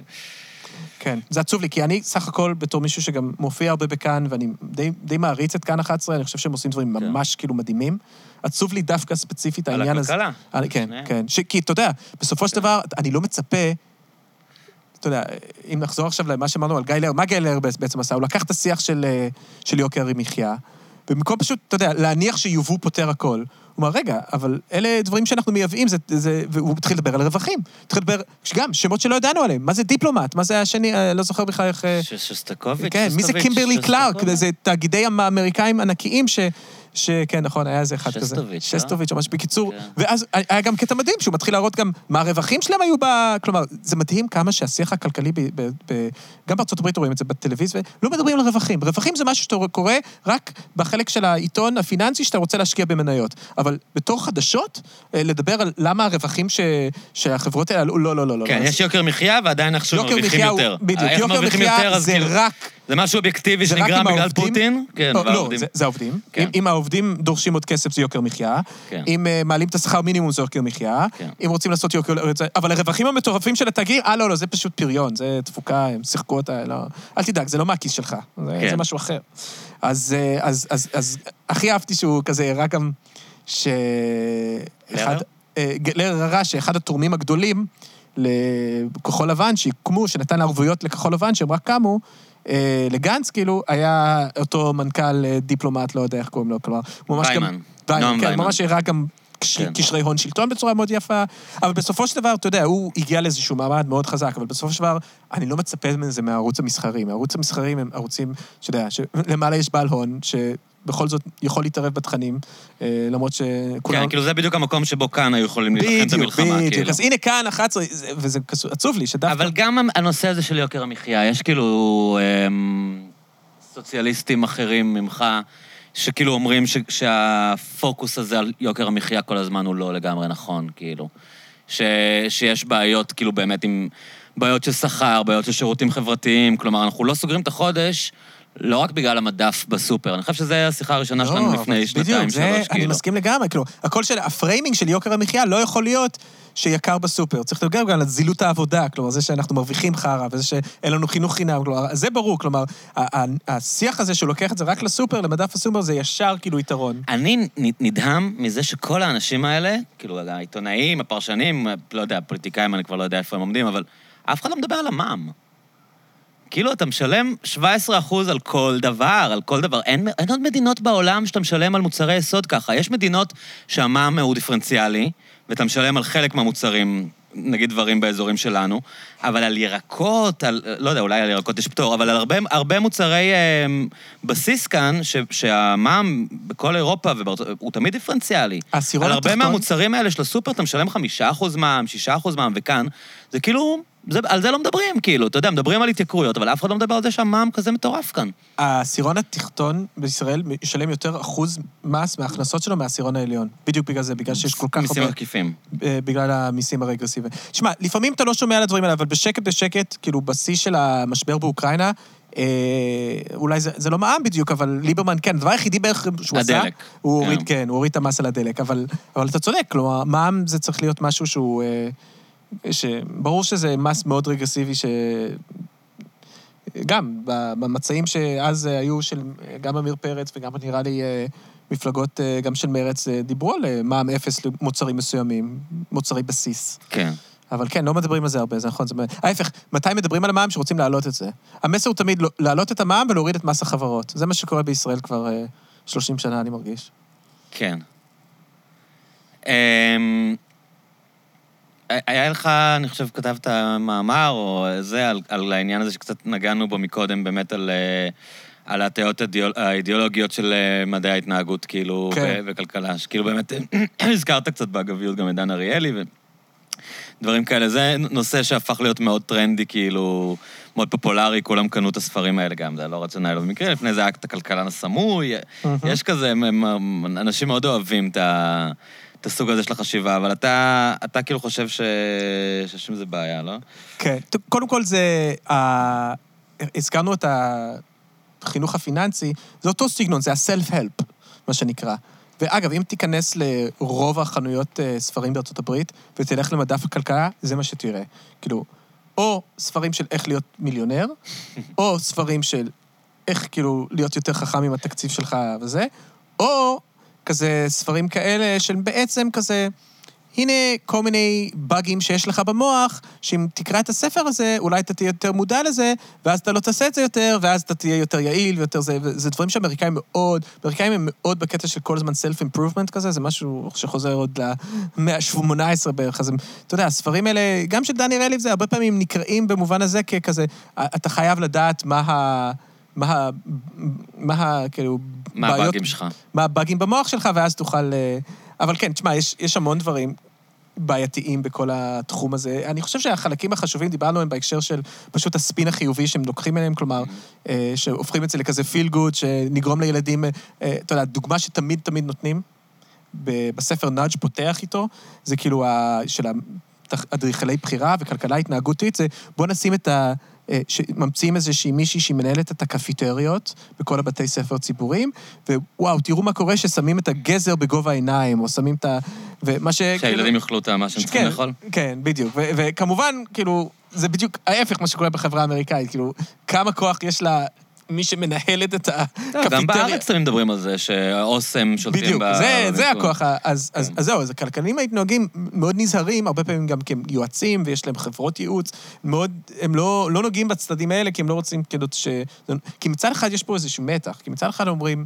כן, זה עצוב לי, כי אני סך הכל, בתור מישהו שגם מופיע הרבה בכאן, ואני די, די מעריץ את כאן 11, אני חושב שהם עושים דברים כן. ממש כאילו מדהימים. עצוב לי דווקא ספציפית העניין הזה. הכלכלה. על, כן, שניהם. כן. ש, כי אתה יודע, בסופו של כן. דבר, אני לא מצפה... אתה יודע, אם נחזור עכשיו למה שאמרנו על גיא לר, מה גיא לר בעצם עשה? הוא לקח את השיח של, אה, של יוקר המחיה, במקום פשוט, אתה יודע, להניח שיובוא פותר הכל. הוא אמר, רגע, אבל אלה דברים שאנחנו מייבאים, זה, זה, והוא התחיל לדבר על רווחים. התחיל לדבר, גם, שמות שלא ידענו עליהם. מה זה דיפלומט? מה זה השני, אה, לא זוכר בכלל איך... אה, ש- שסטקוביץ', כן, מי זה קימברלי קלארק? זה תאגידי האמריקאים ענקיים ש... שכן, נכון, היה איזה אחד כזה. שסטוביץ', לא? שסטוביץ', ממש בקיצור. כן. ואז היה גם קטע מדהים, שהוא מתחיל להראות גם מה הרווחים שלהם היו ב... כלומר, זה מדהים כמה שהשיח הכלכלי, ב... ב... ב... גם בארצות הברית רואים את זה בטלוויזיה, לא מדברים על רווחים. רווחים זה משהו שאתה קורא רק בחלק של העיתון הפיננסי שאתה רוצה להשקיע במניות. אבל בתור חדשות, אה, לדבר על למה הרווחים ש... שהחברות האלה עלו, לא, לא, לא, לא. כן, לא. יש יוקר מחיה ועדיין יוקר מרוויחים יותר. בדיוק, איך יוקר מחיה יותר, אז זה כאילו- רק... זה משהו אובייקטיבי שנגרם בגלל העובדים- פוטין? כן, לא, לא, והעובדים. זה, זה העובדים. כן. אם, אם העובדים דורשים עוד כסף, זה יוקר מחיה. כן. אם uh, מעלים את השכר מינימום, זה יוקר מחיה. כן. אם רוצים לעשות יוקר... זה- אבל הרווחים המטורפים של התאגיד, אה, לא, לא, זה פשוט פריון, זה תפוקה, הם שיחקו אותה, לא... אל תדאג, זה לא מהכיס שלך, זה, כן. זה משהו אחר. אז, אה, אז, אז, אז הכי אהבתי שהוא כזה הראה גם ש... לרר? אה, ג- לרר הראה שאחד התורמים הגדולים לכחול לבן, שהוקמו, שנתן ערבויות לכחול לבן, שהם רק קמו, אה, לגנץ, כאילו, היה אותו מנכ"ל אה, דיפלומט, לא יודע איך קוראים לו, כלומר, הוא ממש גם... ויימן. כן. ממש הראה גם כן. קשרי הון שלטון בצורה מאוד יפה, אבל בסופו של דבר, אתה יודע, הוא הגיע לאיזשהו מעמד מאוד חזק, אבל בסופו של דבר, אני לא מצפה מזה מהערוץ המסחרי. מהערוץ המסחרי הם ערוצים, שאתה יודע, שלמעלה יש בעל הון, שבכל זאת יכול להתערב בתכנים, אה, למרות שכולם... כן, כאילו זה בדיוק המקום שבו כאן היו יכולים להילחם את בדיוק, המלחמה, בדיוק. כאילו. אז הנה כאן 11, זה- וזה עצוב לי, שדווקא... אבל גם הנושא הזה של יוקר המחיה, יש כאילו אמ, סוציאליסטים אחרים ממך, שכאילו אומרים ש, שהפוקוס הזה על יוקר המחיה כל הזמן הוא לא לגמרי נכון, כאילו. ש, שיש בעיות, כאילו, באמת עם בעיות של שכר, בעיות של שירותים חברתיים, כלומר, אנחנו לא סוגרים את החודש, לא רק בגלל המדף בסופר, אני חושב שזו השיחה הראשונה שלנו לא, לפני אבל שנתיים, בדיוק, זה, שלוש, אני כאילו. מסכים לגמרי, כאילו, הכל של, ה framing של יוקר המחיה לא יכול להיות שיקר בסופר. צריך לדבר גם על זילות העבודה, כלומר, זה שאנחנו מרוויחים חרא, וזה שאין לנו חינוך חינם, כלומר, זה ברור, כלומר, השיח הזה שהוא לוקח את זה רק לסופר, למדף הסופר, זה ישר כאילו יתרון. אני נדהם מזה שכל האנשים האלה, כאילו, העיתונאים, הפרשנים, לא יודע, הפוליטיקאים, אני כבר לא יודע איפה הם עומדים, אבל אף אחד לא מדבר על המע"מ. כאילו, אתה משלם 17% על כל דבר, על כל דבר. אין, אין עוד מדינות בעולם שאתה משלם על מוצרי יסוד ככה. יש מדינות שהמע"מ הוא דיפרנציאלי, ואתה משלם על חלק מהמוצרים, נגיד דברים באזורים שלנו, אבל על ירקות, על, לא יודע, אולי על ירקות יש פטור, אבל על הרבה, הרבה מוצרי אה, בסיס כאן, ש, שהמע"מ בכל אירופה ובארצות, הוא תמיד דיפרנציאלי. העשירון על הרבה מהמוצרים האלה של הסופר אתה משלם 5% מע"מ, 6% מע"מ, וכאן זה כאילו, זה, על זה לא מדברים, כאילו, אתה יודע, מדברים על התייקרויות, אבל אף אחד לא מדבר על זה שהמע"מ כזה מטורף כאן. העשירון התחתון בישראל ישלם יותר אחוז מס מההכנסות שלו מהעשירון העליון. בדיוק בגלל זה, בגלל שיש כל כך מיסים הרבה... עקיפים. אה, בגלל המיסים הרגרסיביים. שמע, לפעמים אתה לא שומע על הדברים האלה, אבל בשקט בשקט, כאילו, בשיא של המשבר באוקראינה, אה, אולי זה, זה לא מע"מ בדיוק, אבל ליברמן, כן, הדבר היחידי בערך שהוא עשה, הדלק. הוא כן. הוריד, כן, הוא הוריד את המס על הדלק, אבל, אבל אתה צודק, כלומר, מע"מ זה צריך להיות משהו שהוא... אה, שברור שזה מס מאוד רגרסיבי, ש... גם, במצעים שאז היו של גם עמיר פרץ וגם נראה לי אה, מפלגות אה, גם של מרץ, אה, דיברו על מע"מ אפס למוצרים מסוימים, מוצרי בסיס. כן. אבל כן, לא מדברים על זה הרבה, זה נכון. זה... ההפך, מתי מדברים על המע"מ שרוצים להעלות את זה? המסר הוא תמיד לא- להעלות את המע"מ ולהוריד את מס החברות. זה מה שקורה בישראל כבר אה, 30 שנה, אני מרגיש. כן. אמ, היה לך, אני חושב, כתבת מאמר או זה, על, על העניין הזה שקצת נגענו בו מקודם, באמת על, אה, על ההטיות האידיאול- האידיאולוגיות של אה, מדעי ההתנהגות, כאילו, כן. ו- וכלכלה, שכאילו באמת, הזכרת קצת באגביות גם את דן אריאלי, ודברים כאלה. זה נושא שהפך להיות מאוד טרנדי, כאילו, מאוד פופולרי, כולם קנו את הספרים האלה גם, זה לא רציונלי במקרה, לפני זה היה את הכלכלן הסמוי, יש כזה, הם, הם, אנשים מאוד אוהבים את ה... את הסוג הזה של החשיבה, אבל אתה, אתה כאילו חושב ש... שיש עם זה בעיה, לא? כן. קודם כל זה... ה- הזכרנו את החינוך הפיננסי, זה אותו סגנון, זה ה-self-help, מה שנקרא. ואגב, אם תיכנס לרוב החנויות אה, ספרים בארצות הברית ותלך למדף הכלכלה, זה מה שתראה. כאילו, או ספרים של איך להיות מיליונר, או ספרים של איך כאילו להיות יותר חכם עם התקציב שלך וזה, או כזה ספרים כאלה של בעצם כזה, הנה כל מיני באגים שיש לך במוח, שאם תקרא את הספר הזה, אולי אתה תהיה יותר מודע לזה, ואז אתה לא תעשה את זה יותר, ואז אתה תהיה יותר יעיל ויותר זה, וזה דברים שאמריקאים מאוד, אמריקאים הם מאוד בקטע של כל הזמן self-improvement כזה, זה משהו שחוזר עוד למאה ה-18 בערך, אז אתה יודע, הספרים האלה, גם של דני רליב זה הרבה פעמים נקראים במובן הזה ככזה, אתה חייב לדעת מה ה... מה. מה. כאילו... מה בעיות- הבאגים שלך? מה הבאגים במוח שלך, ואז תוכל... אה, אבל כן, תשמע, יש, יש המון דברים בעייתיים בכל התחום הזה. אני חושב שהחלקים החשובים, דיברנו עליהם בהקשר של פשוט הספין החיובי שהם לוקחים אליהם, כלומר, אה, שהופכים את זה לכזה פיל גוד, שנגרום לילדים, אה, אתה יודע, דוגמה שתמיד תמיד נותנים, בספר נאג' פותח איתו, זה כאילו ה... של האדריכלי בחירה וכלכלה התנהגותית, זה בוא נשים את ה... אה, שממציאים איזושהי מישהי שהיא מנהלת את הקפיטריות בכל הבתי ספר ציבוריים, ווואו, תראו מה קורה ששמים את הגזר בגובה העיניים, או שמים את ה... ומה ש... שהילדים יאכלו את מה שהם צריכים כן, לאכול? כן, בדיוק. וכמובן, כאילו, זה בדיוק ההפך מה שקורה בחברה האמריקאית, כאילו, כמה כוח יש לה... מי שמנהלת את הקפיטריה. גם בארץ תמיד מדברים על זה, שאוסם שולטים בדיוק, ב... זה, זה. הכוח. אז, אז, כן. אז זהו, אז הכלכלנים ההתנהגים מאוד נזהרים, הרבה פעמים גם כי הם יועצים ויש להם חברות ייעוץ, מאוד, הם לא, לא נוגעים בצדדים האלה, כי הם לא רוצים כאילו ש... כי מצד אחד יש פה איזשהו מתח, כי מצד אחד אומרים,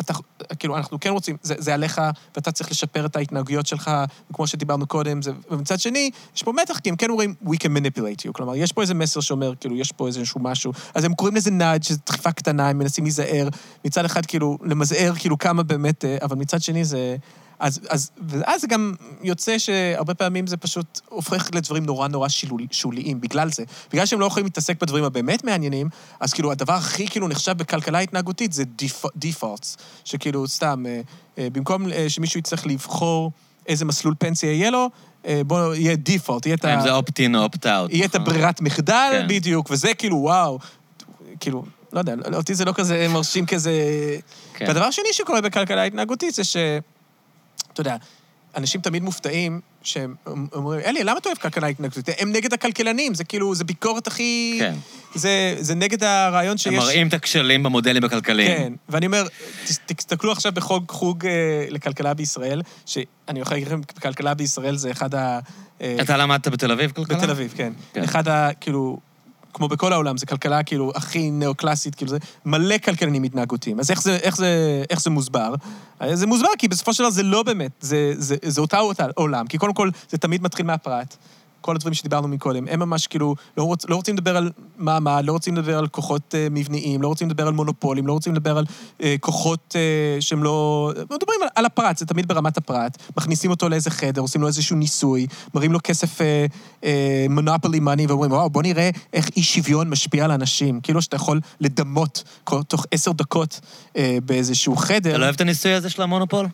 אתה, כאילו, אנחנו כן רוצים, זה, זה עליך, ואתה צריך לשפר את ההתנהגויות שלך, וכמו שדיברנו קודם, זה, ומצד שני, יש פה מתח, כי הם כן אומרים, we can manipulate you. כלומר, יש פה איזה מסר שאומר, כאילו, יש פה איזשהו משהו, אז הם קוראים לזה נאג', שזו דחיפה קטנה, הם מנסים להיזהר. מצד אחד, כאילו, למזער, כאילו, כמה באמת, אה, אבל מצד שני זה... אז, אז, ואז זה גם יוצא שהרבה פעמים זה פשוט הופך לדברים נורא נורא שילול, שוליים, בגלל זה. בגלל שהם לא יכולים להתעסק בדברים הבאמת מעניינים, אז כאילו הדבר הכי כאילו נחשב בכלכלה התנהגותית זה דיפולטס, שכאילו סתם, אה, אה, במקום אה, שמישהו יצטרך לבחור איזה מסלול פנסיה יהיה לו, אה, בוא, יהיה דיפולט, יהיה את ה... אם זה opt-in או opt-out. יהיה את נכון? הברירת מחדל, כן. בדיוק, וזה כאילו, וואו, כאילו, לא יודע, אותי זה לא כזה מרשים כזה... כן. והדבר השני שקורה בכלכלה התנהגותית זה ש... אתה יודע, אנשים תמיד מופתעים שהם אומרים, אלי, למה אתה אוהב כלכלה התנהגותית? הם נגד הכלכלנים, זה כאילו, זה ביקורת הכי... כן. זה, זה נגד הרעיון שיש... הם מראים את הכשלים במודלים הכלכליים. כן, ואני אומר, תסתכלו עכשיו בחוג חוג אה, לכלכלה בישראל, שאני יכול להגיד לכם, כלכלה בישראל זה אחד ה... אה, אתה למדת בתל אביב כלכלה? בתל אביב, כן. כן. אחד ה... כאילו, כמו בכל העולם, זה כלכלה כאילו הכי ניאו-קלאסית, כאילו זה מלא כלכלנים התנהגותיים. אז איך זה, איך זה, איך זה מוסבר? אה, זה מוסבר כי בסופו של דבר זה לא באמת, זה, זה, זה אותה אותה עולם. כי קודם כל, זה תמיד מתחיל מהפרט. כל הדברים שדיברנו מקודם, הם ממש כאילו לא, רוצ, לא רוצים לדבר על מעמד, לא רוצים לדבר על כוחות אה, מבניים, לא רוצים לדבר על מונופולים, לא רוצים לדבר על אה, כוחות אה, שהם לא... מדברים על, על הפרט, זה תמיד ברמת הפרט. מכניסים אותו לאיזה חדר, עושים לו איזשהו ניסוי, מראים לו כסף מונופולי מאני, ואומרים, וואו, בוא נראה איך אי שוויון משפיע על אנשים. כאילו שאתה יכול לדמות כל, תוך עשר דקות אה, באיזשהו חדר. אתה לא אוהב את הניסוי הזה של המונופול?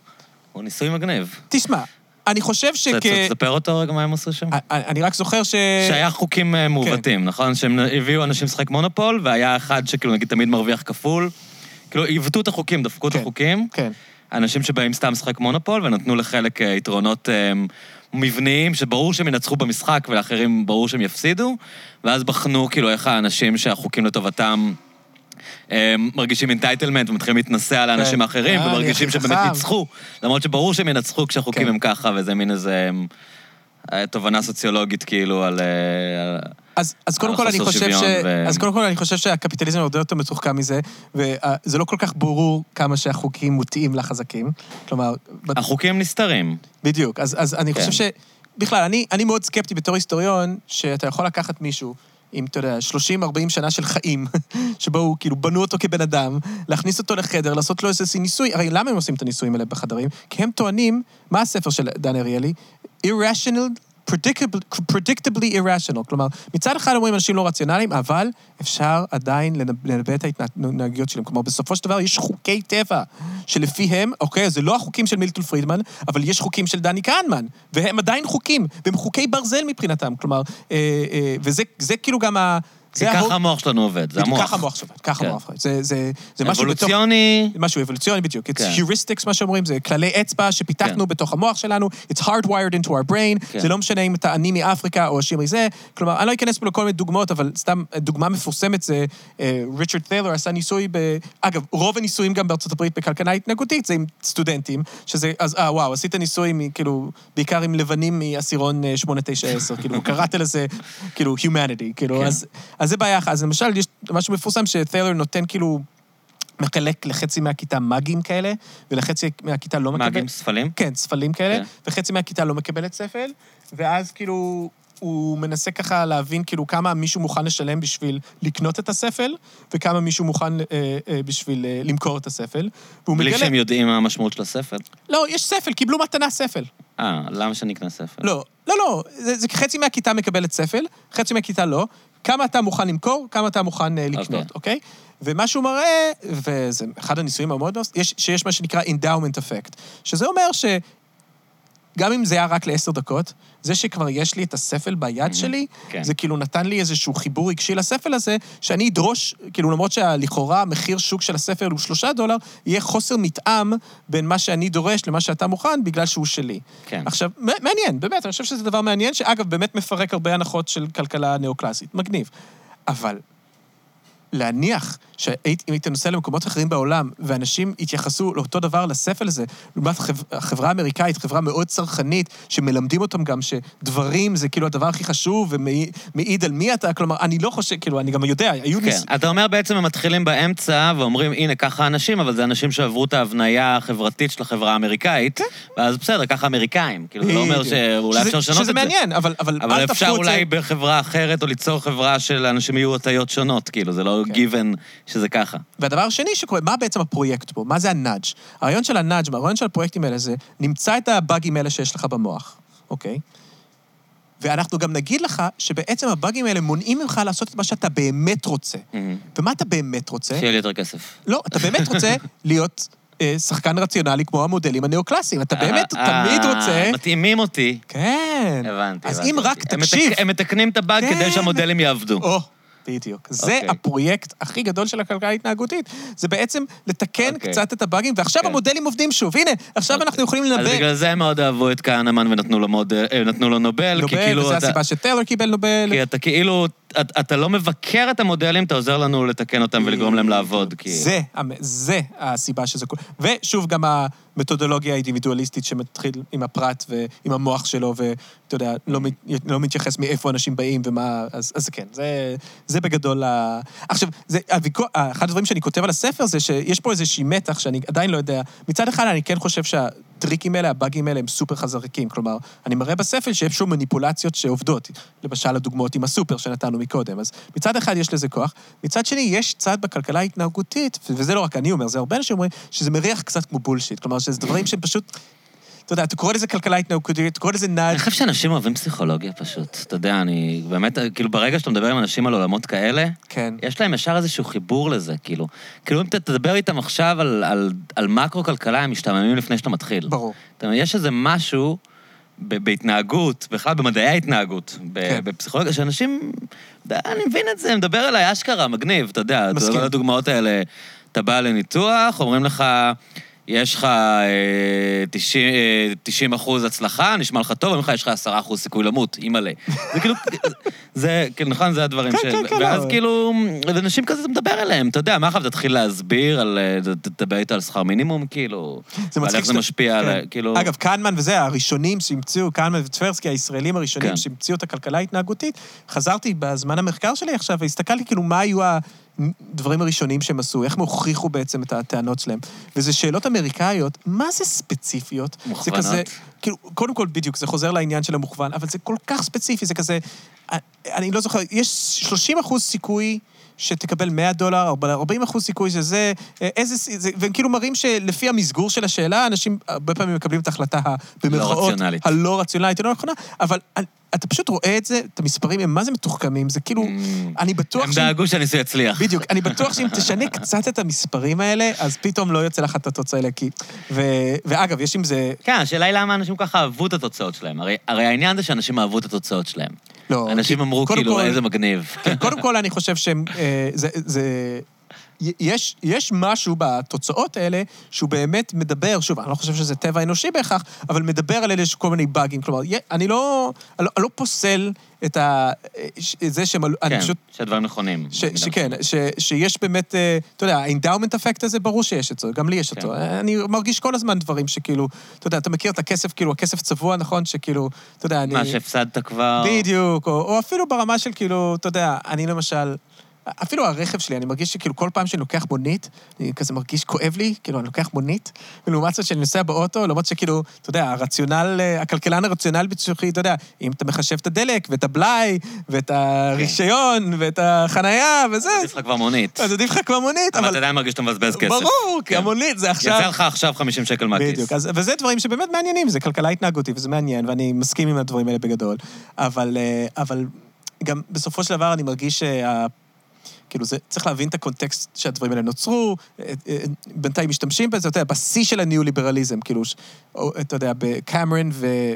הוא ניסוי מגניב. תשמע, אני חושב שכ... תספר אותו רגע מה הם עשו שם. אני- רק זוכר ש... שהיה חוקים אה, מעוותים, כן. נכון? שהם הביאו אנשים לשחק מונופול, והיה אחד שכאילו נגיד תמיד מרוויח כפול. כאילו עיוותו את החוקים, דפקו את כן. החוקים. כן. אנשים שבאים סתם לשחק מונופול, ונתנו לחלק אה, יתרונות אה, מבניים, שברור שהם ינצחו במשחק, ולאחרים ברור שהם יפסידו, ואז בחנו כאילו איך האנשים שהחוקים לטובתם... מרגישים entitlement ומתחילים להתנשא על האנשים כן. האחרים, אה, ומרגישים שבאמת. ניצחו, למרות שברור שהם ינצחו כשהחוקים כן. הם ככה, וזה מין איזה אה, תובנה סוציולוגית כאילו על... אה, אז, אז קודם כל אני חושב ש... ו- אז קודם כל אני חושב שהקפיטליזם הרבה יותר מתוחכם מזה, וזה לא כל כך ברור כמה שהחוקים מוטעים לחזקים. כלומר, החוקים נסתרים. בדיוק. אז, אז אני כן. חושב ש... בכלל, אני, אני מאוד סקפטי בתור היסטוריון, שאתה יכול לקחת מישהו עם, אתה יודע, 30-40 שנה של חיים, שבו הוא, כאילו, בנו אותו כבן אדם, להכניס אותו לחדר, לעשות לו איזה ניסוי. הרי למה הם עושים את הניסויים האלה בחדרים? כי הם טוענים, מה הספר של דן אריאלי? irrational, predictably, predictably irrational. כלומר, מצד אחד אומרים אנשים לא רציונליים, אבל אפשר עדיין לנב- לנבא את ההתנהגויות שלהם. כלומר, בסופו של דבר יש חוקי טבע, שלפיהם, אוקיי, זה לא החוקים של מילטון פרידמן, אבל יש חוקים של דני כהנמן, והם עדיין חוקים, והם חוקי ברזל מבחינתם. כלומר, אה, אה, וזה זה כאילו גם ה... זה ככה המוח שלנו עובד, זה המוח. ככה המוח שווה, ככה כן. המוח. זה, זה, זה משהו בתוך... אבולוציוני, משהו אבולוציוני בדיוק. It's כן. heuristics, מה שאומרים, זה כללי אצבע שפיתחנו כן. בתוך המוח שלנו, it's hardwired into our brain. זה לא משנה אם אתה עני מאפריקה או עשיר מזה. כלומר, אני לא אכנס פה לכל מיני דוגמאות, אבל סתם דוגמה מפורסמת זה, אה, ריצ'רד טיילור עשה ניסוי ב... אגב, רוב הניסויים גם בארצות הברית בכלכלה התנהגותית זה עם סטודנטים, שזה, אז אה, וואו, עשית ניסוי, כאילו, בעיקר עם לבנים מעשירון אה, 8, 9, 10, כאילו, קראת לזה, כאילו, humanity, כאילו. אז, אז זה בעיה אחת. אז למשל, יש משהו מפורסם שטיילור נותן כאילו... מחלק לחצי מהכיתה מאגים כאלה, ולחצי מהכיתה לא מקבל... מאגים ספלים. כן, ספלים כאלה, כן. וחצי מהכיתה לא מקבלת ספל, ואז כאילו הוא מנסה ככה להבין כאילו כמה מישהו מוכן לשלם בשביל לקנות את הספל, וכמה מישהו מוכן אה, אה, בשביל אה, למכור את הספל. והוא בלי מגלה... שהם יודעים מה המשמעות של הספל. לא, יש ספל, קיבלו מתנה ספל. אה, למה שאני אקנה ספל? לא, לא, לא, זה, זה חצי מהכיתה מקבלת ספל, חצי מהכיתה לא. כמה אתה מוכן למכור, כמה אתה מוכן אה, לקנות, אוקיי? ומה שהוא מראה, וזה אחד הניסויים המאוד... יש, שיש מה שנקרא endowment effect, שזה אומר ש... גם אם זה היה רק לעשר דקות, זה שכבר יש לי את הספל ביד שלי, כן. זה כאילו נתן לי איזשהו חיבור רגשי לספל הזה, שאני אדרוש, כאילו למרות שלכאורה המחיר שוק של הספל הוא שלושה דולר, יהיה חוסר מתאם בין מה שאני דורש למה שאתה מוכן, בגלל שהוא שלי. כן. עכשיו, מעניין, באמת, אני חושב שזה דבר מעניין, שאגב, באמת מפרק הרבה הנחות של כלכלה ניאו-קלאסית. מגניב. אבל להניח שאם היית נוסע למקומות אחרים בעולם, ואנשים יתייחסו לאותו דבר לספל הזה, לעומת חב- החברה האמריקאית, חברה מאוד צרכנית, שמלמדים אותם גם שדברים זה כאילו הדבר הכי חשוב, ומעיד על מי אתה, כלומר, אני לא חושב, כאילו, אני גם יודע, היו כן, ניס... אתה אומר בעצם הם מתחילים באמצע ואומרים, הנה, ככה אנשים, אבל זה אנשים שעברו את ההבניה החברתית של החברה האמריקאית, ואז בסדר, ככה אמריקאים. כאילו, זה לא אומר. שאולי אפשר לשנות את זה. שזה מעניין, אבל, אבל, אבל אל אפשר תהפכו את זה- אולי בחברה אחרת, או ליצור חברה של אנשים יהיו הטיות שונות, כאילו, זה לא כן. שזה ככה. והדבר השני שקורה, מה בעצם הפרויקט פה? מה זה ה nudge? הרעיון של ה nudge, הרעיון של הפרויקטים האלה זה, נמצא את הבאגים האלה שיש לך במוח, אוקיי? ואנחנו גם נגיד לך שבעצם הבאגים האלה מונעים ממך לעשות את מה שאתה באמת רוצה. ומה אתה באמת רוצה? שיהיה לי יותר כסף. לא, אתה באמת רוצה להיות אה, שחקן רציונלי כמו המודלים הניאו-קלאסיים. אתה באמת אה, תמיד אה, רוצה... מתאימים אותי. כן. הבנתי, אז הבנתי. אם רק תקשיב... הם מתקנים את הבאג כן. כדי שהמודלים יעבדו. בדיוק. זה אוקיי. הפרויקט הכי גדול של הכלכלה ההתנהגותית. זה בעצם לתקן אוקיי. קצת את הבאגים, ועכשיו כן. המודלים עובדים שוב. הנה, עכשיו אנחנו יכולים אז לנבא... בגלל זה הם מאוד אהבו את כהנמן ונתנו לו, מאוד, אה, לו נובל, כי נובל, כאילו וזו אתה... הסיבה שטיילור קיבל נובל. כי אתה כאילו, אתה, אתה לא מבקר את המודלים, אתה עוזר לנו לתקן אותם ולגרום להם לעבוד. כי... זה, זה הסיבה שזה קורה. ושוב, גם המתודולוגיה האינדיבידואליסטית שמתחיל עם הפרט ועם המוח שלו, ואתה יודע, לא, לא מתייחס מאיפה אנשים באים ומה... אז, אז כן, זה, זה בגדול ה... עכשיו, זה, הוויכוח, אחד הדברים שאני כותב על הספר זה שיש פה איזושהי מתח שאני עדיין לא יודע. מצד אחד, אני כן חושב שהטריקים האלה, הבאגים האלה, הם סופר חזקים. כלומר, אני מראה בספר שיש שוב מניפולציות שעובדות. למשל, הדוגמאות עם הסופר שנתנו מקודם. אז מצד אחד יש לזה כוח, מצד שני, יש צד בכלכלה ההתנהגותית, וזה לא רק אני אומר, זה הרבה אנשים אומרים, שזה מריח קצת כמו בולשיט. כלומר, שזה דברים שהם פשוט... אתה יודע, אתה קורא לזה כלכלה התנהגותית, אתה קורא לזה נאג' אני חושב שאנשים אוהבים פסיכולוגיה פשוט. אתה יודע, אני באמת, כאילו ברגע שאתה מדבר עם אנשים על עולמות כאלה, כן. יש להם ישר איזשהו חיבור לזה, כאילו. כאילו אם אתה תדבר איתם עכשיו על, על, על מקרו-כלכלה, הם משתעממים לפני שאתה מתחיל. ברור. אתה מבין, יש איזה משהו בהתנהגות, בכלל במדעי ההתנהגות, כן. בפסיכולוגיה, שאנשים, אתה אני מבין את זה, מדבר אליי אשכרה, מגניב, אתה יודע, אתה מסכים. יודע, הדוגמאות האלה, אתה בא לניתוח, אומרים לך, יש לך אה, 90, אה, 90 אחוז הצלחה, נשמע לך טוב, אומרים לך, יש לך 10 אחוז סיכוי למות, אימא'לה. זה כאילו, זה, כאילו, נכון, זה הדברים כן, ש... כן, כן, ואז לא. כאילו, אנשים כזה, אתה מדבר אליהם, אתה יודע, מה עכשיו תתחיל להסביר על, אה, תדבר איתו על שכר מינימום, כאילו, זה מצחיק איך זה שאתה- משפיע על, כן. כאילו... אגב, קהנמן וזה, הראשונים שהמציאו, קהנמן וטברסקי, הישראלים הראשונים כן. שהמציאו את הכלכלה ההתנהגותית, חזרתי בזמן המחקר שלי עכשיו, והסתכלתי כאילו מה היו הדברים הראשונים שהם עשו, איך הם הוכיחו בעצם את הטענות שלהם. וזה שאלות אמריקאיות, מה זה ספציפיות? מוכוונות. זה כזה, כאילו, קודם כל, בדיוק, זה חוזר לעניין של המוכוון, אבל זה כל כך ספציפי, זה כזה, אני לא זוכר, יש 30 אחוז סיכוי שתקבל 100 דולר, 40 אחוז סיכוי שזה, איזה, זה, והם כאילו מראים שלפי המסגור של השאלה, אנשים הרבה פעמים מקבלים את ההחלטה במרכאות, רציונלית. הלא רציונלית, הלא נכונה, אבל אתה פשוט רואה את זה, את המספרים, הם מה זה מתוחכמים, זה כאילו, אני בטוח הם שאם- דאגו שהניסוי יצליח. בדיוק, אני בטוח שאם תשנה קצת את המספרים האלה, אז פתאום לא יוצא לך את התוצאה האלה, כי... ו... ואגב, יש עם זה... כן, השאלה היא למה אנשים ככה אהבו את התוצאות שלהם. הרי, הרי העניין זה שאנשים אהבו את התוצאות שלהם. לא, אנשים כי- אמרו כאילו, כל- איזה מגניב. כן, קודם כל, אני חושב שהם... אה, זה... זה... יש, יש משהו בתוצאות האלה שהוא באמת מדבר, שוב, אני לא חושב שזה טבע אנושי בהכרח, אבל מדבר על אלה שכל מיני באגים. כלומר, אני לא, אני לא, אני לא פוסל את ה, את זה שהם... כן, פשוט... שהדברים נכונים. ש, שכן. ש, שיש באמת, אה, אתה יודע, האינדאומנט אפקט הזה, ברור שיש את זה, גם לי יש אותו. כן. אני מרגיש כל הזמן דברים שכאילו, אתה יודע, אתה מכיר את הכסף, כאילו, הכסף צבוע, נכון? שכאילו, אתה יודע, אני... מה, שהפסדת כבר... בדיוק, או, או אפילו ברמה של כאילו, אתה יודע, אני למשל, אפילו הרכב שלי, אני מרגיש שכאילו כל פעם שאני לוקח מונית, אני כזה מרגיש כואב לי, כאילו, אני לוקח מונית, ולעומת זאת שאני נוסע באוטו, למרות שכאילו, אתה יודע, הרציונל, אה, הכלכלן הרציונל ביטוחי, אתה יודע, אם אתה מחשב את הדלק, ואת הבלאי, ואת הרישיון, ואת החנייה, וזה, עדיף לך כבר מונית. אז עדיף לך כבר מונית, אבל אתה אבל... עדיין מרגיש שאתה מבזבז כסף. ברור, כי כן. המונית זה עכשיו... יצא לך עכשיו 50 שקל מהכיס. בדיוק, וזה דברים שבאמת מעניינים, זה כלכלה התנהגותית, וזה מעניין, ואני מסכים עם הדברים האלה בגדול. אבל, אה, אבל גם בסופו של דבר אני מרגיש שה... כאילו, זה, צריך להבין את הקונטקסט שהדברים האלה נוצרו, אה, אה, בינתיים משתמשים בזה, אתה יודע, בשיא של הניאו-ליברליזם, כאילו, ש- אתה יודע, בקמרון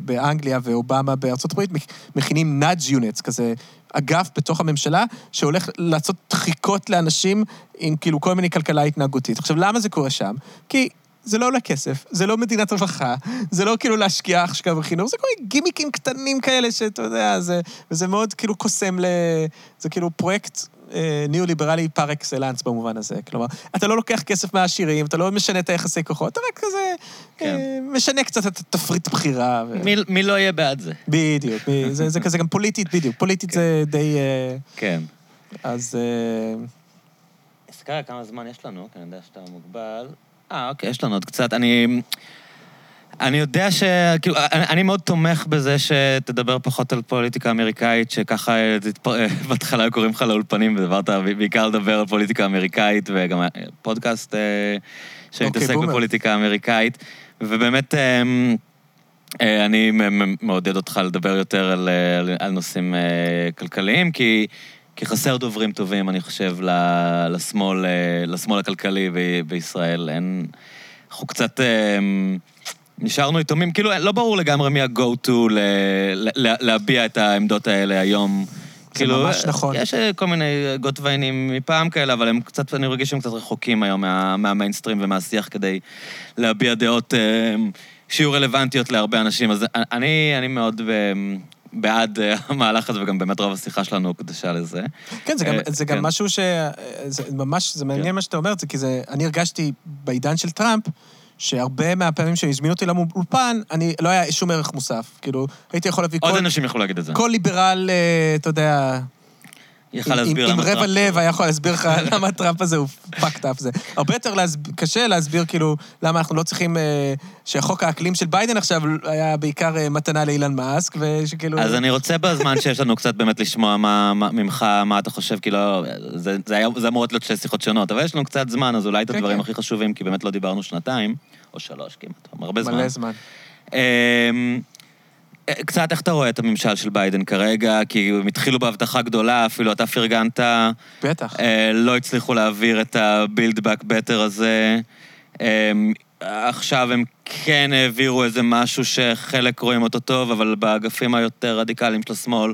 באנגליה ואובמה בארצות הברית מכ- מכינים נאג' יונטס, כזה אגף בתוך הממשלה, שהולך לעשות דחיקות לאנשים עם כאילו כל מיני כלכלה התנהגותית. עכשיו, למה זה קורה שם? כי זה לא עולה כסף, זה לא מדינת רווחה, זה לא כאילו להשקיע השקעה בחינוך, זה כל מיני גימיקים קטנים כאלה שאתה יודע, זה, וזה מאוד כאילו קוסם ל... זה כאילו פרויקט ניאו-ליברלי פר אקסלנס במובן הזה. כלומר, אתה לא לוקח כסף מהעשירים, אתה לא משנה את היחסי כוחות, אתה רק כזה כן. אה, משנה קצת את התפריט בחירה. ו... מי- מי לא יהיה בעד זה? בדיוק, מי- זה, זה כזה גם פוליטית, בדיוק. פוליטית זה די... אה, כן. אז... אה, אסקריה, כמה זמן יש לנו? כי אני יודע שאתה מוגבל. אה, אוקיי, יש לנו עוד קצת. אני... אני יודע ש... כאילו, אני, אני מאוד תומך בזה שתדבר פחות על פוליטיקה אמריקאית, שככה אה, תתפ... אה, בהתחלה קוראים לך לאולפנים, ודיברת בעיקר לדבר על פוליטיקה אמריקאית, וגם אה, פודקאסט אה, שמתעסק אוקיי, בומר. בפוליטיקה אמריקאית. ובאמת, אה, אה, אני מעודד אותך לדבר יותר על, אה, על, על נושאים אה, כלכליים, כי, כי חסר דוברים טובים, אני חושב, ל- לשמאל, אה, לשמאל הכלכלי בישראל. אין... אנחנו קצת... אה, נשארנו יתומים, כאילו, לא ברור לגמרי מי ה-go-to ל- ל- להביע את העמדות האלה היום, כאילו, ממש נכון. יש אה, כל מיני גות ויינים מפעם כאלה, אבל הם קצת, אני מרגיש שהם קצת רחוקים היום מה, מהמיינסטרים ומהשיח כדי להביע דעות אה, שיהיו רלוונטיות להרבה אנשים. אז אני, אני מאוד ב, בעד אה, המהלך הזה, וגם באמת רוב השיחה שלנו הוקדשה לזה. כן, זה גם, אה, זה גם כן. משהו ש... זה ממש, זה מעניין כן. מה שאתה אומר, זה כי זה... אני הרגשתי בעידן של טראמפ, שהרבה מהפעמים שהם הזמינו אותי לאולפן, אני, לא היה שום ערך מוסף. כאילו, הייתי יכול להביא עוד כל, אנשים יכלו להגיד את זה. כל ליברל, אה, אתה יודע, יכל עם, להסביר עם למה רבע טראמפ- לב היה יכול להסביר לך למה הטראמפ הזה הוא פאקד אפ. זה הרבה יותר. קשה להסביר, כאילו, למה אנחנו לא צריכים... אה, שחוק האקלים של ביידן עכשיו היה בעיקר אה, מתנה לאילן מאסק, ושכאילו... אז אני רוצה בזמן שיש לנו קצת באמת לשמוע מה, מה, ממך, מה אתה חושב, כאילו, זה, זה, היה, זה אמורות להיות שתי שיחות שונות, אבל יש לנו קצת זמן, אז אולי את כן, הדברים כן. הכי חשובים, כי באמת לא דיברנו שנתיים, או שלוש כמעט, הרבה זמן. מלא זמן. אמ, אה, קצת איך אתה רואה את הממשל של ביידן כרגע? כי הם התחילו בהבטחה גדולה, אפילו אתה פרגנת, בטח. אה, לא הצליחו להעביר את ה-build back better הזה. אמ, עכשיו הם כן העבירו איזה משהו שחלק רואים אותו טוב, אבל באגפים היותר רדיקליים של השמאל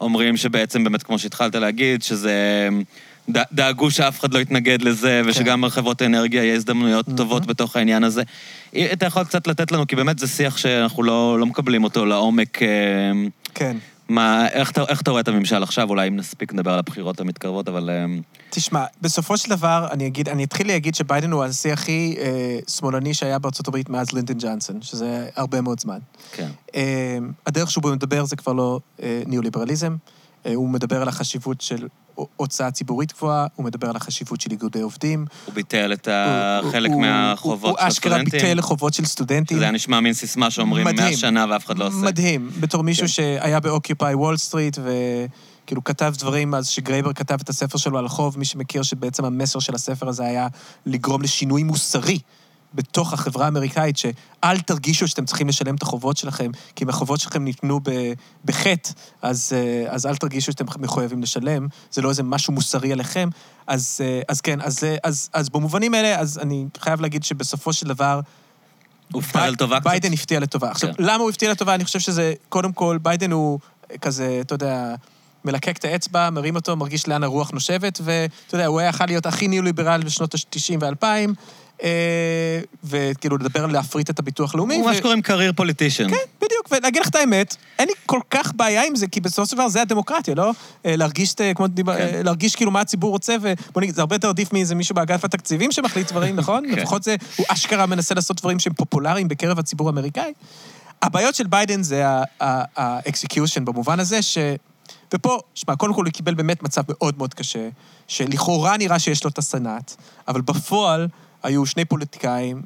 אומרים שבעצם, באמת, כמו שהתחלת להגיד, שזה... ד- דאגו שאף אחד לא יתנגד לזה, ושגם לחברות האנרגיה יהיה הזדמנויות טובות בתוך העניין הזה. אתה יכול קצת לתת לנו, כי באמת זה שיח שאנחנו לא, לא מקבלים אותו לעומק. אה, כן. מה, איך, אתה- איך אתה רואה את הממשל עכשיו? אולי אם נספיק נדבר על הבחירות המתקרבות, אבל... אה, תשמע, בסופו של דבר, אני אגיד, אני אתחיל להגיד שביידן הוא הנשיא הכי אה, שמאלני שהיה בארצות הברית מאז לינדון ג'אנסון, שזה הרבה מאוד זמן. כן. אה, הדרך שבו הוא מדבר זה כבר לא אה, ניאו-ליברליזם. אה, הוא מדבר על החשיבות של הוצאה ציבורית גבוהה, הוא מדבר על החשיבות של איגודי עובדים. הוא ביטל את הוא- חלק הוא- מהחובות הוא של אשכרה הסטודנטים. ביטל חובות של סטודנטים. זה היה נשמע מין סיסמה שאומרים. 100 שנה ואף אחד לא עושה. מדהים. בתור מישהו כן. שהיה ב Occupy Wall Street, וכאילו כתב דברים, אז שגרייבר כתב את הספר שלו על החוב, מי שמכיר שבעצם המסר של הספר הזה היה לגרום לשינוי מוסרי. בתוך החברה האמריקאית, שאל תרגישו שאתם צריכים לשלם את החובות שלכם, כי אם החובות שלכם ניתנו בחטא, אז, אה, אז אל תרגישו שאתם מחויבים לשלם, זה לא איזה משהו מוסרי עליכם. אז, אה, אז כן, אז, אה, אז, אז במובנים האלה, אז אני חייב להגיד שבסופו של דבר, הוא הפתיע לטובה קצת. ביידן הפתיע לטובה. עכשיו, כן. למה הוא הפתיע לטובה? אני חושב שזה, קודם כל, ביידן הוא כזה, אתה יודע, מלקק את האצבע, מרים אותו, מרגיש לאן הרוח נושבת, ואתה יודע, הוא היה יכול להיות הכי ניאו-ליברל בשנות ה-90 ו-2000, וכאילו, לדבר על להפריט את הביטוח הלאומי. הוא מה ו- שקוראים career politician. כן, בדיוק, ולהגיד לך את האמת, אין לי כל כך בעיה עם זה, כי בסופו של דבר זה הדמוקרטיה, לא? אה, להרגיש, אה, כמו כן. אה, להרגיש כאילו מה הציבור רוצה, ובוא נגיד, זה הרבה יותר עדיף מאיזה מישהו באגף התקציבים שמחליט דברים, נכון? כן. לפחות זה, הוא אשכרה מנסה לעשות דברים שהם פופולריים בקרב הציבור האמריקאי. הבעיות של ביידן זה ה-execution במובן הזה ש... ופה, שמע, קודם כל הוא קיבל באמת מצב מאוד מאוד קשה, שלכאורה נראה שיש לו את הסנאט, אבל בפועל היו שני פוליטיקאים,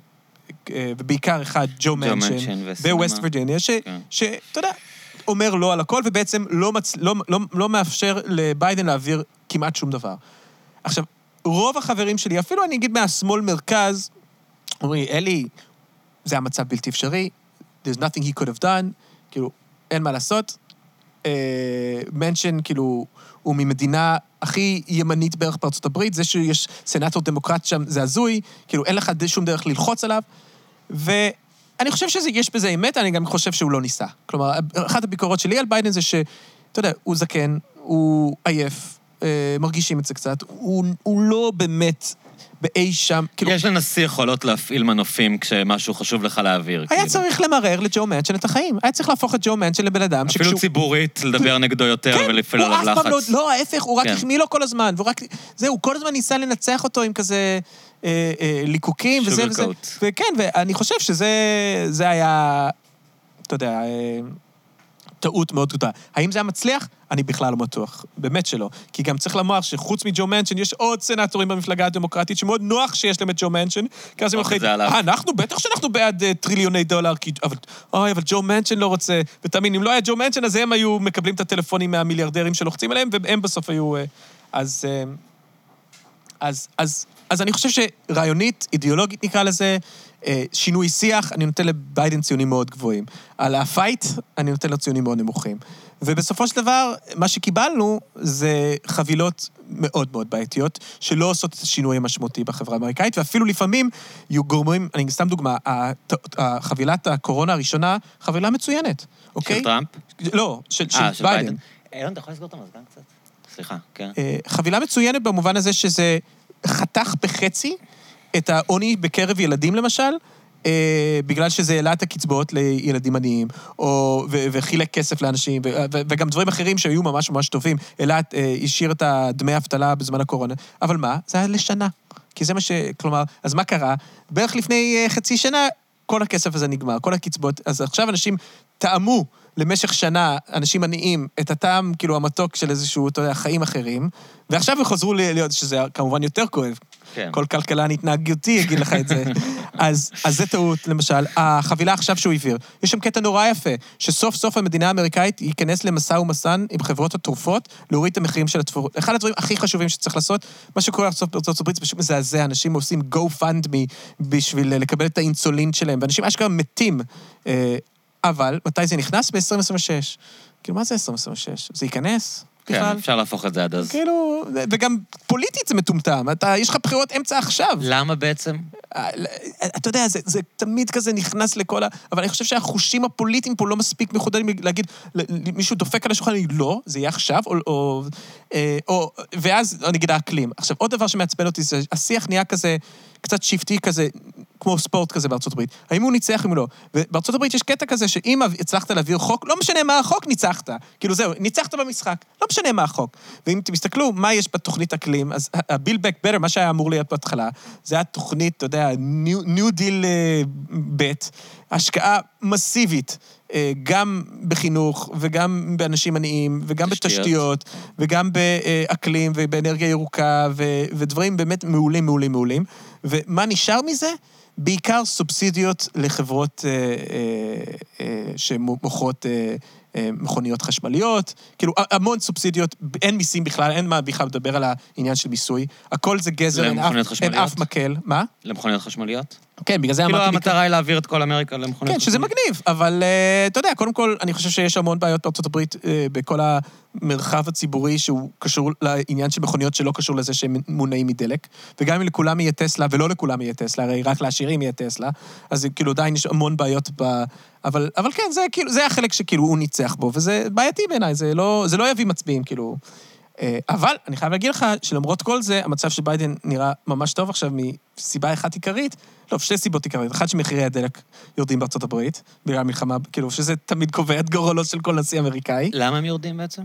אה, ובעיקר אחד, ג'ו וסינמה. בווסט וירג'יניה, ש- כן. שאתה יודע, אומר לא על הכל, ובעצם לא, מצ... לא, לא, לא מאפשר לביידן להעביר כמעט שום דבר. עכשיו, רוב החברים שלי, אפילו אני אגיד מהשמאל-מרכז, אומרים, אלי, זה היה מצב בלתי אפשרי, there's nothing he could have done, כאילו, אין מה לעשות. מנשן, כאילו, הוא ממדינה הכי ימנית בערך בארצות הברית, זה שיש סנאטור דמוקרט שם, זה הזוי, כאילו, אין לך שום דרך ללחוץ עליו. ואני חושב שיש בזה אמת, אני גם חושב שהוא לא ניסה. כלומר, אחת הביקורות שלי על ביידן זה שאתה יודע, הוא זקן, הוא עייף, אה, מרגישים את זה קצת, הוא, הוא לא באמת באי שם, כאילו, יש לנשיא יכולות להפעיל מנופים כשמשהו חשוב לך להעביר. היה כאילו. צריך למרר לג'ו מנצ'ן את החיים. היה צריך להפוך את ג'ו מנצ'ן לבן אדם אפילו ציבורית, לדבר נגדו יותר כן, ולהפעיל הוא עליו אף פעם לא, לחץ. לא, ההפך, הוא רק כן. החמיא לו כל הזמן, והוא רק... זהו, הוא כל הזמן ניסה לנצח אותו עם כזה אה, אה, ליקוקים וזה וזה. וכן, ואני חושב שזה זה היה, אתה יודע, אה, טעות מאוד גדולה. האם זה היה מצליח? אני בכלל לא בטוח. באמת שלא. כי גם צריך לומר שחוץ מג'ו מנצ'ן, יש עוד סנטורים במפלגה הדמוקרטית שמאוד נוח שיש להם את ג'ו מנצ'ן, כי אז הם אוקיי. אה, אנחנו, בטח שאנחנו בעד אה, טריליוני דולר, כי... אבל, אוי, אבל ג'ו מנצ'ן לא רוצה. ותאמין, אם לא היה ג'ו מנצ'ן, אז הם היו מקבלים את הטלפונים מהמיליארדרים שלוחצים עליהם, והם בסוף היו... אה, אז... אה, אז, אז, אז אני חושב שרעיונית, אידיאולוגית נקרא לזה, אה, שינוי שיח, אני נותן לביידן ציונים מאוד גבוהים. על ה fight, אני נותן לו ציונים מאוד נמוכים. ובסופו של דבר, מה שקיבלנו זה חבילות מאוד מאוד בעייתיות, שלא עושות את השינוי המשמעותי בחברה האמריקאית, ואפילו לפעמים יהיו גורמים, אני סתם דוגמה, חבילת הקורונה הראשונה, חבילה מצוינת, אוקיי? של טראמפ? לא, של, של, אה, של ביידן. ביידן. אילון, אתה יכול לסגור את המזגן קצת? סליחה, כן. אה, חבילה מצוינת במובן הזה שזה חתך בחצי את העוני בקרב ילדים, למשל, אה, בגלל שזה העלה את הקצבאות לילדים עניים, או, ו, וחילק כסף לאנשים, ו, ו, וגם דברים אחרים שהיו ממש ממש טובים, העלה, אה, השאיר את הדמי האבטלה בזמן הקורונה. אבל מה? זה היה לשנה. כי זה מה ש... כלומר, אז מה קרה? בערך לפני אה, חצי שנה, כל הכסף הזה נגמר, כל הקצבאות. אז עכשיו אנשים טעמו למשך שנה, אנשים עניים, את הטעם, כאילו, המתוק של איזשהו, אתה יודע, חיים אחרים, ועכשיו הם חזרו להיות, שזה כמובן יותר כואב. כן. כל כלכלן התנהגותי יגיד לך את זה. אז, אז זה טעות, למשל. החבילה עכשיו שהוא העביר, יש שם קטע נורא יפה, שסוף סוף המדינה האמריקאית ייכנס למשא ומתן עם חברות התרופות, להוריד את המחירים של התרופות. אחד הדברים הכי חשובים שצריך לעשות, מה שקורה בארצות הברית זה פשוט מזעזע, אנשים עושים go fund me בשביל לקבל את האינסולין שלהם, ואנשים אשכרה מתים. אה, אבל, מתי זה נכנס? ב-2026. כאילו, מה זה 2026? זה ייכנס? כן, בכלל? אפשר להפוך את זה עד אז. כאילו, וגם פוליטית זה מטומטם. אתה, יש לך בחירות אמצע עכשיו. למה בעצם? אה, אתה יודע, זה, זה תמיד כזה נכנס לכל ה... אבל אני חושב שהחושים הפוליטיים פה לא מספיק מחודדים להגיד, מישהו דופק על השולחן, להגיד, לא, זה יהיה עכשיו, או... או, אה, או ואז, נגיד, האקלים. עכשיו, עוד דבר שמעצבן אותי זה, השיח נהיה כזה, קצת שבטי כזה, כמו ספורט כזה בארצות הברית. האם הוא ניצח, אם הוא לא. ובארצות הברית יש קטע כזה שאם הצלחת להעביר חוק, לא משנה מה החוק, ניצחת. כאילו זהו, ניצחת במשחק, לא משנה מה החוק. ואם תסתכלו מה יש בתוכנית אקלים, אז ה-Build Back Better, מה שהיה אמור להיות בהתחלה, זה היה תוכנית, אתה יודע, New, New Deal uh, ב', השקעה מסיבית. אה, גם בחינוך, וגם באנשים עניים, וגם תשתיות. בתשתיות, וגם באקלים, ובאנרגיה ירוקה, ו- ודברים באמת מעולים, מעולים, מעולים. ומה נשאר מזה? בעיקר סובסידיות לחברות אה, אה, אה, שמוכרות אה, אה, מכוניות חשמליות, כאילו המון סובסידיות, אין מיסים בכלל, אין מה בכלל לדבר על העניין של מיסוי. הכל זה גזר, אין אף, אין? אף מקל. מה? למכוניות חשמליות? כן, בגלל זה כאילו אמרתי... המטרה היא להעביר את כל אמריקה למכוניות כן, שזה מגניב, אבל אה, אתה יודע, קודם כל, אני חושב שיש המון בעיות בארצות הברית אה, בכל המרחב הציבורי שהוא קשור לעניין של מכוניות שלא קשור לזה שהם מונעים מדלק. וגם אם לכולם יהיה טסלה, ולא לכולם יהיה טסלה, הרי רק לעשירים יהיה טסלה, אז כאילו עדיין יש המון בעיות ב... אבל, אבל כן, זה כאילו, זה החלק שכאילו הוא ניצח בו, וזה בעייתי בעיניי, זה לא, זה לא יביא מצביעים, כאילו. אה, אבל אני חייב להגיד לך שלמרות כל זה, המצב של ביידן נראה ממש טוב עכשיו מסיבה אחת עיקרית, לא, שתי סיבות עיקריות. אחת, שמחירי הדלק יורדים בארצות הברית, בגלל המלחמה, כאילו, שזה תמיד קובע את גורלו של כל נשיא אמריקאי. למה הם יורדים בעצם?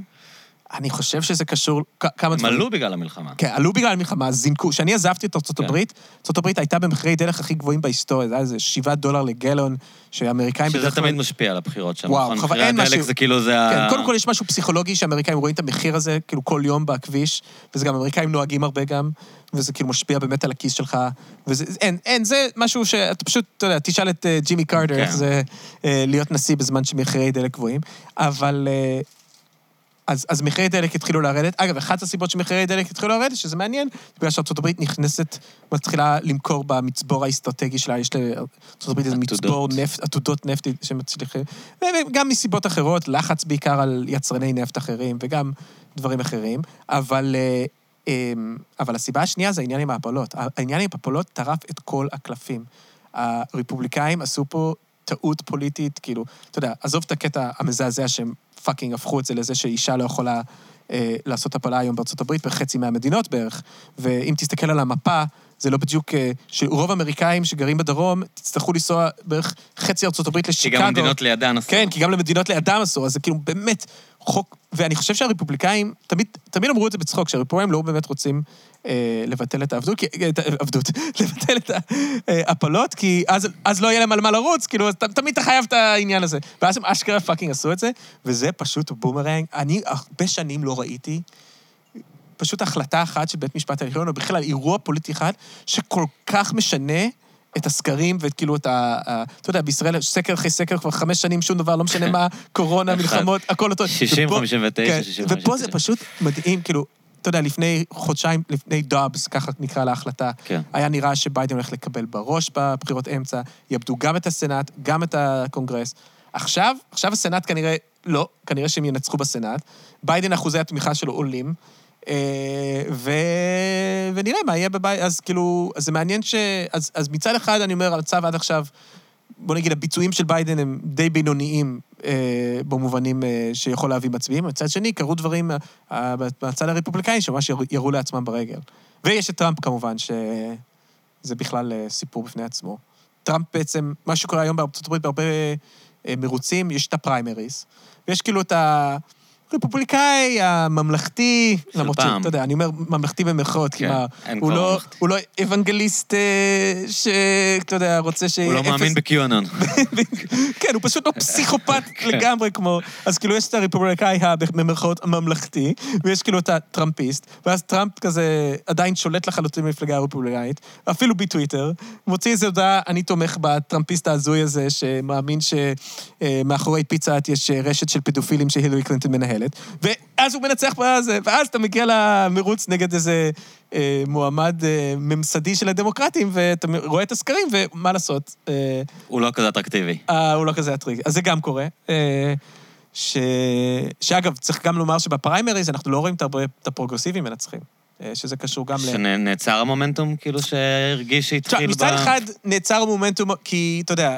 אני חושב שזה קשור, כ- כמה הם דברים. עלו בגלל המלחמה. כן, עלו בגלל המלחמה, זינקו. כשאני עזבתי את ארצות כן. הברית, ארצות הברית הייתה במחירי דלק הכי גבוהים בהיסטוריה, זה היה איזה 7 דולר לגלון, שהאמריקאים שזה. תמיד משפיע על הבחירות שם. וואו, נכון? מחירי הדלק משהו- זה כאילו זה ה... כן, קודם כל יש משהו פסיכולוגי שאמריקאים רואים את המחיר הזה, כאילו כל יום בכביש, וזה גם אמריקאים נוהגים הרבה גם, וזה כאילו משפיע באמת על הכיס שלך, וזה, אין, אין, זה משהו שאתה פשוט, אתה יודע, תשאל את אה, ג'ימי קרטר כן. איך זה אה, להיות נשיא בזמן שמחירי דלק גבוהים, אבל... אה, אז, אז מחירי דלק התחילו לרדת. אגב, אחת הסיבות שמחירי דלק התחילו לרדת, שזה מעניין, בגלל הברית נכנסת, מתחילה למכור במצבור האסטרטגי שלה, יש הברית איזה. מצבור נפט, עתודות נפט שמצליחים, וגם מסיבות אחרות, לחץ בעיקר על יצרני נפט אחרים, וגם דברים אחרים, אבל, אה, אמ, אבל הסיבה השנייה זה העניין עם ההפלות. העניין עם ההפלות טרף את כל הקלפים. הרפובליקאים עשו פה טעות פוליטית, כאילו, אתה יודע, עזוב את הקטע המזעזע שהם פאקינג הפכו את זה לזה שאישה לא יכולה אה, לעשות הפלה היום בארצות הברית, בחצי מהמדינות בערך. ואם תסתכל על המפה, זה לא בדיוק... אה, שרוב האמריקאים שגרים בדרום, תצטרכו לנסוע בערך חצי ארצות הברית כי לשיקגו. גם המדינות לידן עשו. כן, כי גם למדינות לידם אסור, אז זה כאילו באמת חוק... ואני חושב שהרפובליקאים, תמיד, תמיד אמרו את זה בצחוק, שהרפובליקאים לא באמת רוצים אה, לבטל את העבדות, כי, את העבדות, לבטל את ההפלות, כי אז, אז לא יהיה להם על מה לרוץ, כאילו, אז ת, תמיד אתה חייב את העניין הזה. ואז הם אשכרה fucking עשו את זה, וזה פשוט בומרנג. אני הרבה שנים לא ראיתי פשוט החלטה אחת של בית משפט העליון, או בכלל אירוע פוליטי אחד, שכל כך משנה את הסקרים ואת כאילו את ה... אתה יודע, בישראל סקר אחרי סקר כבר חמש שנים, שום דבר, לא משנה מה, קורונה. מלחמות, הכל אותו. 60, ופה- 59, כן, 65. ופה זה פשוט מדהים, כאילו, אתה יודע, לפני חודשיים, לפני דאבס, ככה נקרא להחלטה, כן. היה נראה שביידן הולך לקבל בראש בבחירות אמצע, יאבדו גם את הסנאט, גם את הקונגרס. עכשיו, עכשיו הסנאט כנראה, לא, כנראה שהם ינצחו בסנאט. ביידן, אחוזי התמיכה שלו עולים. אה, ו... ונראה מה יהיה בבית, אז כאילו, אז זה מעניין ש... אז, אז מצד אחד אני אומר, המצב עד עכשיו בוא נגיד, הביצועים של ביידן הם די בינוניים אה, במובנים אה, שיכול להביא מצביעים. מצד שני, קרו דברים אה, מהצד הרפובליקני שממש ירו לעצמם ברגל. ויש את טראמפ כמובן, שזה בכלל אה, סיפור בפני עצמו. טראמפ בעצם, מה שקורה היום בארצות הברית בהרבה אה, מרוצים, יש את הפריימריז, ויש כאילו את ה... רפובליקאי, הממלכתי, למראית פעם. שאתה יודע, אני אומר ממלכתי במרכאות, כי כן, מה, הוא כבר לא. הוא לא אוונגליסט אה, שאתה יודע, רוצה ש... הוא לא מאמין בקיואנון. כן, הוא פשוט לא פסיכופת כן. לגמרי כמו... אז כאילו, יש את הרפובליקאי, במרכאות, הממלכתי, ויש כאילו את הטראמפיסט, ואז טראמפ כזה עדיין שולט לחלוטין במפלגה הרפובליקאית, אפילו בטוויטר, מוציא איזו הודעה, אני תומך בטראמפיסט ההזוי הזה, שמאמין שמאחורי פיצה האט יש אה, רשת של פדופילים שהילרי קלינטון מנהלת, ואז הוא מנצח בזה, ואז אתה מגיע למרוץ נגד איזה אה, מועמד אה, ממסדי של הדמוקרטים, ואתה רואה את הסקרים, ומה לעשות, אה, הוא לא כזה אטרקטיבי. אה, הוא לא כזה אטרק. אז זה גם קורה. אה, ש... שאגב, צריך גם לומר שבפריימריז אנחנו לא רואים את הפרוגרסיבים מנצחים. אה, שזה קשור גם ל... שנעצר המומנטום, כאילו שהרגיש שהתחיל ב... מצד אחד נעצר המומנטום, כי, אתה יודע,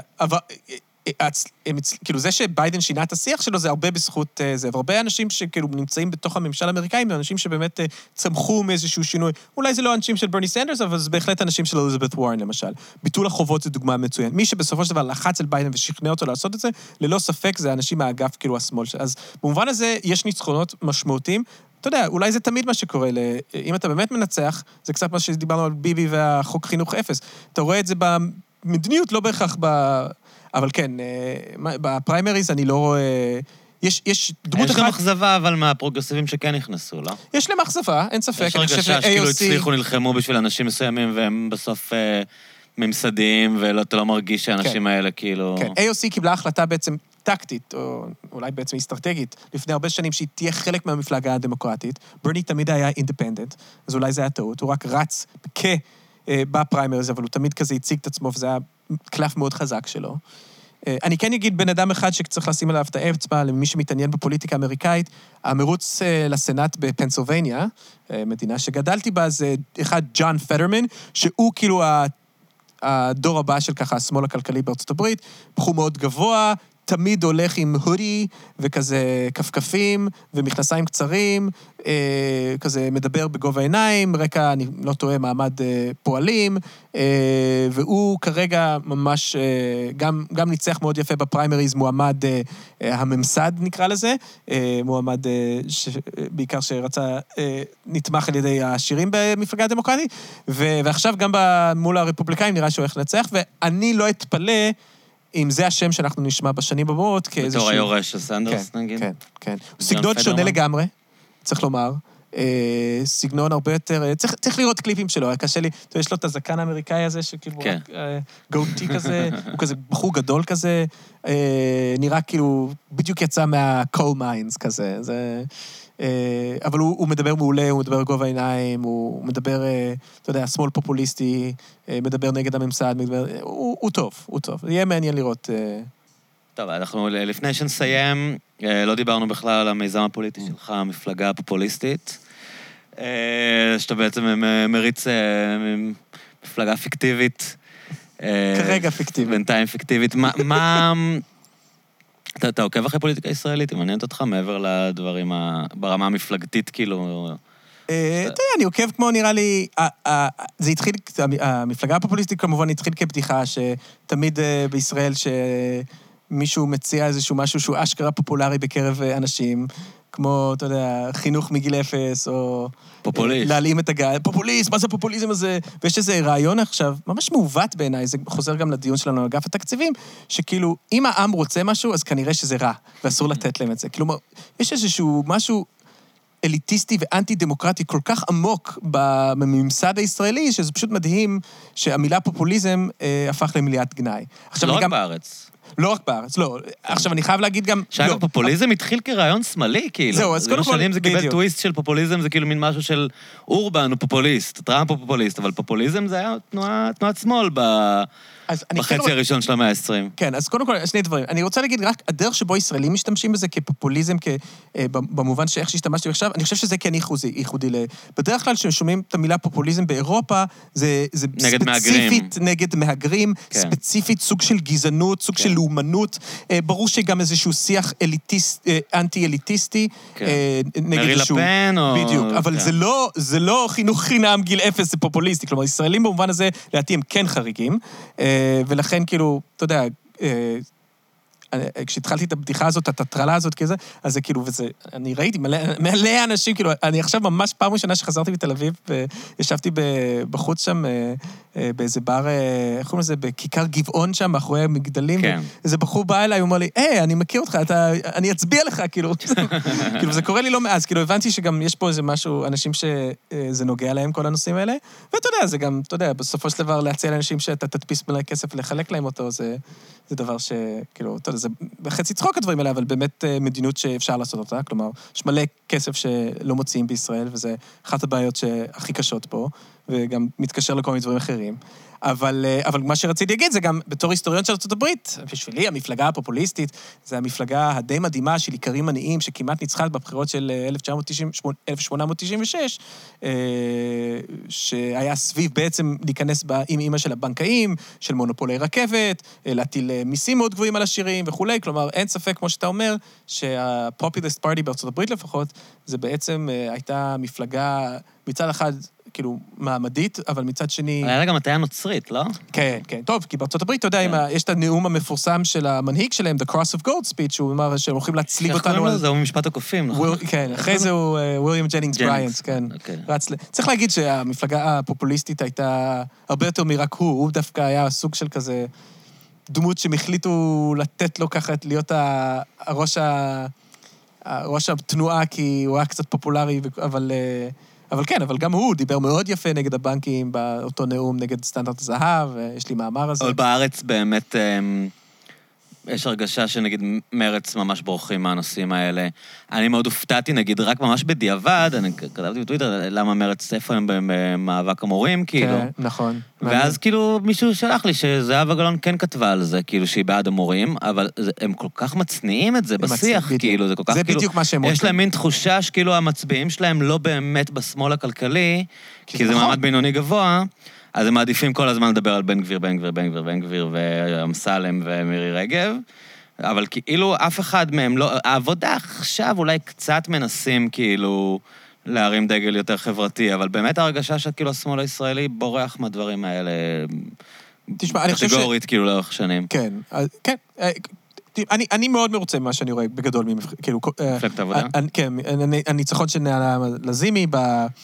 הם כאילו, זה שביידן שינה את השיח שלו, זה הרבה בזכות אה, זה. והרבה אנשים שכאילו נמצאים בתוך הממשל האמריקאי, הם אנשים שבאמת אה, צמחו מאיזשהו שינוי. אולי זה לא אנשים של ברני סנדרס, אבל זה בהחלט אנשים של אליזבת וורן, למשל. ביטול החובות זה דוגמה מצוינת. מי שבסופו של דבר לחץ על ביידן ושכנע אותו לעשות את זה, ללא ספק זה אנשים מהאגף, כאילו, השמאל. אז במובן הזה, יש ניצחונות משמעותיים. אתה יודע, אולי זה תמיד מה שקורה. ל... אם אתה באמת מנצח, זה קצת מה שדיברנו על ביבי והחוק חינוך אפס. אתה רואה את זה במדיניות, לא בהכרח ב... אבל כן, אה, בפריימריז אני לא רואה... יש, יש דמות יש גם אחת, אכזבה, אבל מהפרוגרסיבים שכן נכנסו, לא? יש להם אכזבה, אין ספק. יש הרגשה שכאילו ש-AOC... הצליחו, נלחמו בשביל אנשים מסוימים, והם בסוף אה, ממסדיים, ואתה לא מרגיש שהאנשים כן. האלה כאילו... כן, AOC קיבלה החלטה בעצם טקטית, או אולי בעצם אסטרטגית, לפני הרבה שנים שהיא תהיה חלק מהמפלגה הדמוקרטית. ברני תמיד היה אינדפנדנט, אז אולי זה היה טעות. הוא רק רץ כ... אה, בפריימריז, אבל הוא תמיד כזה הציג את עצמו, וזה היה קלף מאוד חזק שלו. אה, אני כן אגיד בן אדם אחד שצריך לשים עליו את האצבע, למי שמתעניין בפוליטיקה האמריקאית, המרוץ אה, לסנאט בפנסילבניה, אה, מדינה שגדלתי בה, זה אחד, ג'ון פדרמן, שהוא כאילו. הדור הבא של ככה השמאל הכלכלי בארצות הברית, בחור מאוד גבוה, תמיד הולך עם הודי וכזה כפכפים ומכנסיים קצרים, אה, כזה מדבר בגובה העיניים, רקע, אני לא טועה, מעמד אה, פועלים, אה, והוא כרגע ממש אה, גם, גם ניצח מאוד יפה בפריימריז, מועמד אה, אה, הממסד נקרא לזה, אה, מועמד אה, ש, בעיקר שרצה, אה, נתמך על ידי העשירים במפלגה הדמוקרטית, ו, ועכשיו גם מול הרפובליקאים נראה שהוא הולך לנצח, ואני לא אתפלא אם זה השם שאנחנו נשמע בשנים הבאות כאיזשהו... בתור היורש של סנדרס, כן, נגיד? כן, כן. סגנון שונה? לגמרי, צריך לומר. אה, סגנון הרבה יותר... אה, צריך, צריך לראות קליפים שלו, היה קשה לי... אתה יודע, יש לו את הזקן האמריקאי הזה, שכאילו... כן. רק, אה, כזה, הוא כזה בחור גדול כזה, אה, נראה כאילו בדיוק יצא מה-coal mines כזה. זה... אה, אבל הוא, הוא מדבר מעולה, הוא מדבר בגובה העיניים, הוא, הוא מדבר, אה, אתה יודע, שמאל פופוליסטי, אה, מדבר נגד הממסד, מדבר... הוא, הוא טוב, הוא טוב. יהיה מעניין לראות... טוב, אנחנו לפני שנסיים, לא דיברנו בכלל על המיזם הפוליטי שלך, המפלגה הפופוליסטית, שאתה בעצם מריץ מפלגה פיקטיבית. כרגע פיקטיבית. בינתיים פיקטיבית. מה... אתה, אתה עוקב אחרי פוליטיקה ישראלית? היא מעניינת אותך מעבר לדברים ה... ברמה המפלגתית, כאילו... אה, אתה יודע, אני עוקב כמו, נראה לי, זה התחיל, המפלגה הפופוליסטית כמובן התחיל כבדיחה, שתמיד אה, בישראל, שמישהו מציע איזשהו משהו שהוא אשכרה פופולרי בקרב אה, אנשים, כמו, אתה יודע, חינוך מגיל אפס, או... פופוליסט. להלאים את הגל, פופוליסט, מה זה הפופוליזם הזה? ויש איזה רעיון עכשיו, ממש מעוות בעיניי, זה חוזר גם לדיון שלנו על אגף התקציבים, שכאילו, אם העם רוצה משהו, אז כנראה שזה רע, ואסור לתת להם את זה. כלומר, יש איזשהו משהו אליטיסטי ואנטי-דמוקרטי כל כך עמוק בממסד הישראלי, שזה פשוט מדהים שהמילה פופוליזם אה, הפך למילת גנאי. עכשיו, לא רק גם... בארץ. לא רק בארץ, לא. עכשיו, אני חייב להגיד גם... שאגב, לא. פופוליזם התחיל כרעיון שמאלי, כאילו. זהו, אז קודם כל, שנים זה קיבל בדיוק. טוויסט של פופוליזם, זה כאילו מין משהו של אורבן הוא פופוליסט, טראמפ הוא פופוליסט, אבל פופוליזם זה היה תנועת שמאל ב... אז אני כן בחצי רוצה- הראשון של המאה ה-20. כן, אז קודם כל, שני דברים. אני רוצה להגיד רק, הדרך שבו ישראלים משתמשים בזה כפופוליזם, כ, אה, במובן שאיך שהשתמשתי עכשיו, אני חושב שזה כן ייחודי. ייחודי ל... בדרך כלל כששומעים את המילה פופוליזם באירופה, זה, זה נגד ספציפית נגד מהגרים, כן. ספציפית סוג של גזענות, סוג כן. של לאומנות. אה, ברור שגם איזשהו שיח אליטיסט, אה, אנטי-אליטיסטי, כן. אה, נגד מרי איזשהו... לפן או... בדיוק, אבל כן. זה לא, זה לא חינוך חינם גיל אפס, זה פופוליסטי. כלומר, ישראלים במובן הזה, לדעתי הם כן חריגים, אה, ולכן כאילו, אתה יודע, אה, אה, כשהתחלתי את הבדיחה הזאת, את הטרלה הזאת כזה, אז זה כאילו, וזה, אני ראיתי מלא, מלא אנשים, כאילו, אני עכשיו ממש פעם ראשונה שחזרתי מתל אביב, וישבתי בחוץ שם, אה, אה, באיזה בר, אה, איך קוראים לזה, בכיכר גבעון שם, מאחורי המגדלים. כן. איזה בחור בא אליי, הוא אמר לי, היי, אני מכיר אותך, אתה, אני אצביע לך, כאילו. כאילו, זה קורה לי לא מעט, כאילו, הבנתי שגם יש פה איזה משהו, אנשים שזה נוגע להם, כל הנושאים האלה, ואתה יודע, זה גם, אתה יודע, בסופו של דבר להציע לאנשים שאתה תדפיס מלא כסף ולחלק להם אותו, זה, זה דבר שכאילו, אתה יודע, זה חצי צחוק הדברים האלה, אבל באמת אה, מדיניות שאפשר לעשות אותה, כלומר, יש מלא כסף שלא מוציאים בישראל, וזה אחת הבעיות שהכי קשות פה, וגם מתקשר לכל מיני דברים אחרים. אבל, אה, אבל מה שרציתי להגיד זה גם, בתור היסטוריון של הברית, בשבילי המפלגה הפופוליסטית, זה המפלגה הדי מדהימה של איכרים עניים, שכמעט ניצחה בבחירות של אה, 1990 1896, אה, שהיה סביב בעצם להיכנס עם אימא של הבנקאים, של מונופולי רכבת, אה, להטיל אה, מיסים מאוד גבוהים על עשירים וכולי. כלומר, אין ספק, כמו שאתה אומר, שה-Populist Party הברית לפחות, זה בעצם אה, הייתה מפלגה מצד אחד... כאילו, מעמדית, אבל מצד שני... היה לה גם הטיה נוצרית, לא? כן, כן. טוב, כי בארצות הברית, אתה יודע, כן. ה- יש את הנאום המפורסם של המנהיג שלהם, The Cross of Gold speech, שהוא אמר שהם הולכים לצלוב איך קוראים אותנו לו? על... זה הוא ממשפט הקופים, נכון? כן, אחרי זה הוא אה, וויליאם ג'נינגס בריאן, כן. אוקיי. רץ ל... צריך להגיד שהמפלגה הפופוליסטית הייתה הרבה יותר מרק הוא, הוא דווקא היה סוג של כזה דמות שהם החליטו לתת לו ככה, להיות הראש ה... ראש התנועה, כי הוא היה קצת פופולרי, אבל... אה, אבל כן, אבל גם הוא דיבר מאוד יפה נגד הבנקים באותו נאום נגד סטנדרט הזהב, ויש לי מאמר על זה. אבל בארץ באמת אמ, יש הרגשה שנגיד מרץ ממש בורחים מהנושאים האלה. אני מאוד הופתעתי, נגיד, רק ממש בדיעבד, אני כתבתי בטוויטר, למה מרץ, איפה הם במאבק המורים, כאילו. כן, נכון. ואז כאילו מישהו שלח לי שזהבה גלאון כן כתבה על זה, כאילו שהיא בעד המורים, אבל זה, הם כל כך מצניעים את זה בשיח, בדיוק. כאילו, זה כל כך זה כאילו... בדיוק מה שהם יש רוצים. להם מין תחושה שכאילו המצביעים שלהם לא באמת בשמאל הכלכלי, כי זה זה נכון. מעמד בינוני גבוה, אז הם מעדיפים כל הזמן לדבר על בן גביר, בן גביר, בן גביר, בן גביר, ואמסלם ומירי רגב. אבל כאילו אף אחד מהם לא... העבודה עכשיו אולי קצת מנסים כאילו להרים דגל יותר חברתי, אבל באמת ההרגשה שכאילו השמאל הישראלי בורח מהדברים האלה תשמע, אני חושב ש... קטגורית כאילו לאורך שנים. כן, אז- כן. אני, אני מאוד מרוצה ממה שאני רואה בגדול, ממפ- כאילו... אה, מפלגת העבודה? אה, כן, הנ- הניצחון של נעלה לזימי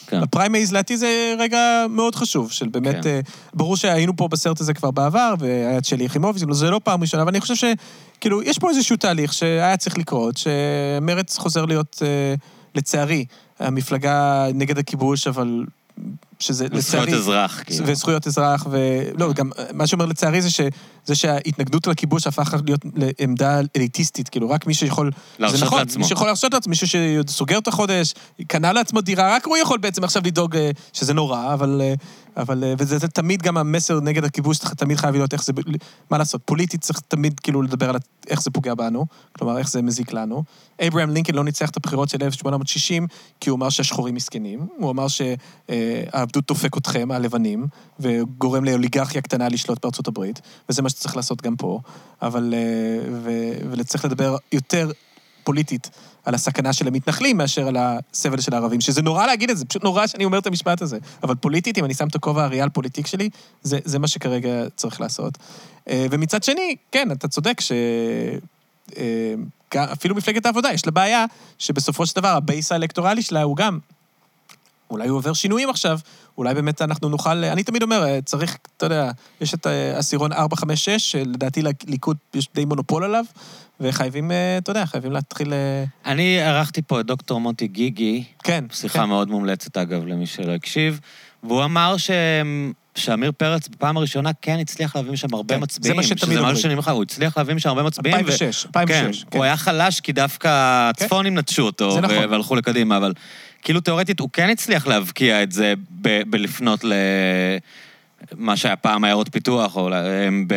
כן. בפריימריז, לדעתי זה רגע מאוד חשוב, של באמת... כן. אה, ברור שהיינו פה בסרט הזה כבר בעבר, והיה את שלי יחימוביץ, זה לא פעם ראשונה, אבל אני חושב שכאילו, יש פה איזשהו תהליך שהיה צריך לקרות, שמרץ חוזר להיות, לצערי, המפלגה נגד הכיבוש, אבל... שזה וזכויות לצערי... אזרח, כאילו. וזכויות אזרח, ולא, גם אה, מה שאומר לצערי זה שזה שההתנגדות לכיבוש הפכה להיות לעמדה אליטיסטית, כאילו, רק מי שיכול... להרשות זה נכון, לעצמו. מי שיכול להרשות לעצמו, מישהו שסוגר את החודש, קנה לעצמו דירה, רק הוא יכול בעצם עכשיו לדאוג אה, שזה נורא, אבל... אה, אבל... אה, וזה זה תמיד גם המסר נגד הכיבוש, צריך תמיד חייב להיות איך זה... מה לעשות, פוליטית צריך תמיד כאילו לדבר על איך זה פוגע בנו, כלומר, איך זה מזיק לנו. אברהם לינקולן לא ניצח את הבחירות של 1860, כי הוא אמר שהשחורים מסכנים, הוא אמר שהעבדות דופק אתכם, הלבנים, וגורם לאוליגרכיה קטנה לשלוט בארצות הברית, וזה מה שצריך לעשות גם פה, אבל... אה, ו- וצריך לדבר יותר פוליטית על הסכנה של המתנחלים מאשר על הסבל של הערבים, שזה נורא להגיד את זה, פשוט נורא שאני אומר את המשפט הזה. אבל פוליטית, אם אני שם את הכובע הריאל פוליטיק שלי, זה, זה מה שכרגע צריך לעשות. אה, ומצד שני, כן, אתה צודק ש... אה, אפילו מפלגת העבודה, יש לה בעיה שבסופו של דבר הבייס האלקטורלי שלה הוא גם... אולי הוא עובר שינויים עכשיו, אולי באמת אנחנו נוכל... אני תמיד אומר, אה, צריך, אתה יודע, יש את אה, עשירון 4, 5, 6, שלדעתי לליכוד יש די מונופול עליו, וחייבים, אה, אתה יודע, חייבים להתחיל... אה, אני ערכתי פה את דוקטור מוטי גיגי, כן. שיחה כן. מאוד מומלצת, אגב, למי שלא הקשיב, והוא אמר ש... שעמיר פרץ בפעם הראשונה כן הצליח להביא משם הרבה כן, זה מצביעים. מה שתמיד שזה אומרים. משהו שאני אומר הוא הצליח להביא משם הרבה מצביעים. 2006, 2006, כן, כן. הוא היה חלש כי דווקא הצפונים נטשו אותו, זה נכון. ו- והלכו לקדימה, אבל כאילו תיאורטית הוא כן הצליח להבקיע את זה ב- בלפנות ל... מה שהיה פעם עיירות פיתוח, או, ב,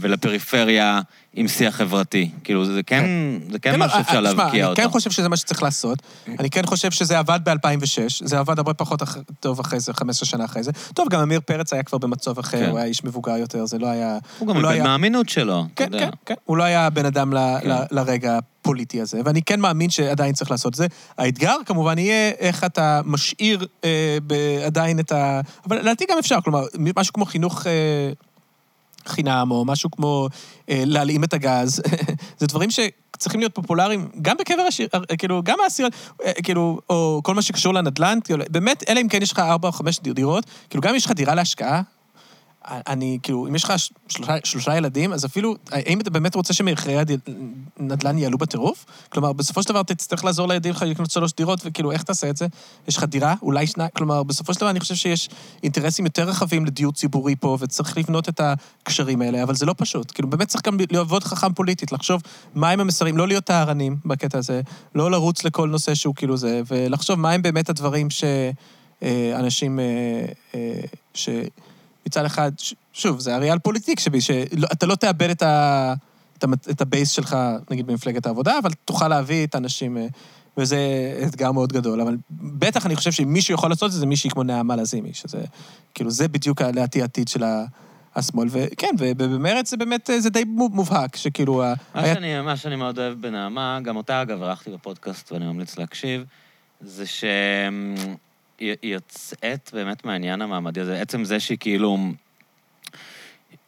ולפריפריה עם שיח חברתי. כאילו, זה כן, זה כן משהו לא, שאפשר אה, תשמע, להבקיע אותו. אני כן חושב שזה מה שצריך לעשות. אני כן חושב שזה עבד ב-2006, זה עבד הרבה פחות טוב אחרי זה, 15 שנה אחרי זה. טוב, גם עמיר פרץ היה כבר במצב אחר, כן. הוא היה איש מבוגר יותר, זה לא היה... הוא גם לא איבד מהאמינות שלו, אתה כן, יודע. כן, כן. הוא לא היה בן אדם כן. לרגע הפוליטי הזה, ואני כן מאמין שעדיין צריך לעשות את זה. האתגר כמובן יהיה איך אתה משאיר אה, עדיין את ה... אבל לדעתי גם אפשר, כלומר, משהו כמו חינוך... חינם, או משהו כמו אה, להלאים את הגז, זה דברים שצריכים להיות פופולריים גם בקבר השיר, אה, כאילו, גם העשיריות, אה, כאילו, או כל מה שקשור לנדל"ן, כאילו, באמת, אלא אם כן יש לך ארבע או חמש דירות, כאילו, גם אם יש לך דירה להשקעה, אני, כאילו, אם יש לך שלושה, שלושה ילדים, אז אפילו, האם אתה באמת רוצה שמחירי הנדל"ן יעלו בטירוף? כלומר, בסופו של דבר תצטרך לעזור לילדים שלך לקנות שלוש דירות, וכאילו, איך תעשה את זה? יש לך דירה? אולי שניים? כלומר, בסופו של דבר אני חושב שיש אינטרסים יותר רחבים לדיור ציבורי פה, וצריך לבנות את הקשרים האלה, אבל זה לא פשוט. כאילו, באמת צריך גם לעבוד חכם פוליטית, לחשוב מהם המסרים, לא להיות טהרנים בקטע הזה, לא לרוץ לכל נושא שהוא כאילו זה, ולחשוב מהם באמת הדברים שאנשים, ש... מצד אחד, ש- שוב, זה הריאל פוליטיק שבי, שאתה לא תאבד את, ה, את, המ- את הבייס שלך, נגיד, במפלגת העבודה, אבל תוכל להביא את האנשים, אה, וזה אתגר מאוד גדול. אבל בטח אני חושב שאם מישהו יכול לעשות את זה, זה מישהי כמו נעמה לזימי, שזה, כאילו, זה בדיוק לדעתי העתיד של ה- השמאל. וכן, ובמרצ זה באמת, אה, זה די מו- מובהק, שכאילו... ה- מה היה- שאני, מה שאני מאוד אוהב בנעמה, גם אותה אגב ערכתי בפודקאסט ואני ממליץ להקשיב, זה שהיא היא יוצאת באמת מהעניין המעמדי הזה. עצם זה שהיא כאילו...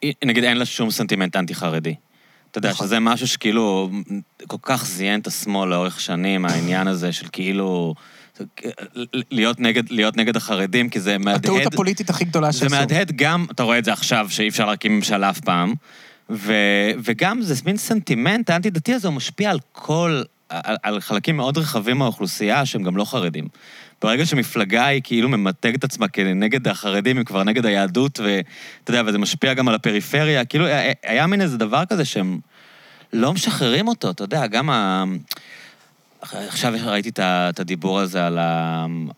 היא- נגיד אין לה שום סנטימנט אנטי-חרדי. אתה יודע, נכון. שזה משהו שכאילו כל כך זיין את השמאל לאורך שנים, העניין הזה של כאילו... להיות נגד, להיות נגד החרדים, כי זה מהדהד... הטעות הפוליטית הכי גדולה זה שעשו. מהדהד גם, אתה רואה את זה עכשיו, שאי אפשר להקים ממשלה אף פעם, ו, וגם זה מין סנטימנט האנטי-דתי הזה, הוא משפיע על כל, על, על חלקים מאוד רחבים מהאוכלוסייה שהם גם לא חרדים. ברגע שמפלגה היא כאילו ממתגת עצמה כנגד החרדים, היא כבר נגד היהדות, ואתה יודע, וזה משפיע גם על הפריפריה, כאילו היה, מין איזה דבר כזה שהם לא משחררים אותו, אתה יודע, גם ה... עכשיו ראיתי את הדיבור הזה על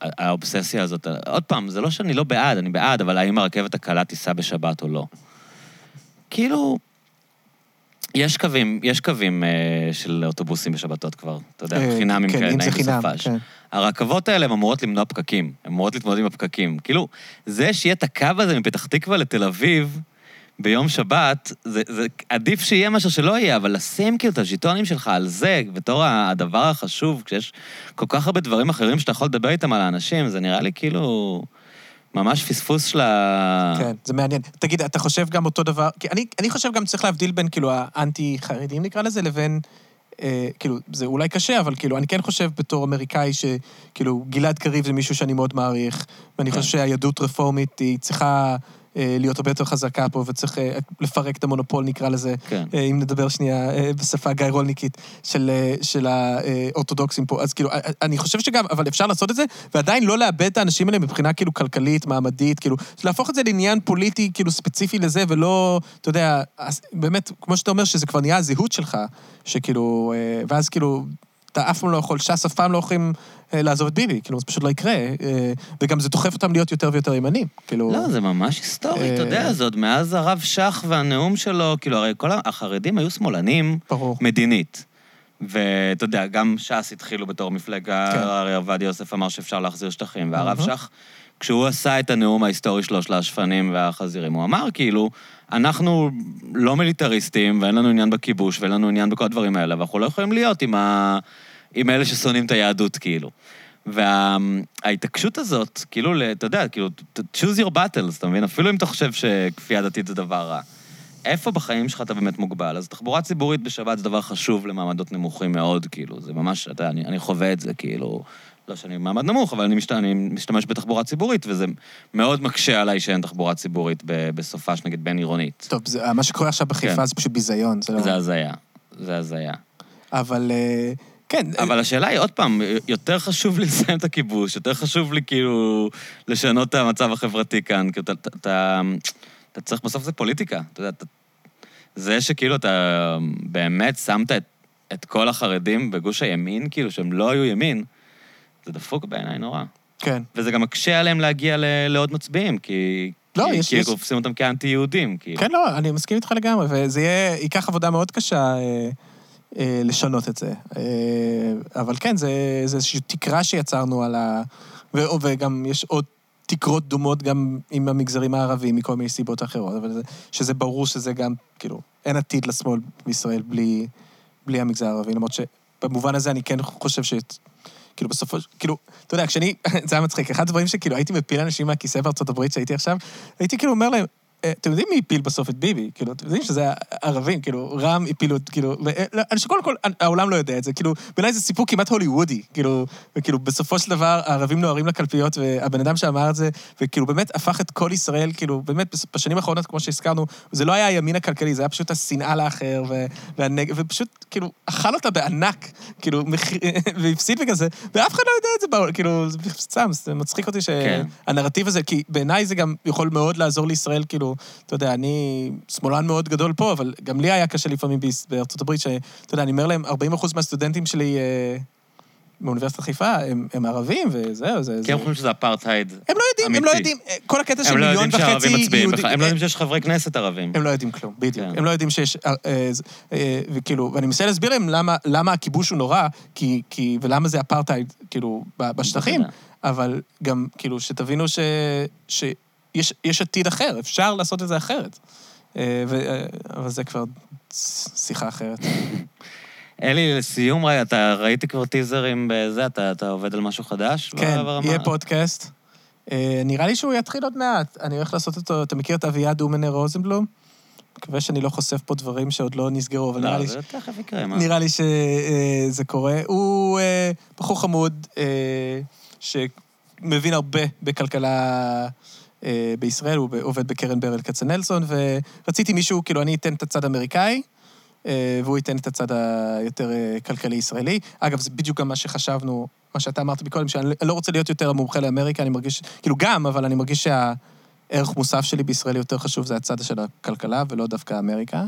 האובססיה הזאת. עוד פעם, זה לא שאני לא בעד, אני בעד, אבל האם הרכבת הקלה תיסע בשבת או לא? כאילו, יש קווים, יש קווים אה, של אוטובוסים בשבתות כבר, אתה יודע, אה, חינמים כן, כאלה, אם זה נעים חינם, בסופש. כן. הרכבות האלה הן אמורות למנוע פקקים, הן אמורות להתמודד עם הפקקים. כאילו, זה שיהיה את הקו הזה מפתח תקווה לתל אביב ביום שבת, זה, זה עדיף שיהיה משהו שלא יהיה, אבל לשים כאילו את הז'יטונים שלך על זה, בתור הדבר החשוב, כשיש כל כך הרבה דברים אחרים שאתה יכול לדבר איתם על האנשים, זה נראה לי כאילו ממש פספוס של ה... כן, זה מעניין. תגיד, אתה חושב גם אותו דבר, כי אני, אני חושב גם צריך להבדיל בין כאילו האנטי-חרדים נקרא לזה, לבין, אה, כאילו, זה אולי קשה, אבל כאילו, אני כן חושב בתור אמריקאי שכאילו, גלעד קריב זה מישהו שאני מאוד מעריך, ואני כן. חושב שהיהדות רפורמית היא צריכה להיות הרבה יותר חזקה פה, וצריך אה, לפרק את המונופול, נקרא לזה, כן. אה, אם נדבר שנייה אה, בשפה גיא רולניקית, של, אה, של האורתודוקסים פה. אז כאילו, אה, אני חושב שגם, אבל אפשר לעשות את זה, ועדיין לא לאבד את האנשים האלה מבחינה כאילו כלכלית, מעמדית, כאילו, להפוך את זה לעניין פוליטי, כאילו, ספציפי לזה, ולא, אתה יודע, באמת, כמו שאתה אומר, שזה כבר נהיה הזהות שלך, שכאילו, אה, ואז כאילו, אתה אף פעם לא יכול, ש"ס אף פעם לא יכולים אה, לעזוב את ביבי, כאילו, זה פשוט לא יקרה, אה, וגם זה דוחף אותם להיות יותר ויותר ימנים, כאילו... לא, זה ממש היסטורי, אתה אה, יודע, זה עוד מאז הרב שך והנאום שלו, כאילו, הרי כל החרדים היו שמאלנים ברור. מדינית. ואתה יודע, גם ש"ס התחילו בתור מפלגה, כן. הרי עובדיה יוסף אמר שאפשר להחזיר שטחים, והרב אהה. שך, כשהוא עשה את הנאום ההיסטורי שלו של השפנים והחזירים, הוא אמר כאילו, אנחנו לא מיליטריסטים, ואין לנו עניין בכיבוש, ואין לנו עניין בכל הדברים האלה, ואנחנו לא יכולים להיות עם, ה... עם אלה ששונאים את היהדות, כאילו. וההתעקשות הזאת, כאילו, אתה יודע, כאילו, choose your battles, אתה מבין? אפילו אם אתה חושב שכפייה דתית זה דבר רע. איפה בחיים שלך אתה באמת מוגבל? אז תחבורה ציבורית בשבת זה דבר חשוב למעמדות נמוכים מאוד, כאילו, זה ממש, אתה יודע, אני, אני חווה את זה, כאילו, לא שאני במעמד נמוך, אבל אני, משת, אני משתמש בתחבורה ציבורית, וזה מאוד מקשה עליי שאין תחבורה ציבורית ב- בסופה, נגיד בין-עירונית. טוב, זה, מה שקורה עכשיו בחיפה כן. זה פשוט ביזיון, זה לא... זה הזיה, זה הזיה. אבל אה, כן, אבל השאלה היא, עוד פעם, יותר חשוב לי לסיים את הכיבוש, יותר חשוב לי כאילו לשנות את המצב החברתי כאן, כאילו, אתה, אתה, אתה, אתה צריך, בסוף זה פוליטיקה, אתה יודע, אתה, זה שכאילו אתה באמת שמת את, את כל החרדים בגוש הימין, כאילו, שהם לא היו ימין, זה דפוק בעיניי נורא. כן. וזה גם מקשה עליהם להגיע ל, לעוד מצביעים, כי לא, כי- יש- כי יש- תופסים אותם כאנטי-יהודים, כאילו. כן, לא, אני מסכים איתך לגמרי, וזה יהיה, ייקח עבודה מאוד קשה אה, אה, לשנות את זה. אה, אבל כן, זה, זה איזושהי תקרה שיצרנו על ה... וגם יש עוד תקרות דומות גם עם המגזרים הערביים מכל מיני סיבות אחרות, אבל זה, שזה ברור שזה גם, כאילו, אין עתיד לשמאל בישראל בלי, בלי המגזר הערבי, למרות שבמובן הזה אני כן חושב ש... כאילו בסופו של... כאילו, אתה יודע, כשאני... זה היה מצחיק. אחד הדברים שכאילו הייתי מפיל אנשים מהכיסא בארצות הברית שהייתי עכשיו, הייתי כאילו אומר להם, "אה, אתם יודעים מי הפיל בסוף את ביבי? כאילו, אתם יודעים שזה הערבים, כאילו, רע"מ הפילו את, כאילו... ו- לא, אני שקודם כל, העולם לא יודע את זה, כאילו, בעיניי זה סיפור כמעט הוליוודי, כאילו, וכאילו, בסופו של דבר, הערבים נוהרים לקלפיות, והבן אדם שאמר את זה, וכאילו, באמת הפך את כל ישראל, כאילו, באמת, בשנים האחרונות, כמו שהזכרנו, זה לא היה הימין הכלכלי, זה היה פשוט השנאה לאחר, והנג... ופשוט, כאילו, אכל אותה בענק, כאילו, מחיר- והפסיד בגלל זה, ואף אחד לא יודע את זה, בעולם, כאילו, סתם, זה מצחיק אותי כן. שהנרטיב הזה, כי בעיניי זה גם יכול מאוד לעזור לישראל, כאילו, אתה יודע, אני שמאלן מאוד גדול פה, אבל גם לי היה קשה לפעמים בארצות הברית, שאתה יודע, אני אומר להם, 40% מהסטודנטים שלי אה, מאוניברסיטת חיפה הם, הם ערבים, וזהו, זה... כי זה... הם חושבים שזה אפרטהייד. הם לא יודעים, הם לא אמיתי. יודעים, אה, כל הקטע של לא מיליון וחצי יהודים... הם לא יודעים שיש חברי כנסת ערבים. הם לא יודעים כלום, בדיוק. כן. הם לא יודעים שיש... אה, אה, אה, וכאילו, ואני מנסה להסביר להם למה, למה הכיבוש הוא נורא, כי, כי, ולמה זה אפרטהייד, כאילו, בשטחים. אבל גם, כאילו, שתבינו ש, שיש יש עתיד אחר, אפשר לעשות את זה אחרת. אה, ו, אה, אבל זה כבר ש- שיחה אחרת. אלי, לסיום, רגע, אתה ראיתי כבר טיזרים בזה, אתה אתה עובד על משהו חדש? כן, ברמה? יהיה פודקאסט. אה, נראה לי שהוא יתחיל עוד מעט. אני הולך לעשות אותו, אתה מכיר את אביעד אומנר רוזנבלום? מקווה שאני לא חושף פה דברים שעוד לא נסגרו, אבל נראה לא, לי... זה תכף יקרה, מה? נראה לי שזה קורה. הוא בחור חמוד שמבין הרבה בכלכלה בישראל, הוא עובד בקרן ברל כצנלסון, ורציתי מישהו, כאילו, אני אתן את הצד האמריקאי, אה, והוא ייתן את הצד היותר אה, כלכלי-ישראלי. אגב, זה בדיוק גם מה שחשבנו, מה שאתה אמרת מקודם, שאני לא רוצה להיות יותר המומחה לאמריקה, אני מרגיש, כאילו גם, אבל אני מרגיש שהערך מוסף שלי בישראל יותר חשוב, זה הצד של הכלכלה, ולא דווקא אמריקה.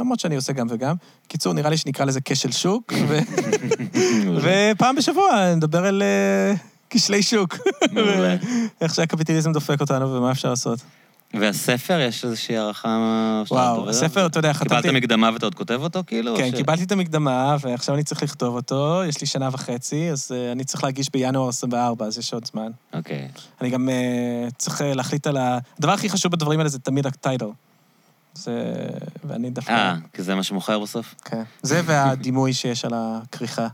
למרות שאני עושה גם וגם. קיצור, נראה לי שנקרא לזה כשל שוק. ופעם בשבוע נדבר על אה, כשלי שוק. מעולה. איך שהקפיטליזם דופק אותנו ומה אפשר לעשות. והספר, יש איזושהי הערכה? וואו, הספר? אתה יודע, חתמתי... קיבלת מקדמה ואתה עוד כותב אותו, כאילו? כן, ש- קיבלתי את המקדמה, ועכשיו אני צריך לכתוב אותו, יש לי שנה וחצי, אז אה, אני צריך להגיש בינואר 24, אז יש עוד זמן. אוקיי. אני גם אה, צריך אה, להחליט על ה... הדבר הכי חשוב בדברים האלה זה תמיד הטייטל. זה... ואני דווקא... אה, כי זה מה שמוכר בסוף? כן. זה והדימוי שיש על הכריכה.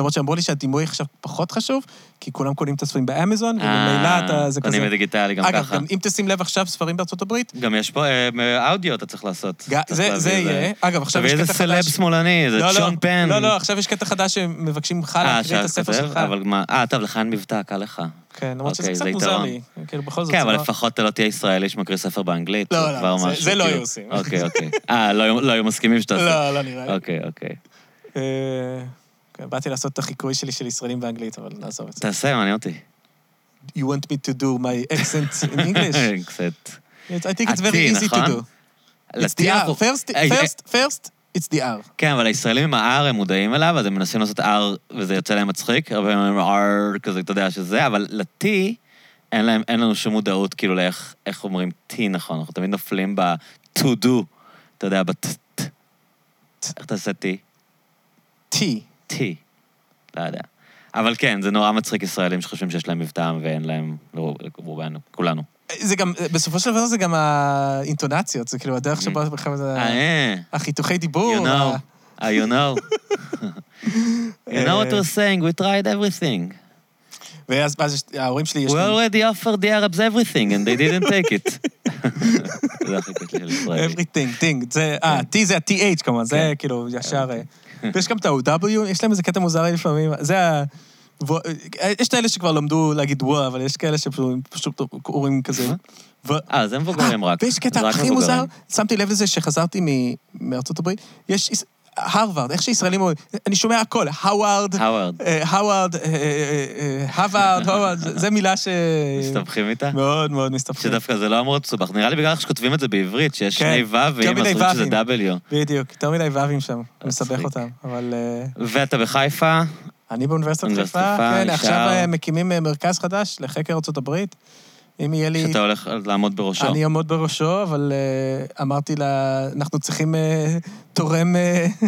למרות שאמרו לי שהדימוי עכשיו פחות חשוב, כי כולם קונים את הספרים באמזון, וממילא אתה... זה כזה... קונים בדיגיטלי גם אגב, ככה. גם אם תשים לב עכשיו, ספרים בארצות הברית, גם יש פה אה, אודיו אתה צריך לעשות. זה- יהיה. אגב, עכשיו יש קטע איזה סלב חדש... שמאלני, זה לא, לא, צ'ון פן. לא, לא, עכשיו יש קטע חדש שמבקשים ממך אה, להקריא את הספר? שלך. אה, טוב, לך אין מבטא, קל לך. כן, למרות שזה אוקיי, קצת מוזר. לי. כאילו, בכל זאת, כן, אבל לא- לפחות אתה לא תהיה ישראלי שמקריא ספר באנגלית. לא, לא, זה- לא כאילו. היו עושים. אוקיי, אוקיי. אה, לא לא היו מסכימים שאתה עושה. לא, לא נראה לי. אוקיי, אוקיי. באתי לעשות את החיקוי שלי של ישראלים באנגלית, אבל נעזוב את זה. תעשה, מעניין אותי. You want me to do my accent in English? קצת. I think it's very easy to נכון? do. It's the R. First, אה, אה, first, first, it's the R. כן, אבל הישראלים עם ה-R הם מודעים אליו, אז הם מנסים לעשות R וזה יוצא להם מצחיק, הרבה פעמים R כזה, אתה יודע שזה, אבל ל-T אין, להם, אין לנו שום מודעות כאילו לאיך איך אומרים T נכון, אנחנו תמיד נופלים ב-to do, אתה יודע, ב-T. איך אתה עושה T? T. T. לא יודע. אבל כן, זה נורא מצחיק ישראלים שחושבים שיש להם מבטא ואין להם, לא, רובנו, כולנו. זה גם, בסופו של דבר זה גם האינטונציות, זה כאילו הדרך שבה בכלל זה... אה, אה, החיתוכי דיבור. you know, uh, you know. you know what we're saying, we tried everything. ואז ההורים שלי, יש We already offered the Arabs everything and they didn't take it. זה הכי קטע של ישראלי. everything, thing. זה, אה, T זה ה-TH כמובן, זה כן. כאילו ישר... אה, ויש גם את ה-W, יש להם איזה קטע מוזר לפעמים, זה ה... יש את האלה שכבר למדו להגיד ווא, אבל יש כאלה שפשוט אומרים כזה... אה, זה מבוגרים רק. ויש קטע הכי מוזר. שמתי לב לזה שחזרתי מארצות הברית, יש- הרווארד, איך שישראלים אומרים, אני שומע הכל, האווארד, האווארד. אה, אה, אה, הווארד, הווארד, זה זה מילה ש... מסתבכים איתה? מאוד מאוד מסתבכים. שדווקא זה לא אמור להיות מסובך. נראה לי בגלל איך שכותבים את זה בעברית, שיש כן, שני ו' אז חושבים שזה ו"ים. W. בדיוק, יותר מדי ו"ים שם, מסבך. אותם, אבל... ואתה בחיפה, אני באוניברסיטת אוניברסיטת חיפה, כן. עכשיו מקימים מרכז חדש לחקר ארצות הברית, אם יהיה לי... שאתה הולך לעמוד בראשו. אני אעמוד בראשו, אבל uh, אמרתי לה, אנחנו צריכים uh, תורם... Uh,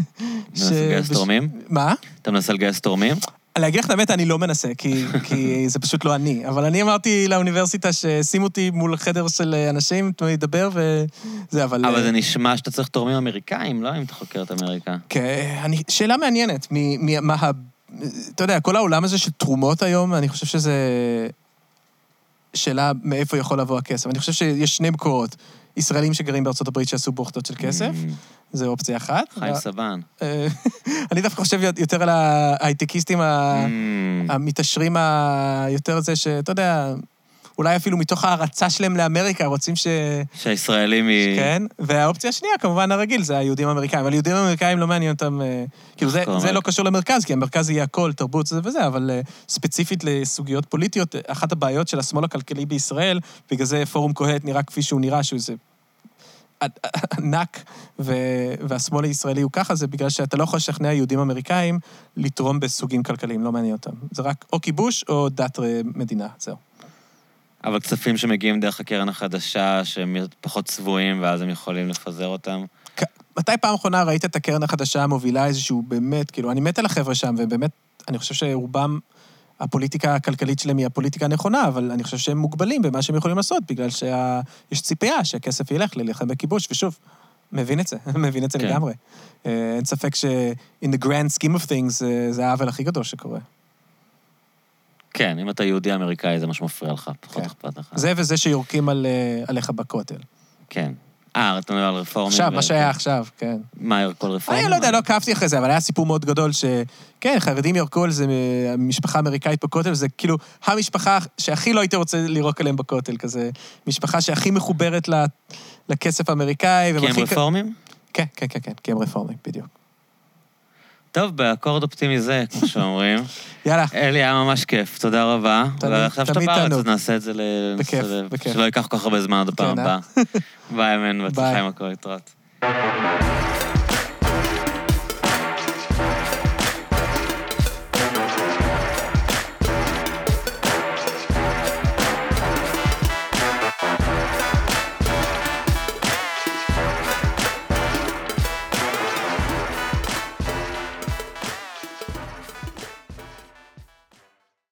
מנסה לגייס תורמים? מה? אתה מנסה לגייס תורמים? להגיד לך את האמת, אני לא מנסה, כי, כי זה פשוט לא אני. אבל אני אמרתי לאוניברסיטה ששימו אותי מול חדר של אנשים, תנו לי לדבר, וזה, אבל... אבל זה נשמע שאתה צריך תורמים אמריקאים, לא אם אתה חוקר את אמריקה. כן, אני... שאלה מעניינת, מה ה... אתה יודע, כל העולם הזה של תרומות היום, אני חושב שזה... שאלה מאיפה יכול לבוא הכסף. אני חושב שיש שני מקורות. ישראלים שגרים בארצות הברית שעשו בוכטות של כסף, mm. זה אופציה אחת. חיים סבן. אה, אני דווקא חושב יותר על ההייטקיסטים mm. המתעשרים היותר זה, שאתה יודע, אולי אפילו מתוך ההערצה שלהם לאמריקה, רוצים ש... שהישראלים היא... כן, והאופציה השנייה, כמובן הרגיל, זה היהודים האמריקאים. אבל יהודים אמריקאים לא מעניין אותם... אה, כאילו, זה, זה לא קשור למרכז, כי המרכז יהיה הכל, תרבות זה וזה, אבל אה, ספציפית לסוגיות פוליטיות, אחת הבעיות של השמאל הכלכלי בישראל, בגלל זה פורום קהלת נראה כפי שהוא נראה, שהוא איזה ענק, והשמאל הישראלי הוא ככה, זה בגלל שאתה לא יכול לשכנע יהודים אמריקאים לתרום בסוגים כלכליים, לא מעניין אותם. זה רק או כיבוש או דת מדינה, זהו. אבל כספים שמגיעים דרך הקרן החדשה, שהם פחות צבועים, ואז הם יכולים לפזר אותם. מתי פעם אחרונה ראית את הקרן החדשה מובילה איזשהו באמת, כאילו, אני מת על החבר'ה שם, ובאמת, אני חושב שרובם, הפוליטיקה הכלכלית שלהם היא הפוליטיקה הנכונה, אבל אני חושב שהם מוגבלים במה שהם יכולים לעשות, בגלל שיש ציפייה שהכסף ילך ללחם בכיבוש, ושוב, מבין את זה, מבין את זה כן. לגמרי. אה, אין ספק ש- in the grand scheme of things, אה, זה העוול הכי גדול שקורה. כן, אם אתה יהודי אמריקאי זה מה שמפריע לך, פחות כן. אכפת לך. זה וזה שיורקים אה, עליך בכותל. כן. אה, אתה מדבר על רפורמים. עכשיו, מה שהיה עכשיו, כן. מה, ירקו על רפורמים? אני לא יודע, לא עקבתי אחרי זה, אבל היה סיפור מאוד גדול ש... כן, חרדים ירקו על זה משפחה אמריקאית בכותל, זה כאילו המשפחה שהכי לא הייתי רוצה לירוק עליהם בכותל, כזה משפחה שהכי מחוברת לכסף האמריקאי. כי הם רפורמים? כן, כן, כן, כן, כי הם רפורמים, בדיוק. טוב, באקורד אופטימי זה, כמו שאומרים. יאללה. אלי, היה ממש כיף, תודה רבה. תמיד, ועכשיו שאתה בארץ, אז נעשה את זה ל... בכיף, בכיף. שלא ייקח כל כך הרבה זמן עד הפעם כן, אה? הבאה. ביי, אמן, בהצלחה עם הכל, להתראות.